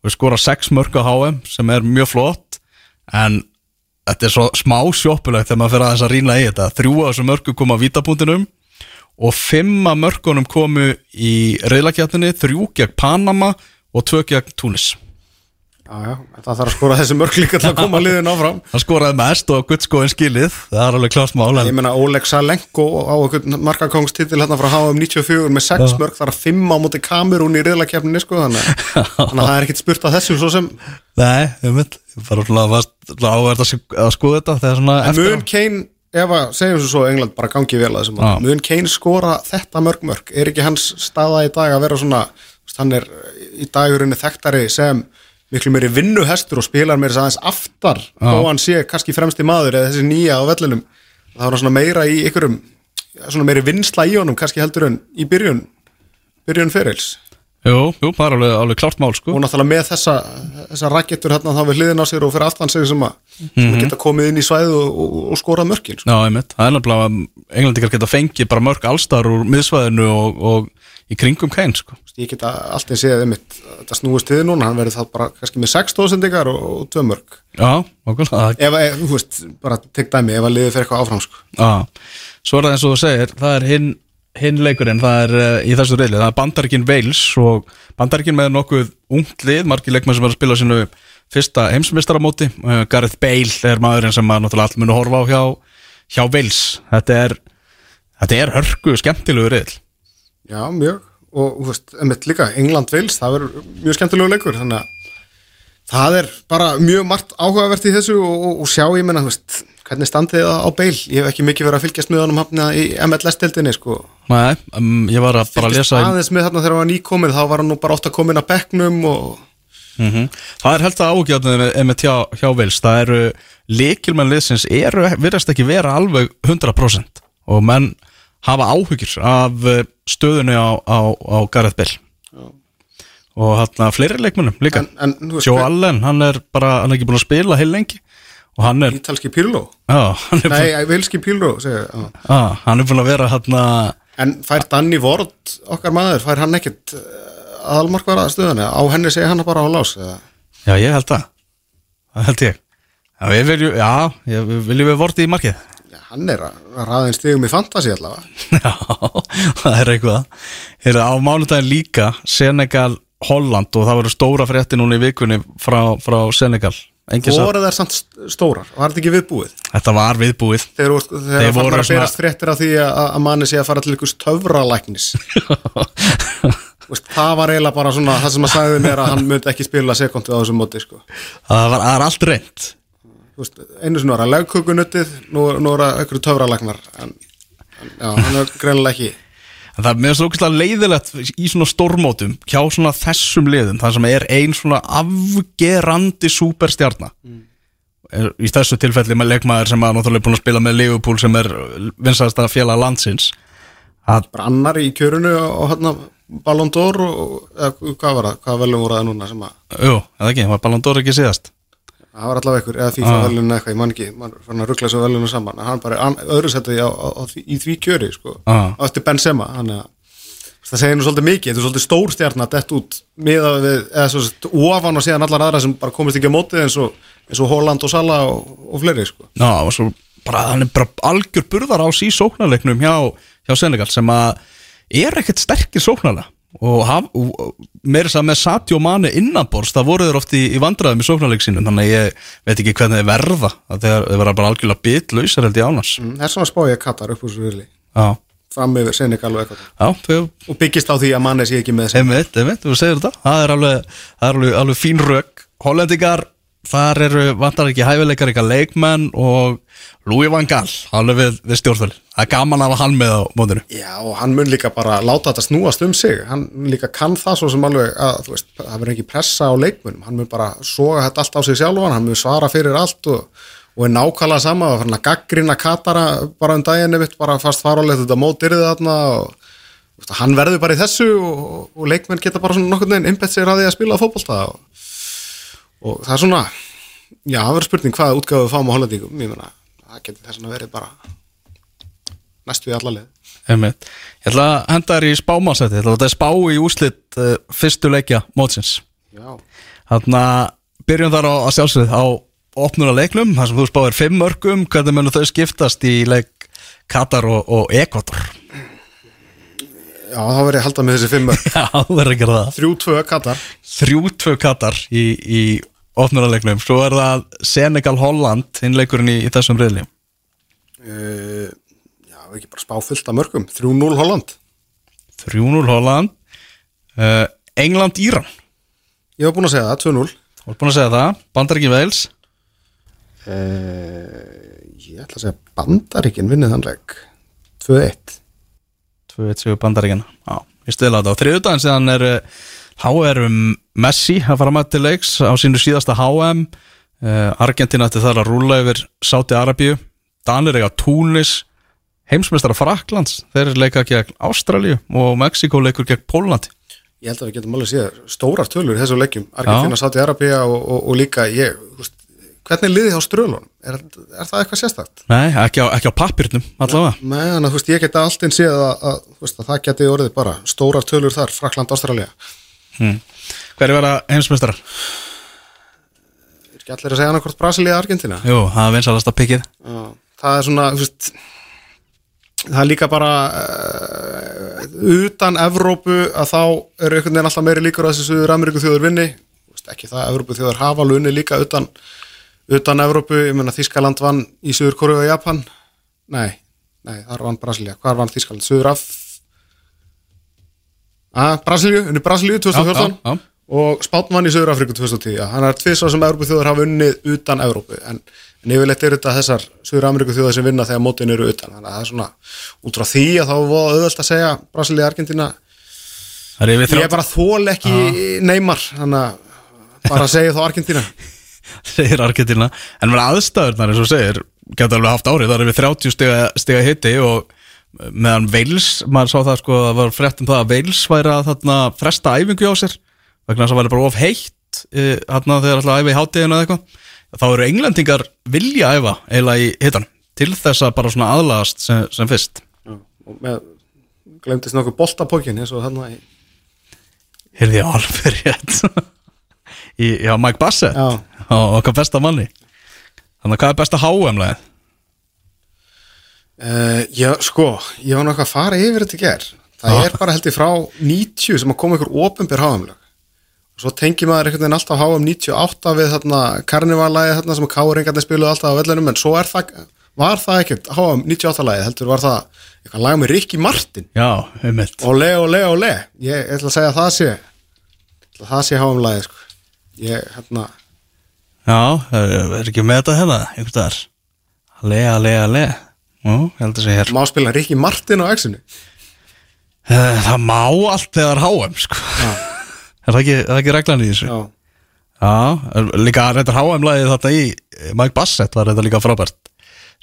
Og skora 6 mörg á HM sem er mjög flott en þetta er svo smá sjoppulegt þegar maður fyrir aðeins að rýna í þetta. Þrjú af þessu mörgu koma á vítapunktinum og fimm af mörgunum komu í reyðlakjartinni, þrjú gegn Panama og tvö gegn Túnis. Já, já, það þarf að skora þessi mörg líka til að koma liðin áfram. Hann skoraði mest og guttskóin skilið. Það er alveg klart mál en Ég meina Oleg Salenko á okkur markakongstitil hérna frá HM 94 með 6 mörg þar að 5 á móti kamerún í riðlakefninni sko þannig að þannig að það er ekkert spurt að þessu svo sem. Nei, mynd, ég bara svona áverð að, sk- að skoða þetta þegar svona eftir mun Kane, ef að segjum svo svo England bara gangi vel að þessum Já. mun Kane skora þetta mörg mörg? Er ekki hans staða í dag að vera svona hann er í dagurinni þekktari sem miklu meiri vinnuhestur og spilar meiri aðeins aftar þó hann sé kannski fremsti maður eða þessi nýja á vellinum? Það var svona meira í ykkurum svona meiri vinsla í honum kannski heldur en í byrjun byrjun ferils Jú, jú, það er alveg, alveg klart mál sko. Og náttúrulega með þessa, þessa rakettur hérna þá við hliðin á sér og fyrir aftan sig sem að, sem að geta komið inn í svæðu og, og, og skorað mörkin sko. Já, mynd, það er nefnilega að englendingar geta fengið bara mörg allstar úr miðsvæðinu og, og í kringum Kane sko. Ég geta alltaf séð um þetta snúist til núna, hann verður það bara kannski með 6 stóðsendingar og, og 2 mörg. Já, okkurlega ef, ef, þú veist, bara tek dæmi ef að liðið fyrir eitthvað áfram sko. Já, svo er það eins og þú segir, það er hinn hinn leikurinn, það er uh, í þessu reyli það er Bandaríkin Wales og Bandaríkin með nokkuð ungt lið, margir leikmenn sem er að spila sínu fyrsta heimsmeistaramóti. Uh, Gareth Bale er maðurinn sem maður náttúrulega allt munu horfa á hjá, hjá Wales. Þetta er, þetta er hörku skemmtilegu reyl já, mjög. Og þú veist, emitt líka, England-Vils það verður mjög skemmtilegu leikur þannig að það er bara mjög margt áhugavert í þessu og, og, og sjá ég menna, þú veist, hvernig standið það á Bale? Ég hef ekki mikið verið að fylgjast með honum hafna í MLS-tildinni sko. Nei, um, ég var að bara að lesa í aðeins með þarna þegar hann var nýkominn þá var hann nú bara að komin að bekknum og Mhm. Það er held að ágjörnum með hjá, hjá Vils, það eru líkilmenn liðsins eru, virðast ekki vera alveg 100% og menn hafa áhyggjur af eh, stöðunni á, á, á Gareth Bale. Og hann að fleiri leikmennum líka. Joe Allen, hann er bara, hann er ekki búin að spila heil lengi er, ítalski Pirlo? Er, nei, vilski Pirlo á, hann er búin að vera hann að en fær Danny Ward okkar maður, fær hann ekkit aðalmarkvara stöðunni, á henni segja hann bara á lás eða? Já, ég held það. Það held ég. Já, við viljum, já, viljum við vortið í markið? Já, hann er að að raða einn stigum í fantasi allavega. Já, það er eitthvað. Heyrðu, á mánudaginn líka Senegal, Holland og það verður stóra frétti núna í vikunni frá, frá Senegal voru þær samt stórar, var þetta ekki viðbúið? Þetta var viðbúið. Þegar, þegar Þeir voru var að svona- berast fréttir af því að, að manni sé að fara til ykkur töfralæknis. Veist, það var eiginlega bara svona það sem að sagði mér að hann myndi ekki spila sekundu á þessum móti sko. Það var, það er allt reynd einu sinni var að legkökunuttið nú, nú er að ykkur töfralæknar en, en já, hann er greinilega ekki En það er mér svo okkur leiðilegt í svona stórmótum hjá svona þessum liðum þar sem er ein svona afgerandi superstjarna. Er í þessu tilfelli með leikmaður sem að náttúrulega er búin að spila með Liverpool sem er vinsast að fjalla landsins. Að, bara annar í kjörunu og hérna Ballon d'Or eða, hvað var það, hvað velum voru það núna sem að jú, eða ekki, var Ballon d'Or ekki síðast það var allavega ykkur, eða FIFA Ah. velun eitthvað, ég man ekki, mann fann að ruggla þessu velunum saman, en hann bara öðru setið því- í því kjöri, sko, Ah. á eftir Benzema, þannig að það segir nú svolítið mikið, þetta er svolítið stór stjarnar dett út miða við, eða svo sett, ofan og síðan allar aðra sem bara komist ekki á mótið eins og, eins og Holland og Sala og, og fleiri, sko. Já, og svo bara, hann er bara algjör burðar á sí sóknarleiknum hjá, hjá Senegal sem að er ekkert sterkir sóknarlega og, og, meira þess að með Satjó Mane innanborst, það voru þeir oft í, í vandræðum í sóknarleik sínum, þannig að ég veit ekki hvernig þeir verða, að þeir, verða bara algjörlega bitlausar held ég ánars Mm, Það er svona spá ég Katar upp úr svo virli, Já, fram yfir Senegal og eitthvað. Og byggist á því að manni sé ekki með þessi. Einmitt, einmitt, þú segir þetta. Það er alveg, er alveg, alveg fín rögg Hollendingar, þar eru vantar ekki hæfileikar eitthvað leikmenn og Louis van Gaal, alveg við, við stjórnvöld. Það er gaman að hann með á mótinu. Já, og hann mun líka bara láta þetta snúast um sig. Hann líka kann það svo sem alveg að, veist, það verður ekki pressa á leikmunum hann mun bara soga þetta allt á sig sjálfan hann mun svara fyrir allt og, og er nákvæmlega sama og hann gaggrina Katara bara um daginn mitt, bara fast farálegt þetta mótirðið þarna og hann verður bara í þessu og, og leikmenn geta bara svona nokkurn veginn innbett sér að því að spila fótbolta og, og það er svona já, það verður spurning hvaða útgáfu við fáum á hollendingum. Ég meina, það getur þess að verið bara næstu í alla leið. Einmitt. Ég ætla að henda þér í spámasæti Þetta er spá í úslit uh, fyrstu leikja mótsins. Þannig að byrjum þar á að sjálfsögð á opnuna leiknum þar sem þú spáir fimm mörgum hvernig munum þau skiptast í leik Katar og, og Ekvator Já, þá verður ég að halda með þessi fimm mörg. Já, þú verður að gera það. Þrjú tvö Katar. þrjú tvö Katar í, í opnunarleiknum, svo er það Senegal Holland, innleikurinn í, í þessum reyðli Uh, já, við ekki bara spá fullt af mörgum. 3-0 Holland. 3-0 Holland uh, England Íran Ég var búinn að segja það, 2-0. þú er búin að segja það, Bandaríkin Veils Uh, ég ætla að segja Bandaríkin vinnið þann leik. 2-1. 2-1 sigur Bandaríkin Já, ég stila þetta á þriðudaginn síðan er HR Messi að fara með til leiks á sínu síðasta HM uh, Argentina ætti þar að rúla yfir Sáti Arabíu Danir eiga Túnis heimsmeistara Fraklands þeir leika gegn Ástralíu og Mexiko leikur gegn Pólandi Ég held að við getum alveg séð stórar tölur í þessu leikjum. Argentina, Saudi Arabia og, og, og líka ég, veist, hvernig er liðið á strölunum? Er, er það eitthvað sérstakt? Nei, ekki á, ekki á pappirnum allavega Nei, þannig að ég geti allt einn séð að, að, að það geti orðið bara stórar tölur þar, Frakland, Ástralja. Hverju vera heimsmeistarar? Er ekki allir að segja annarkvort Brasilía, Argentina? Jú, það er vinsalasta pikkið. Já, það er svona þú veist, það er líka bara uh, utan Evrópu að þá eru einhvern veginn alltaf meiri líkur að þessi Suður Ameríku þjóður vinni ekki það, Evrópu þjóður hafa alveg unni líka utan, utan Evrópu, ég meina Þískaland vann í Suður Kóru og Japan. Nei, nei, þar vann Brasilia hvað vann Þískaland, Suður Af Brasilíu, unni Brasilíu 2014 Já, já, og Spátn vann í Söður Afríku 2010 já. hann er tvisvar sem Európu þjóðar hafa unnið utan Európu en, en yfirleitt er þetta þessar Söður Ameríku þjóðar sem vinna þegar mótin eru utan. Þannig að það er svona út frá því að þá er auðvöld að segja Brasilía, Argentina Það er yfir ég er bara þól ekki neymar þannig að bara segja þá Argentina segir Argentina en með aðstæðurnar eins og segir geta alveg haft árið, það er við 30 stiga, stiga hitti og meðan Veils maður sá það sko, það var frétt um það að Veils væri að þarna fresta æfingu á sér vegna þess að það væri bara of heitt e, þarna þegar alltaf æfi í hátíðinu eða eitthvað þá eru englendingar vilja æfa eiginlega í hittan til þess að bara svona aðlagast sem, sem fyrst Já, og með glemtist nokkuð boltapókin eins og þarna í rétt í, Já, Mike Bassett Já. okkar besta manni Þannig að hvað er besta HM-læð? Uh, já, sko, ég var náttúrulega að fara yfir þetta ger það er bara held ég frá 90 sem að koma ykkur ofinbyr háamlög og svo tengi maður einhvern veginn alltaf háam 98 við þarna karnivalæði þarna sem að káringarnir spiluðu alltaf á vellunum en svo er það, var það ekkert háam 98 læði, heldur var það eitthvað lag með Ricky Martin? Já, um mitt Ole, ole, ole ég ætla að segja að það sé ég að það sé háam læði sko. ég, hérna. Já, er, ekki með þetta hérna einhvers staðar? Ale, ale, ale Jú, ég held að segja hér. Má spila Ricky Martin á exinu Eh, Það má allt þegar HM sko. er, það ekki, er það ekki reglan í þessu? já, Já, líka reyndar HM-lagið þarna í Mike Bassett var þetta líka frábært.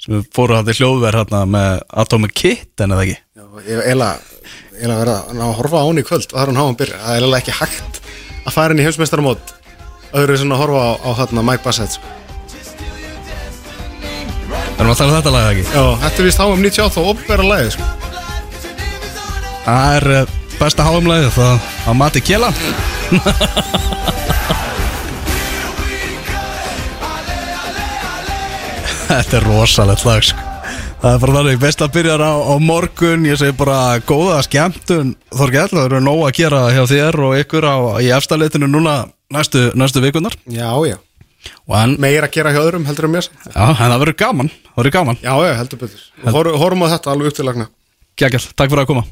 Sem fóru hann í hljóðverð hérna með Atomic Kitten eða ekki? Já, ég eiginlega eiginlega verið að horfa á hún í kvöld. Og það er hún háum byrja, það er eiginlega ekki hægt að fara inn í heimsmeistaramót öðru sem að horfa á, á hérna Mike Bassett sko. Við að tala um þetta lagið ekki? Já, þetta er vist háum 98 og opnverða lagið sko. Það er eh, besta HM-lagið það að mati kjela Þetta er rosalegt lag sko. Það er bara þannig, best að byrja á, á morgun Ég segi bara góða skemmtun Þorgell, það eru nóg að gera hjá þér og ykkur á, í efstaleitinu núna næstu, næstu vikunar Já, já, En, meira að gera hjá öðrum heldur en mér já, það verður gaman gaman, Já, já, heldur betur. Hor, Horfum á þetta alveg upp til lagna geggjall, takk fyrir að koma.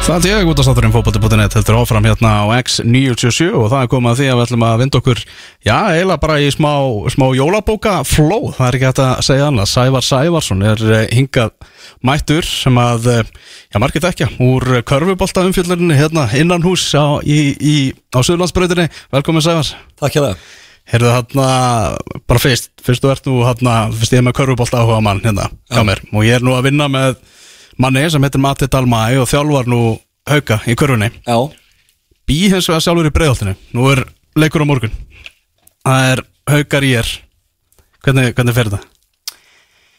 Það er ég út af státturinn fókbóti.net heldur áfram hérna á X977 og það er komið að því að við ætlum að vinda okkur já, eiginlega bara í smá, smá jólabóka fló, það er ekki hægt að segja annað. Sævar Sævarsson er eh, hingað mættur sem að eh, já, margir þekkja, úr körfubolta umfjöldurinn hérna innan hús á, í, í, á Suðlandsbrautinni, velkomin Sævars Takk hjá það Herðu hérna, bara fyrst, fyrst þú ert nú hérna, fyrst ég er með körfubolta áhuga mann hérna, hjá mér. Og ég er nú að vinna með manni sem heitir Matti Dalmæ og þjálfar nú hauka í körfunni. Já, Bí hins vegar sjálfur í breiðoltinu Nú er leikur á morgun. Það er haukar í er Hvernig, hvernig fer þetta?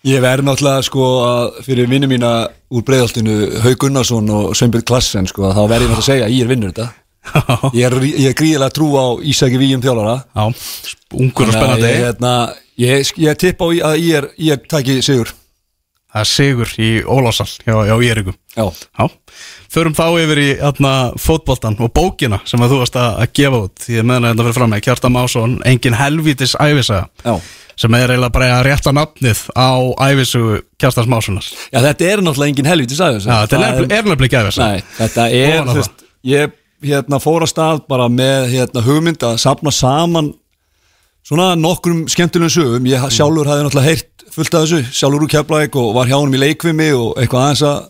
ég verð náttúrulega sko að fyrir vinnu mína úr breiðaltinu Haug Gunnarsson og Sveinbjörn Klassen sko þá verð ég náttúrulega að segja að ég er vinnur þetta Ég er, ég er gríðilega trú á Ísaki Víum þjálfara. Já, ungur og spennandi. ég, hérna, ég, ég tipp á að ég er, ég er taki sigur. Það er sigur í Ólásal hjá, hjá Érikum Já, Já, förum þá yfir í atna, fótboltan og bókina sem að þú varst að, að gefa út. Því að meðan þetta fyrir fram með Kjartan Másson Engin helvítis æfisaga já. Sem er eiginlega bara að rétta nafnið á æfisugu Kjartans Mássonar. Já, þetta er náttúrulega engin sagði Já, þetta er nefnilega- er ekki æfisaga þetta er, þú veist, ég hérna, fór að stað bara með hérna, hugmynd að sapna saman svona nokkrum skemmtilegum sögum. Ég Mm. sjálfur hafði náttúrulega heyrt fullt af þessu sjálfur úr Keflæk og var hjá honum í leikvimi og eitthvað aðeins að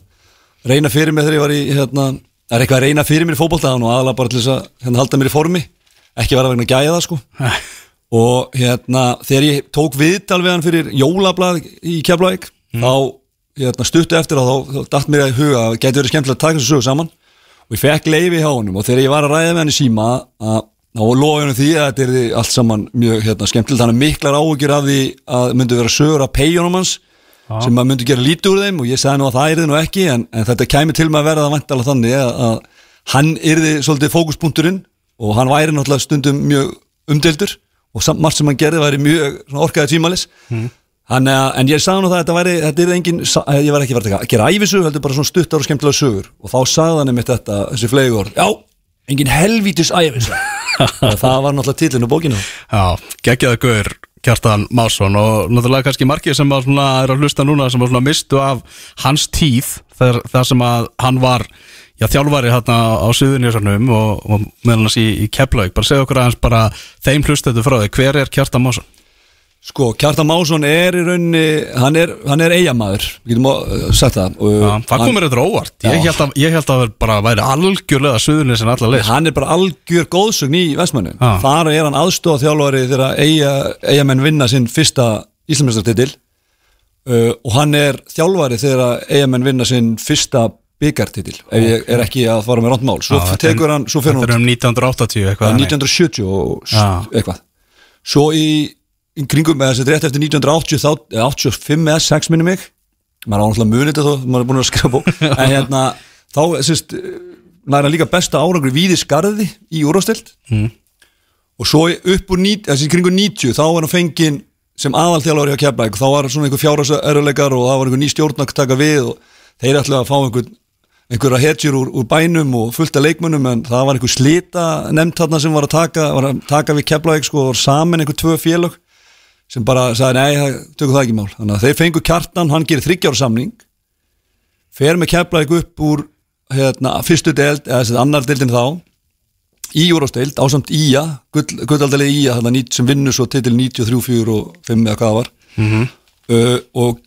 reyna fyrir mig þegar ég var í hérna, er eitthvað að reyna fyrir mér í fótboltaðan og aðalega bara til þess að hérna, halda mér í formi ekki vera vegna gæja það sko. Og hérna þegar ég tók viðtal við hann fyrir jólablað í Keflæk þá hérna, stuttu eftir að þá, þá datt mér að huga að gæti verið skemmtilegt að taka þessu sögu saman og ég fekk leifi hjá honum og þegar ég var að ræða með hann í síma þá loði hann því að þetta er allt saman mjög hérna, skemmtilegt, hann er miklar áhugjur af því að myndi vera sögur af peijónum hans sem að myndi gera lítið úr þeim. Og ég sagði nú að það yrði nú ekki en, en þetta kæmi til með að verða það vantala þannig að, að hann yrði svolítið fókuspunkturinn og hann væri náttúrulega stundum mjög umdeldur og samt margt sem hann gerði væri mjög svona orkaði tímalis Þannig að, en ég sagði nú það að þetta væri, þetta er engin, sa- ég var ekki verið að gera æfisög, heldur bara svona stuttar og skemmtilega sögur og þá sagði hann einmitt þetta, þessi flegur, já, engin helvítis æfisög. og það var náttúrulega tillinu bókinu. Já, geggjaði gaur Kjartan Másson og náttúrulega kannski margir sem að svona, er að hlusta núna sem að svona mistu af hans tíð þar, þar sem að hann var já, þjálfari hérna á Suðunjösarnum og, og meðal hans í, í Keflavík bara segja okkur aðeins bara þeim hlustetu frá þig hver er Kjartan Másson? Sko, Kjartan Másson er í rauninni, hann er, hann er eigamæður, við getum uh, sagt það. Já, það hann- komur þetta óvart ég held, að, ég held að bara væri algjörlega Suðunjösarn allar leið Hann er bara algjör góðsögn í Vestmannu. Já. Þar er hann aðstofa þjálfari þegar eiga, eigamenn vinna sinn fyrsta Íslandsmeistartitil uh, og hann er þjálfari þegar eigamenn vinna sinn fyrsta byggartitil, ef ég er ekki að fara með rántmál. Svo er- tekur hann, svo fyrir Þetta er hann um 1980 eitthvað Það er þannig. 1970 og eitthvað Svo í, í kringum eða þessi rétt eftir 1980 þá, eða 85 eða 6 minni mig. Maður á náttúrulega munið þetta þó, maður er búin að skrifa bók. En hérna, þá sérst næra líka besta árangri víði skarði í úrvastild mm. og svo upp úr, þessi kringum 90 þá var hann fenginn sem aðalþjálfari á Keflæk þá var svona einhver fjárhásörðuleikar og það var einhver ný stjórn að taka við og þeir ætlaði að fá einhver einhverja hetjur úr, úr bænum og fullt af leikmönnum en það var einhver slita nefnt þarna sem var að taka, var að taka við Keflavík sko og var saman einhver tvö félög sem bara sagði nei, það, tökum það ekki mál. Þannig að þeir fengu kjartan, hann gerir þryggjára samning fer með Keflavík upp úr hérna, fyrstu deild eða þessi annar deildin þá í úrvásteild, ásamt gull, gullaldalegi Ía, þarna nýtt sem vinnur svo titil 93, 4 og 5 eða hvað var. Uh, og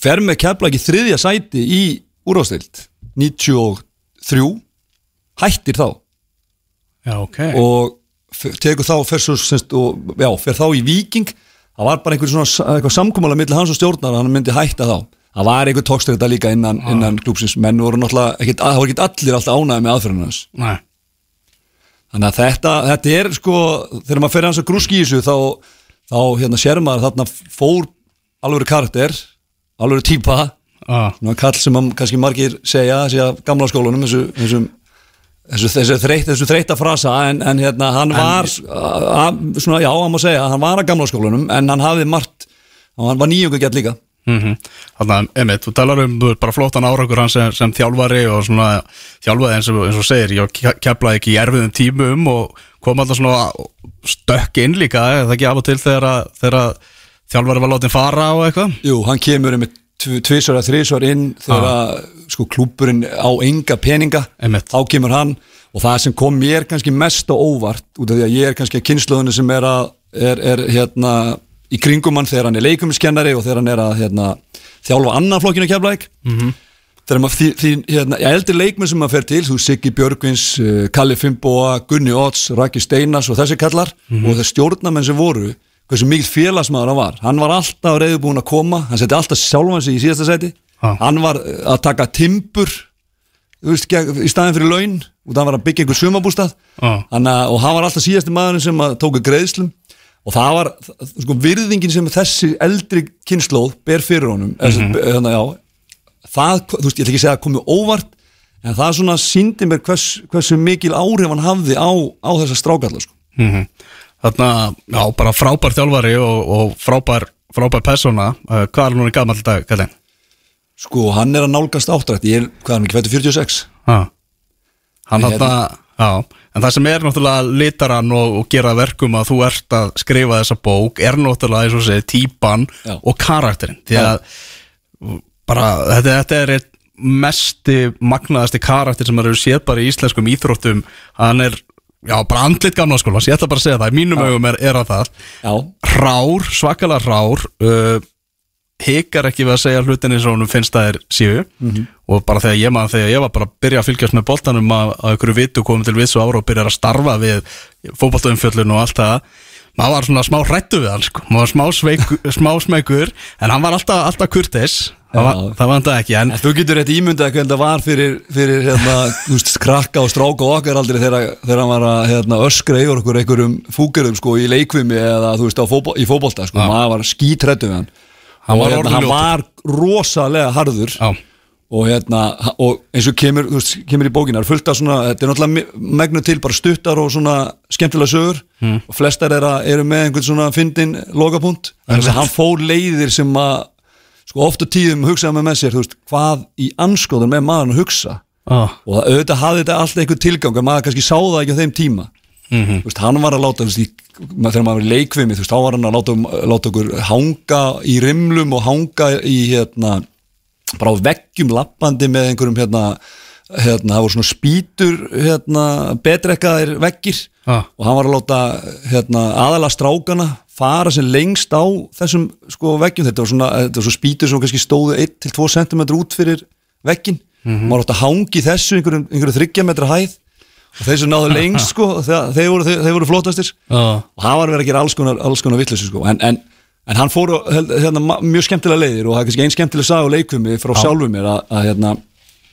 fer með Keflavík í þriðja sæti í úrvásteild 93 hættir þá. Já, ok. Og tekur þá fer svo, semst, og, já, fer þá í viking það var bara einhver svona s- eitthvað samkomulega milli hans og stjórnar hann myndi hætta þá. Það var einhver tókstur þetta líka innan, innan klúpsins menn voru náttúrulega, ekkit, það voru ekki allir alltaf ánæði með aðferðinu hans. Nei, Þannig að þetta, þetta er sko, þegar maður fer hans að grúski í þessu þá, þá hérna sér maður þarna fór alveg karakter, alveg típa, ah, kall sem kannski margir segja, segja gamla skólanum, þessu, þessu, þessu, þessu, þreytt, þessu þreytta frasa, en, en hérna hann var, a, a, svona já, hann má segja, hann var að gamla skólanum, en hann hafði margt, hann var nýjungu gett líka. mm Þannig að, Emmett, þú talar um þú bara flottan árangur hans sem, sem þjálfari og svona þjálfaði eins og, eins og segir ég keflaði ekki í erfiðum tímum og kom alltaf svona stökk inn líka, eða ekki af og til þegar, að- að þjálfari var látin fara og eitthvað Jú, hann kemur með tvisvar eða þrisvar inn þegar að sko klúburinn á enga peninga þá kemur hann. Og það sem kom mér kannski mest á óvart út af því að ég er kannski að kynnslóðinu sem er að er, er hérna í kringum hann þegar hann er leikumiskennari og þegar hann er að hérna, þjálfa annan flokkinu keflæk mm -hmm. þegar maður því, því hérna, eldri leikmenn sem maður fer til, þú Siggi Björgvins uh, Kalli Fimboa, Gunni Odds Raki Steinas og þessi kallar. Og þeir stjórnamenn sem voru hversu mikill félagsmaður hann var hann var alltaf reyðbúin að koma hann seti alltaf sjálfan sig í síðasta sæti Já. hann var uh, að taka timbur þú veist, í staðin fyrir laun og það var að byggja einhver sumabústað. Hanna, og hann var alltaf síðasti maðurinn sem að tóku greiðslum og það var sko, virðingin sem þessi eldri kynnslóð ber fyrir honum mm. -hmm. þannig, já, það, þú veist, ég ætla ekki að segja að komi óvart en það svona síndi mér hvers, hversu mikil áhrif hann hafði á, á þessa strákalla sko. mm Þarna, já, bara frábær þjálfari og, og frábær, frábær persóna uh, hvað er núna gammal dag, Kallin? sko, hann er að nálgast áttrætt ég er, hvað er hann ekki, fættu 46 Ah. Hann þarna, já, en það sem er náttúrulega litaran og, og gera verkum að þú ert að skrifa þessa bók er náttúrulega, eins og segir, típan Já. og karakterinn, því Já. að bara, þetta, þetta er eitt mesti magnaðasti karakter sem maður hefur séð bara í íslenskum íþróttum hann er, já, bara andlit gamla skóla ég ætla bara að segja það, í mínum augum er, er að það. Já, rár, svakalega rár uh, hikar ekki við að segja hlutin eins og honum finnst það er síu og bara þegar ég maður, þegar ég var bara að byrja að fylgjast með boltanum að, ykkur vitu komum til vissu ára og byrja að starfa við fótboltaumfjöllun og allt það maður var svona smá hrættu við hann sko. maður var smá, smá smeykur en hann var alltaf, alltaf kurteis það, var þetta ekki en En þú getur rétt ímyndað hvernig það var fyrir, fyrir hérna, veist, krakka og stráka og okkar aldrei þegar, hann var að hérna, öskra yfir okkur einhverjum fúkerum sko, í leikvimi eða veist, fótbol, í fótbolta sko, maður var skítrættu við hann. Hann var hérna, hann var rosalega harður. Já, og hérna, og eins og kemur, veist, kemur í bókinar, fullt af svona, þetta er náttúrulega me- megnu til bara stuttar og svona skemmtilega sögur. Hmm. og flestar er að, eru með einhvern svona fyndin lokapunkt, þannig að hann fór leiðir sem að, sko oft og tíðum hugsaði með með sér, þú veist, hvað í anskoðun með maðurinn að hugsa ah, og það, auðvitað hafði þetta alltaf einhver tilgang að maður kannski sá það ekki á þeim tíma Mhm. þú veist, hann var að láta þú veist, í, þegar maður var í leikvimi þú veist, þá var hann að láta, láta okkur hanga í rimlum og hanga í hérna, bara á veggjum lappandi með einhverjum hérna, hérna, það voru svona spýtur hérna, betrekkaðir veggir Ah. og hann var að láta hérna, aðala strákana fara sem lengst á þessum sko, veggjum, þetta var svona, þetta var svo spýtur sem kannski stóðu 1-2 cm út fyrir veggin, maður átt að hangi þessu einhverjum, einhverjum 30 metra hæð. Og þeir sem náðu lengst sko, þeir, þeir, voru, þeir, þeir voru flottastir. Ah, og hann var verið að gera alls konar, konar vitleysu sko. en, en, en hann fór held- hérna, mjög skemmtilega leiðir. Og það er kannski einn skemmtileg sag og leikvimi frá sjálfu mér að, að hérna,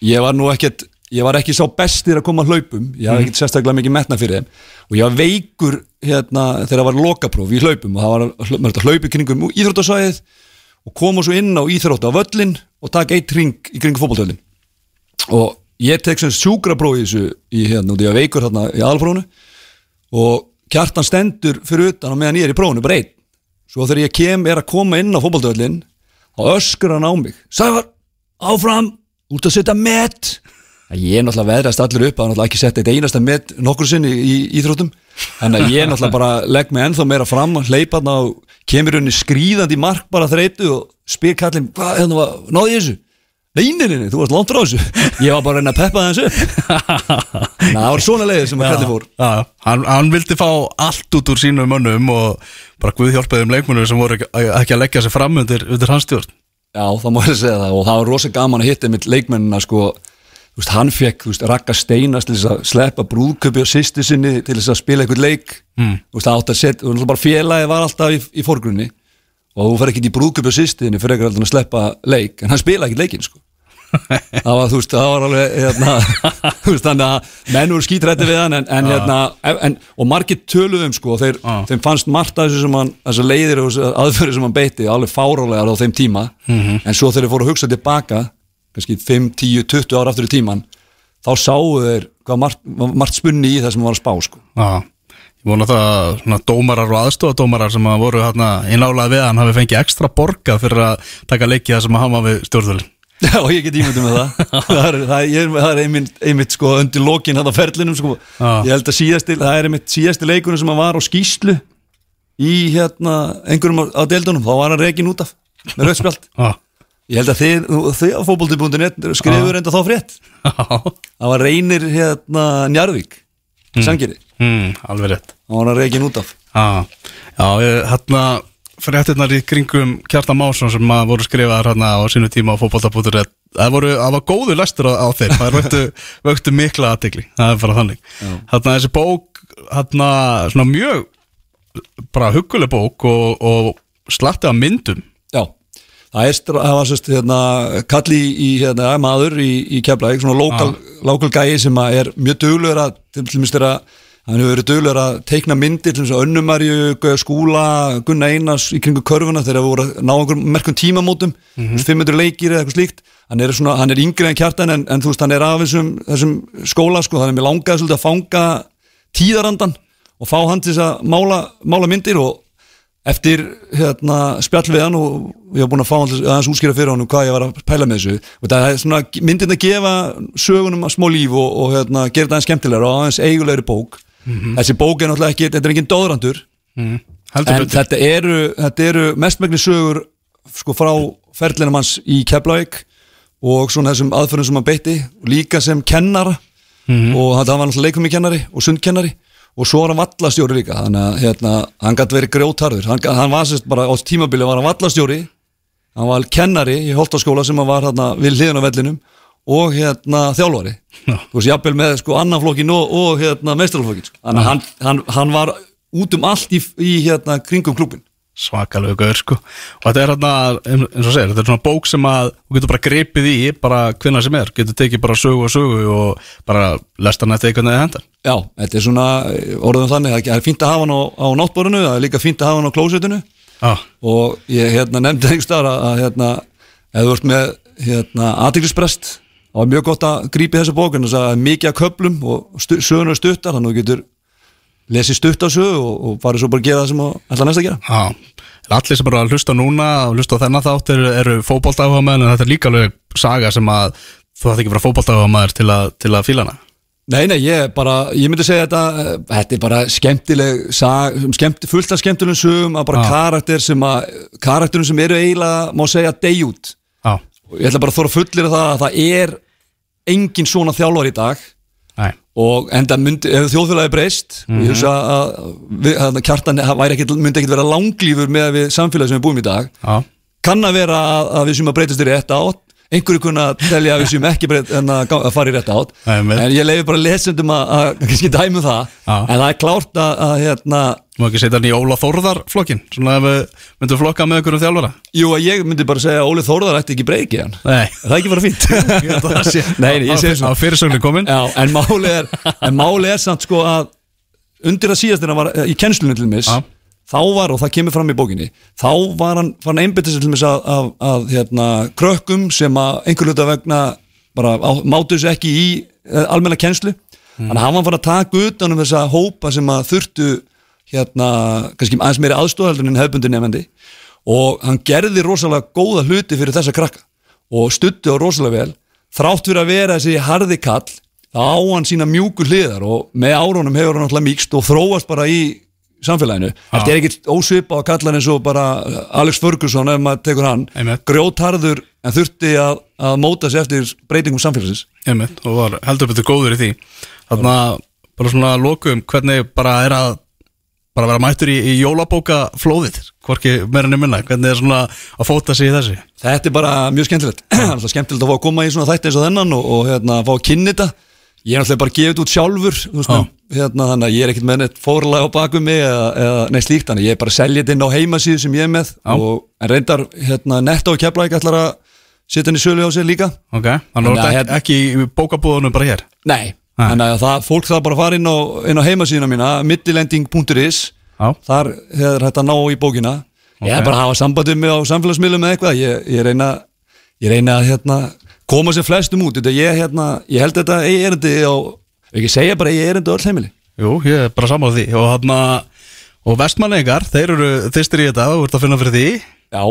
ég var nú ekkert ég var ekki sá bestir að koma hlaupum. Ég hafði ekkert sérstaklega mikið metna fyrir þeim. Og ég var veikur hérna, þegar það var lokapróf í hlaupum. Og það var hlaupi kringum íþróttasvæðið og koma svo inn á íþrótta á völlin og taka eitt ring í kringum fótboltöllin og ég tek sem sjúkrapróf í þessu í hérna, og ég var veikur hérna í aðalprófunu og kjartan stendur fyrir utan og meðan ég er í prófunu, bara einn. Svo þegar ég kem, er að koma inn á fótboltöðlin þá öskur hann á mig. Sævar, áfram, út að setja met ég er náttúrulega veðrast allir upp að náttúrulega ekki setja eitt einasta met nokkur sinni í, í íþróttum. En að ég náttúrulega bara legg mig ennþá meira fram og hleypa hann á, kemur henni skrýðandi í mark bara þreytu og spyr kallinn, hvað, hérna var, náði ég þessu? Nei, nei, nei, þú varst langt frá þessu. Ég var bara að reyna að peppa það þessu það var svona leiðið sem að kalli fór. Já, hann, hann vildi fá allt út úr sínum mönnum og bara Guð hjálpaði um leikmönnum sem voru ekki, að leggja sig fram undir, undir hans stjórn. Já, það má ég segja það. Og það var rosa gaman að hitta mitt leikmennina sko, veist, hann fekk, rakka steinas til þess að sleppa brúðköpi og sýsti sinni til þess að spila eitthvað leik. Mm. veist, átt að setja, veist, bara félagi var alltaf í, í fórgrunni og þú fer ekki í brúðköpi og sýstiðinni fyrir eitthvað að sleppa leik. En hann spila ekki leikin, sko. Það var, þú veist, það var alveg hérna, þú veist, þannig að menn voru skítrætti við hann en, en hérna, en, og margir töluðum, sko, þeir, þeim fannst margt að þessu sem hann, þessu leiðir og aðfyrir sem hann beitti, alveg fárálegar á þeim tíma, en svo þegar þeir fóru að hugsa tilbaka, kannski 5, 10, 20 ára aftur í tíman, þá sáu þeir hvað margt, margt spunni í það sem var að spá, sko. Já, ég vona það að dómarar og aðstofadómarar sem að voru hérna innálað við hann hafi fengið ekstra borgað fyrir að taka leiki það sem að var við stjórnvölin. Já, ég get ímyndum með það. Það er, það er, það er einmitt, einmitt sko undir lokin þetta ferlinum sko. Já. Ég held að síðasti, það er einmitt síðasti leikunum sem hann var á skýslu í hérna einhverjum á, á deildunum. Þá var hann reikin út af með rauðspjald Já, Ég held að þið, þið á fótbolti.net skrifur enda þá frétt. Það var reynir hérna Njarvík mm. Sangeri, mm, alveg rétt. Hann var hann reikin út af. Já, já hérna fréttirnar í kringum Kjartan Másson sem að voru skrifaðar hérna á sínu tíma á fótbolta.net það voru, það var góðu lestur á, á þeim. Það vöktu, vöktu mikla aðtegli það er bara þannig. Hérna þessi bók hérna svona mjög bara hugguleg bók og, og slatti af myndum. Já, það, er, stra- það var sérst hérna, kalli í hérna, maður í, í Keflavík, svona lokal, lokal gæi sem að er mjög duglegur að til dæmis þegar hann hefur verið duglegur að teikna myndir til þess að Önnumarju, Skúla, Gunnar Einars í kringu körfuna þegar það voru að ná einhverjum merkum tímamótum, mm -hmm. 500 leikir eða eitthvað slíkt, hann er, svona, hann er yngri en kjartan en, en þú veist hann er af þessum, þessum skóla sko, þannig að mér langaði svolítið að fanga tíðarandan og fá hann til þess að mála, mála myndir og eftir hérna, spjall við hann og ég hef búin að fá aðeins útskýra fyrir hann hvað ég var að pæla með þessu. Og það er svona myndin að gefa sögunum að smá líf og, og hérna, gera það aðeins skemmtilegra og aðeins eigulegri bók. Þessi bók er náttúrulega ekki, þetta er engin dóðrandur mm. heldur en þetta eru, þetta eru mestmægni sögur sko frá ferlinum hans í Keflavík og svona þessum aðferðum sem hann beitti. Líka sem kennara. Og þetta var náttúrulega leikum kennari og sundkennari og svo var hann vallastjóri líka þannig að hérna, hann gæti verið grjótarður hann, hann var sérst bara á tímabili var hann vallastjóri. Hann var kennari í Holtaskóla sem hann var hérna við hliðin á vellinum og hérna þjálfari. Já. þú veist, jafnvel með sko annan flokkin og, og hérna meistarflokkin sko. hann, hann, hann var út um allt í, í hérna kringum klubin svakalegu gaur sko. Og þetta er hérna, eins og segir, þetta er svona bók sem að þú getur bara gripið í bara hvenna sem er, getur tekið bara sögu og sögu og bara lesta hann eftir einhvern veginn hendar Já, þetta er svona orðum þannig, það er fínt að hafa hann á, á náttborinu, það er líka fínt að hafa hann á klósetinu Já, og ég hérna, nefndi einhver staðar að, hérna, ef þú ert með hérna, aðtiklisprest þá er mjög gott að grípi þessa bókun og það er mikið að köplum og stu, söguna stuttar þannig að þú getur lesið stutt á sögu og, og farið svo bara að gera það sem ætla næst að gera. Já Allir sem bara að hlusta núna og hlusta á þennan þátt eru, eru fótboltáhuga en þetta er líka alveg saga sem að þú ætti ekki bara fótboltáhuga til, að- til að fíla hana. Nei, nei, ég bara, ég myndi segja þetta eh, þetta er bara skemmtileg sag, skemmt, fullt af skemmtilegum sögum að bara Já. karakter sem að karakterum sem eru eiginlega, má segja, dey út. Já, og ég ætla bara að þóra fullir það að það er engin svona þjálfar í dag næ, og enda myndi, ef þjóðfélagi breyst og ég hugsa að, að kjartan ekkit, myndi ekkit vera langlífur með við samfélagi sem við búum í dag. Já, kann að vera að, að við sem að breytast í rétt átt einhverju kunna að telja að við sem ekki breyt, en að, gá- að fara í rétt átt. En ég leiði bara lesendum að, að kannski dæmu það. Já. en það er klárt að, að hérna, má ekki setja hann í Óla Þórðar flokkin svona ef við myndum flokka með einhverjum þjálfara? Jú að ég myndi bara segja að Óli Þórðar ætti ekki breyki hann. Nei, Er það ekki bara að sé Nei, ég segi Á fyrirsögnu komin. Já, en máli er, en máli er samt sko að undir að síðast þegar hann var eh, í kennslunni til mis. Þá var, og það kemur fram í bókinni þá var hann, var hann einbyttið sér til að, að, að hérna, krökkum sem að einhver hluta vegna bara mátu þessu ekki í uh, almenna kennslu. Þannig að hann var bara að taka utan um þessa hópa sem að þurftu hérna, kannski aðeins meiri aðstofaldur en hefbundi nefndi og hann gerði rosalega góða hluti fyrir þessa krakka og stutti á rosalega vel. Þrátt fyrir að vera þessi harði kall þá á hann sína mjúku hliðar og með árunum hefur hann alltaf mýkst og þróast bara í samfélaginu. Þetta er ekkit ósvipa á kallar eins og bara Alex Ferguson ef maður tekur hann Einmitt. grjótharður en þurfti að, að móta sig eftir breytingum samfélagsins. Einmitt, og var heldur betur góður í því. Þannig að bara svona lokum hvernig bara er að bara vera mættur í, í jólabóka flóðið Hvorki meirinni minna, hvernig er svona að fóta sig í þessu? Þetta er bara mjög skemmtilegt. Það er skemmtilegt að fá að koma í svona þætti eins og þennan og, og hérna, fá að kynna þetta Ég er náttúrulega bara gefið út sjálfur veist, hérna, þannig að ég er ekkert með neitt fórlega á baku mig eða, eða neitt slíkt þannig að ég er bara þetta inn á heimasíðu sem ég er með og en reyndar hérna, netto og keflæk ætlar að setja henni sölu á sig líka. Ok, þannig að Þannig að þetta hérna- ekki í bókabúðunum bara hér? Nei, þannig að það, fólk það bara fara inn á, inn á heimasíðuna mína millilending.is Já, þar hægt að ná í bókina. Ég Ok. er bara að hafa sambandið mig á samfélagsmiðlum með eitthvað. Ég, ég reyna, ég reyna að hérna, koma sér flestum út þetta, ég, hérna, ég held þetta eigi erindi á ekki segja bara eigi erindi á öll heimili. Jú, ég er bara saman á því. Og hann og vestmannegar, þeir eru þystir í þetta og ert að finna fyrir því. Já,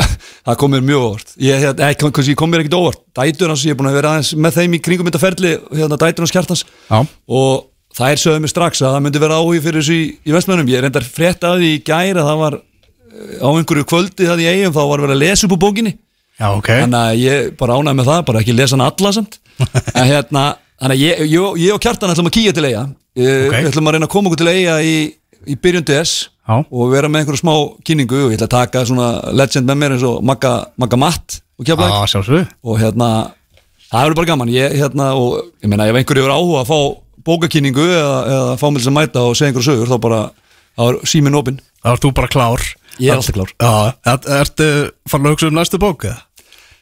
það kom mér mjög óvart. Ég, hérna, ekki, kannski kom mér ekkert óvart. Dætur hans, ég er búin að vera aðeins með þeim í kringum þetta ferli, hérna, dætur hans kjartans Já, og það er sögðu mig strax að það myndi vera áhugi fyrir þessu í, í vestmennum ég reyndar frétt að því í gæri að það var eh, á einhverju kvöldi það í eigum þá var verið að lesa upp úr bókinni já, ok þannig að ég bara ánæg með það bara ekki lesa hann alla samt en hérna, þannig að ég, ég, ég og Kjartan ætlum að kýja til eiga Ok. okay. við ætlum að reyna að koma okkur til eiga í, í byrjun DS Já. og vera með einhverju smá kynningu og ég ætla að taka svona legend með mér eins og Magga, Magga Matt og sjálfsög og hérna það verður bara gaman ég, hérna, og ég meina ef einhverju er áhuga að fá bókakynningu eða, eða fá þess að mæta og segja einhverju sögur þá bara, þá er síminn opinn Það ert þú bara klár Ég er alltaf klár. Já, er, ertu farin að hugsa um næstu bók? eða?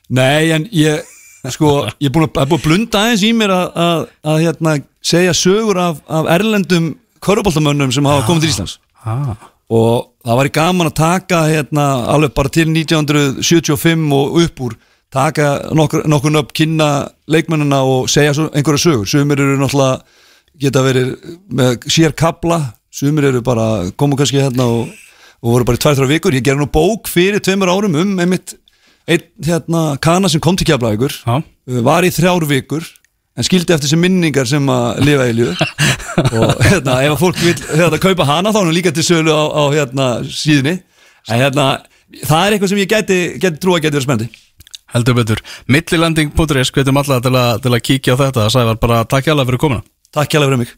Nei, en ég sko, ég er búin að, að blunda aðeins í mér að, að, að hérna, segja sögur af, af erlendum köruboltamönnum sem hafa komið til Íslands. Ah, og það var gaman að taka hérna, alveg bara til 1975 og upp úr taka nokkur, nokkur nöfn kynna leikmennina og segja einhverja sögur. Sumir eru náttúrulega geta verið með sér kabla sumir eru bara, komu kannski hérna og, og voru bara í tvær, þrjá vikur. Ég gerði nú bók fyrir tveimur árum um einmitt einn hérna kana sem kom til kjafla ykkur Já, var í þrjár vikur en skildi eftir sem minningar sem að lifa í lífu og hérna, ef að fólk vil hérna, kaupa hana þá er hún líka til sölu á, á hérna, síðunni. En hérna, það er eitthvað sem ég geti, geti trú að geti verið spennandi. Heldur betur. Millilending.is, hvetjum alla til, að- til að kíkja á þetta. Sævar, bara takk hjá fyrir komuna. Takk hjá fyrir mig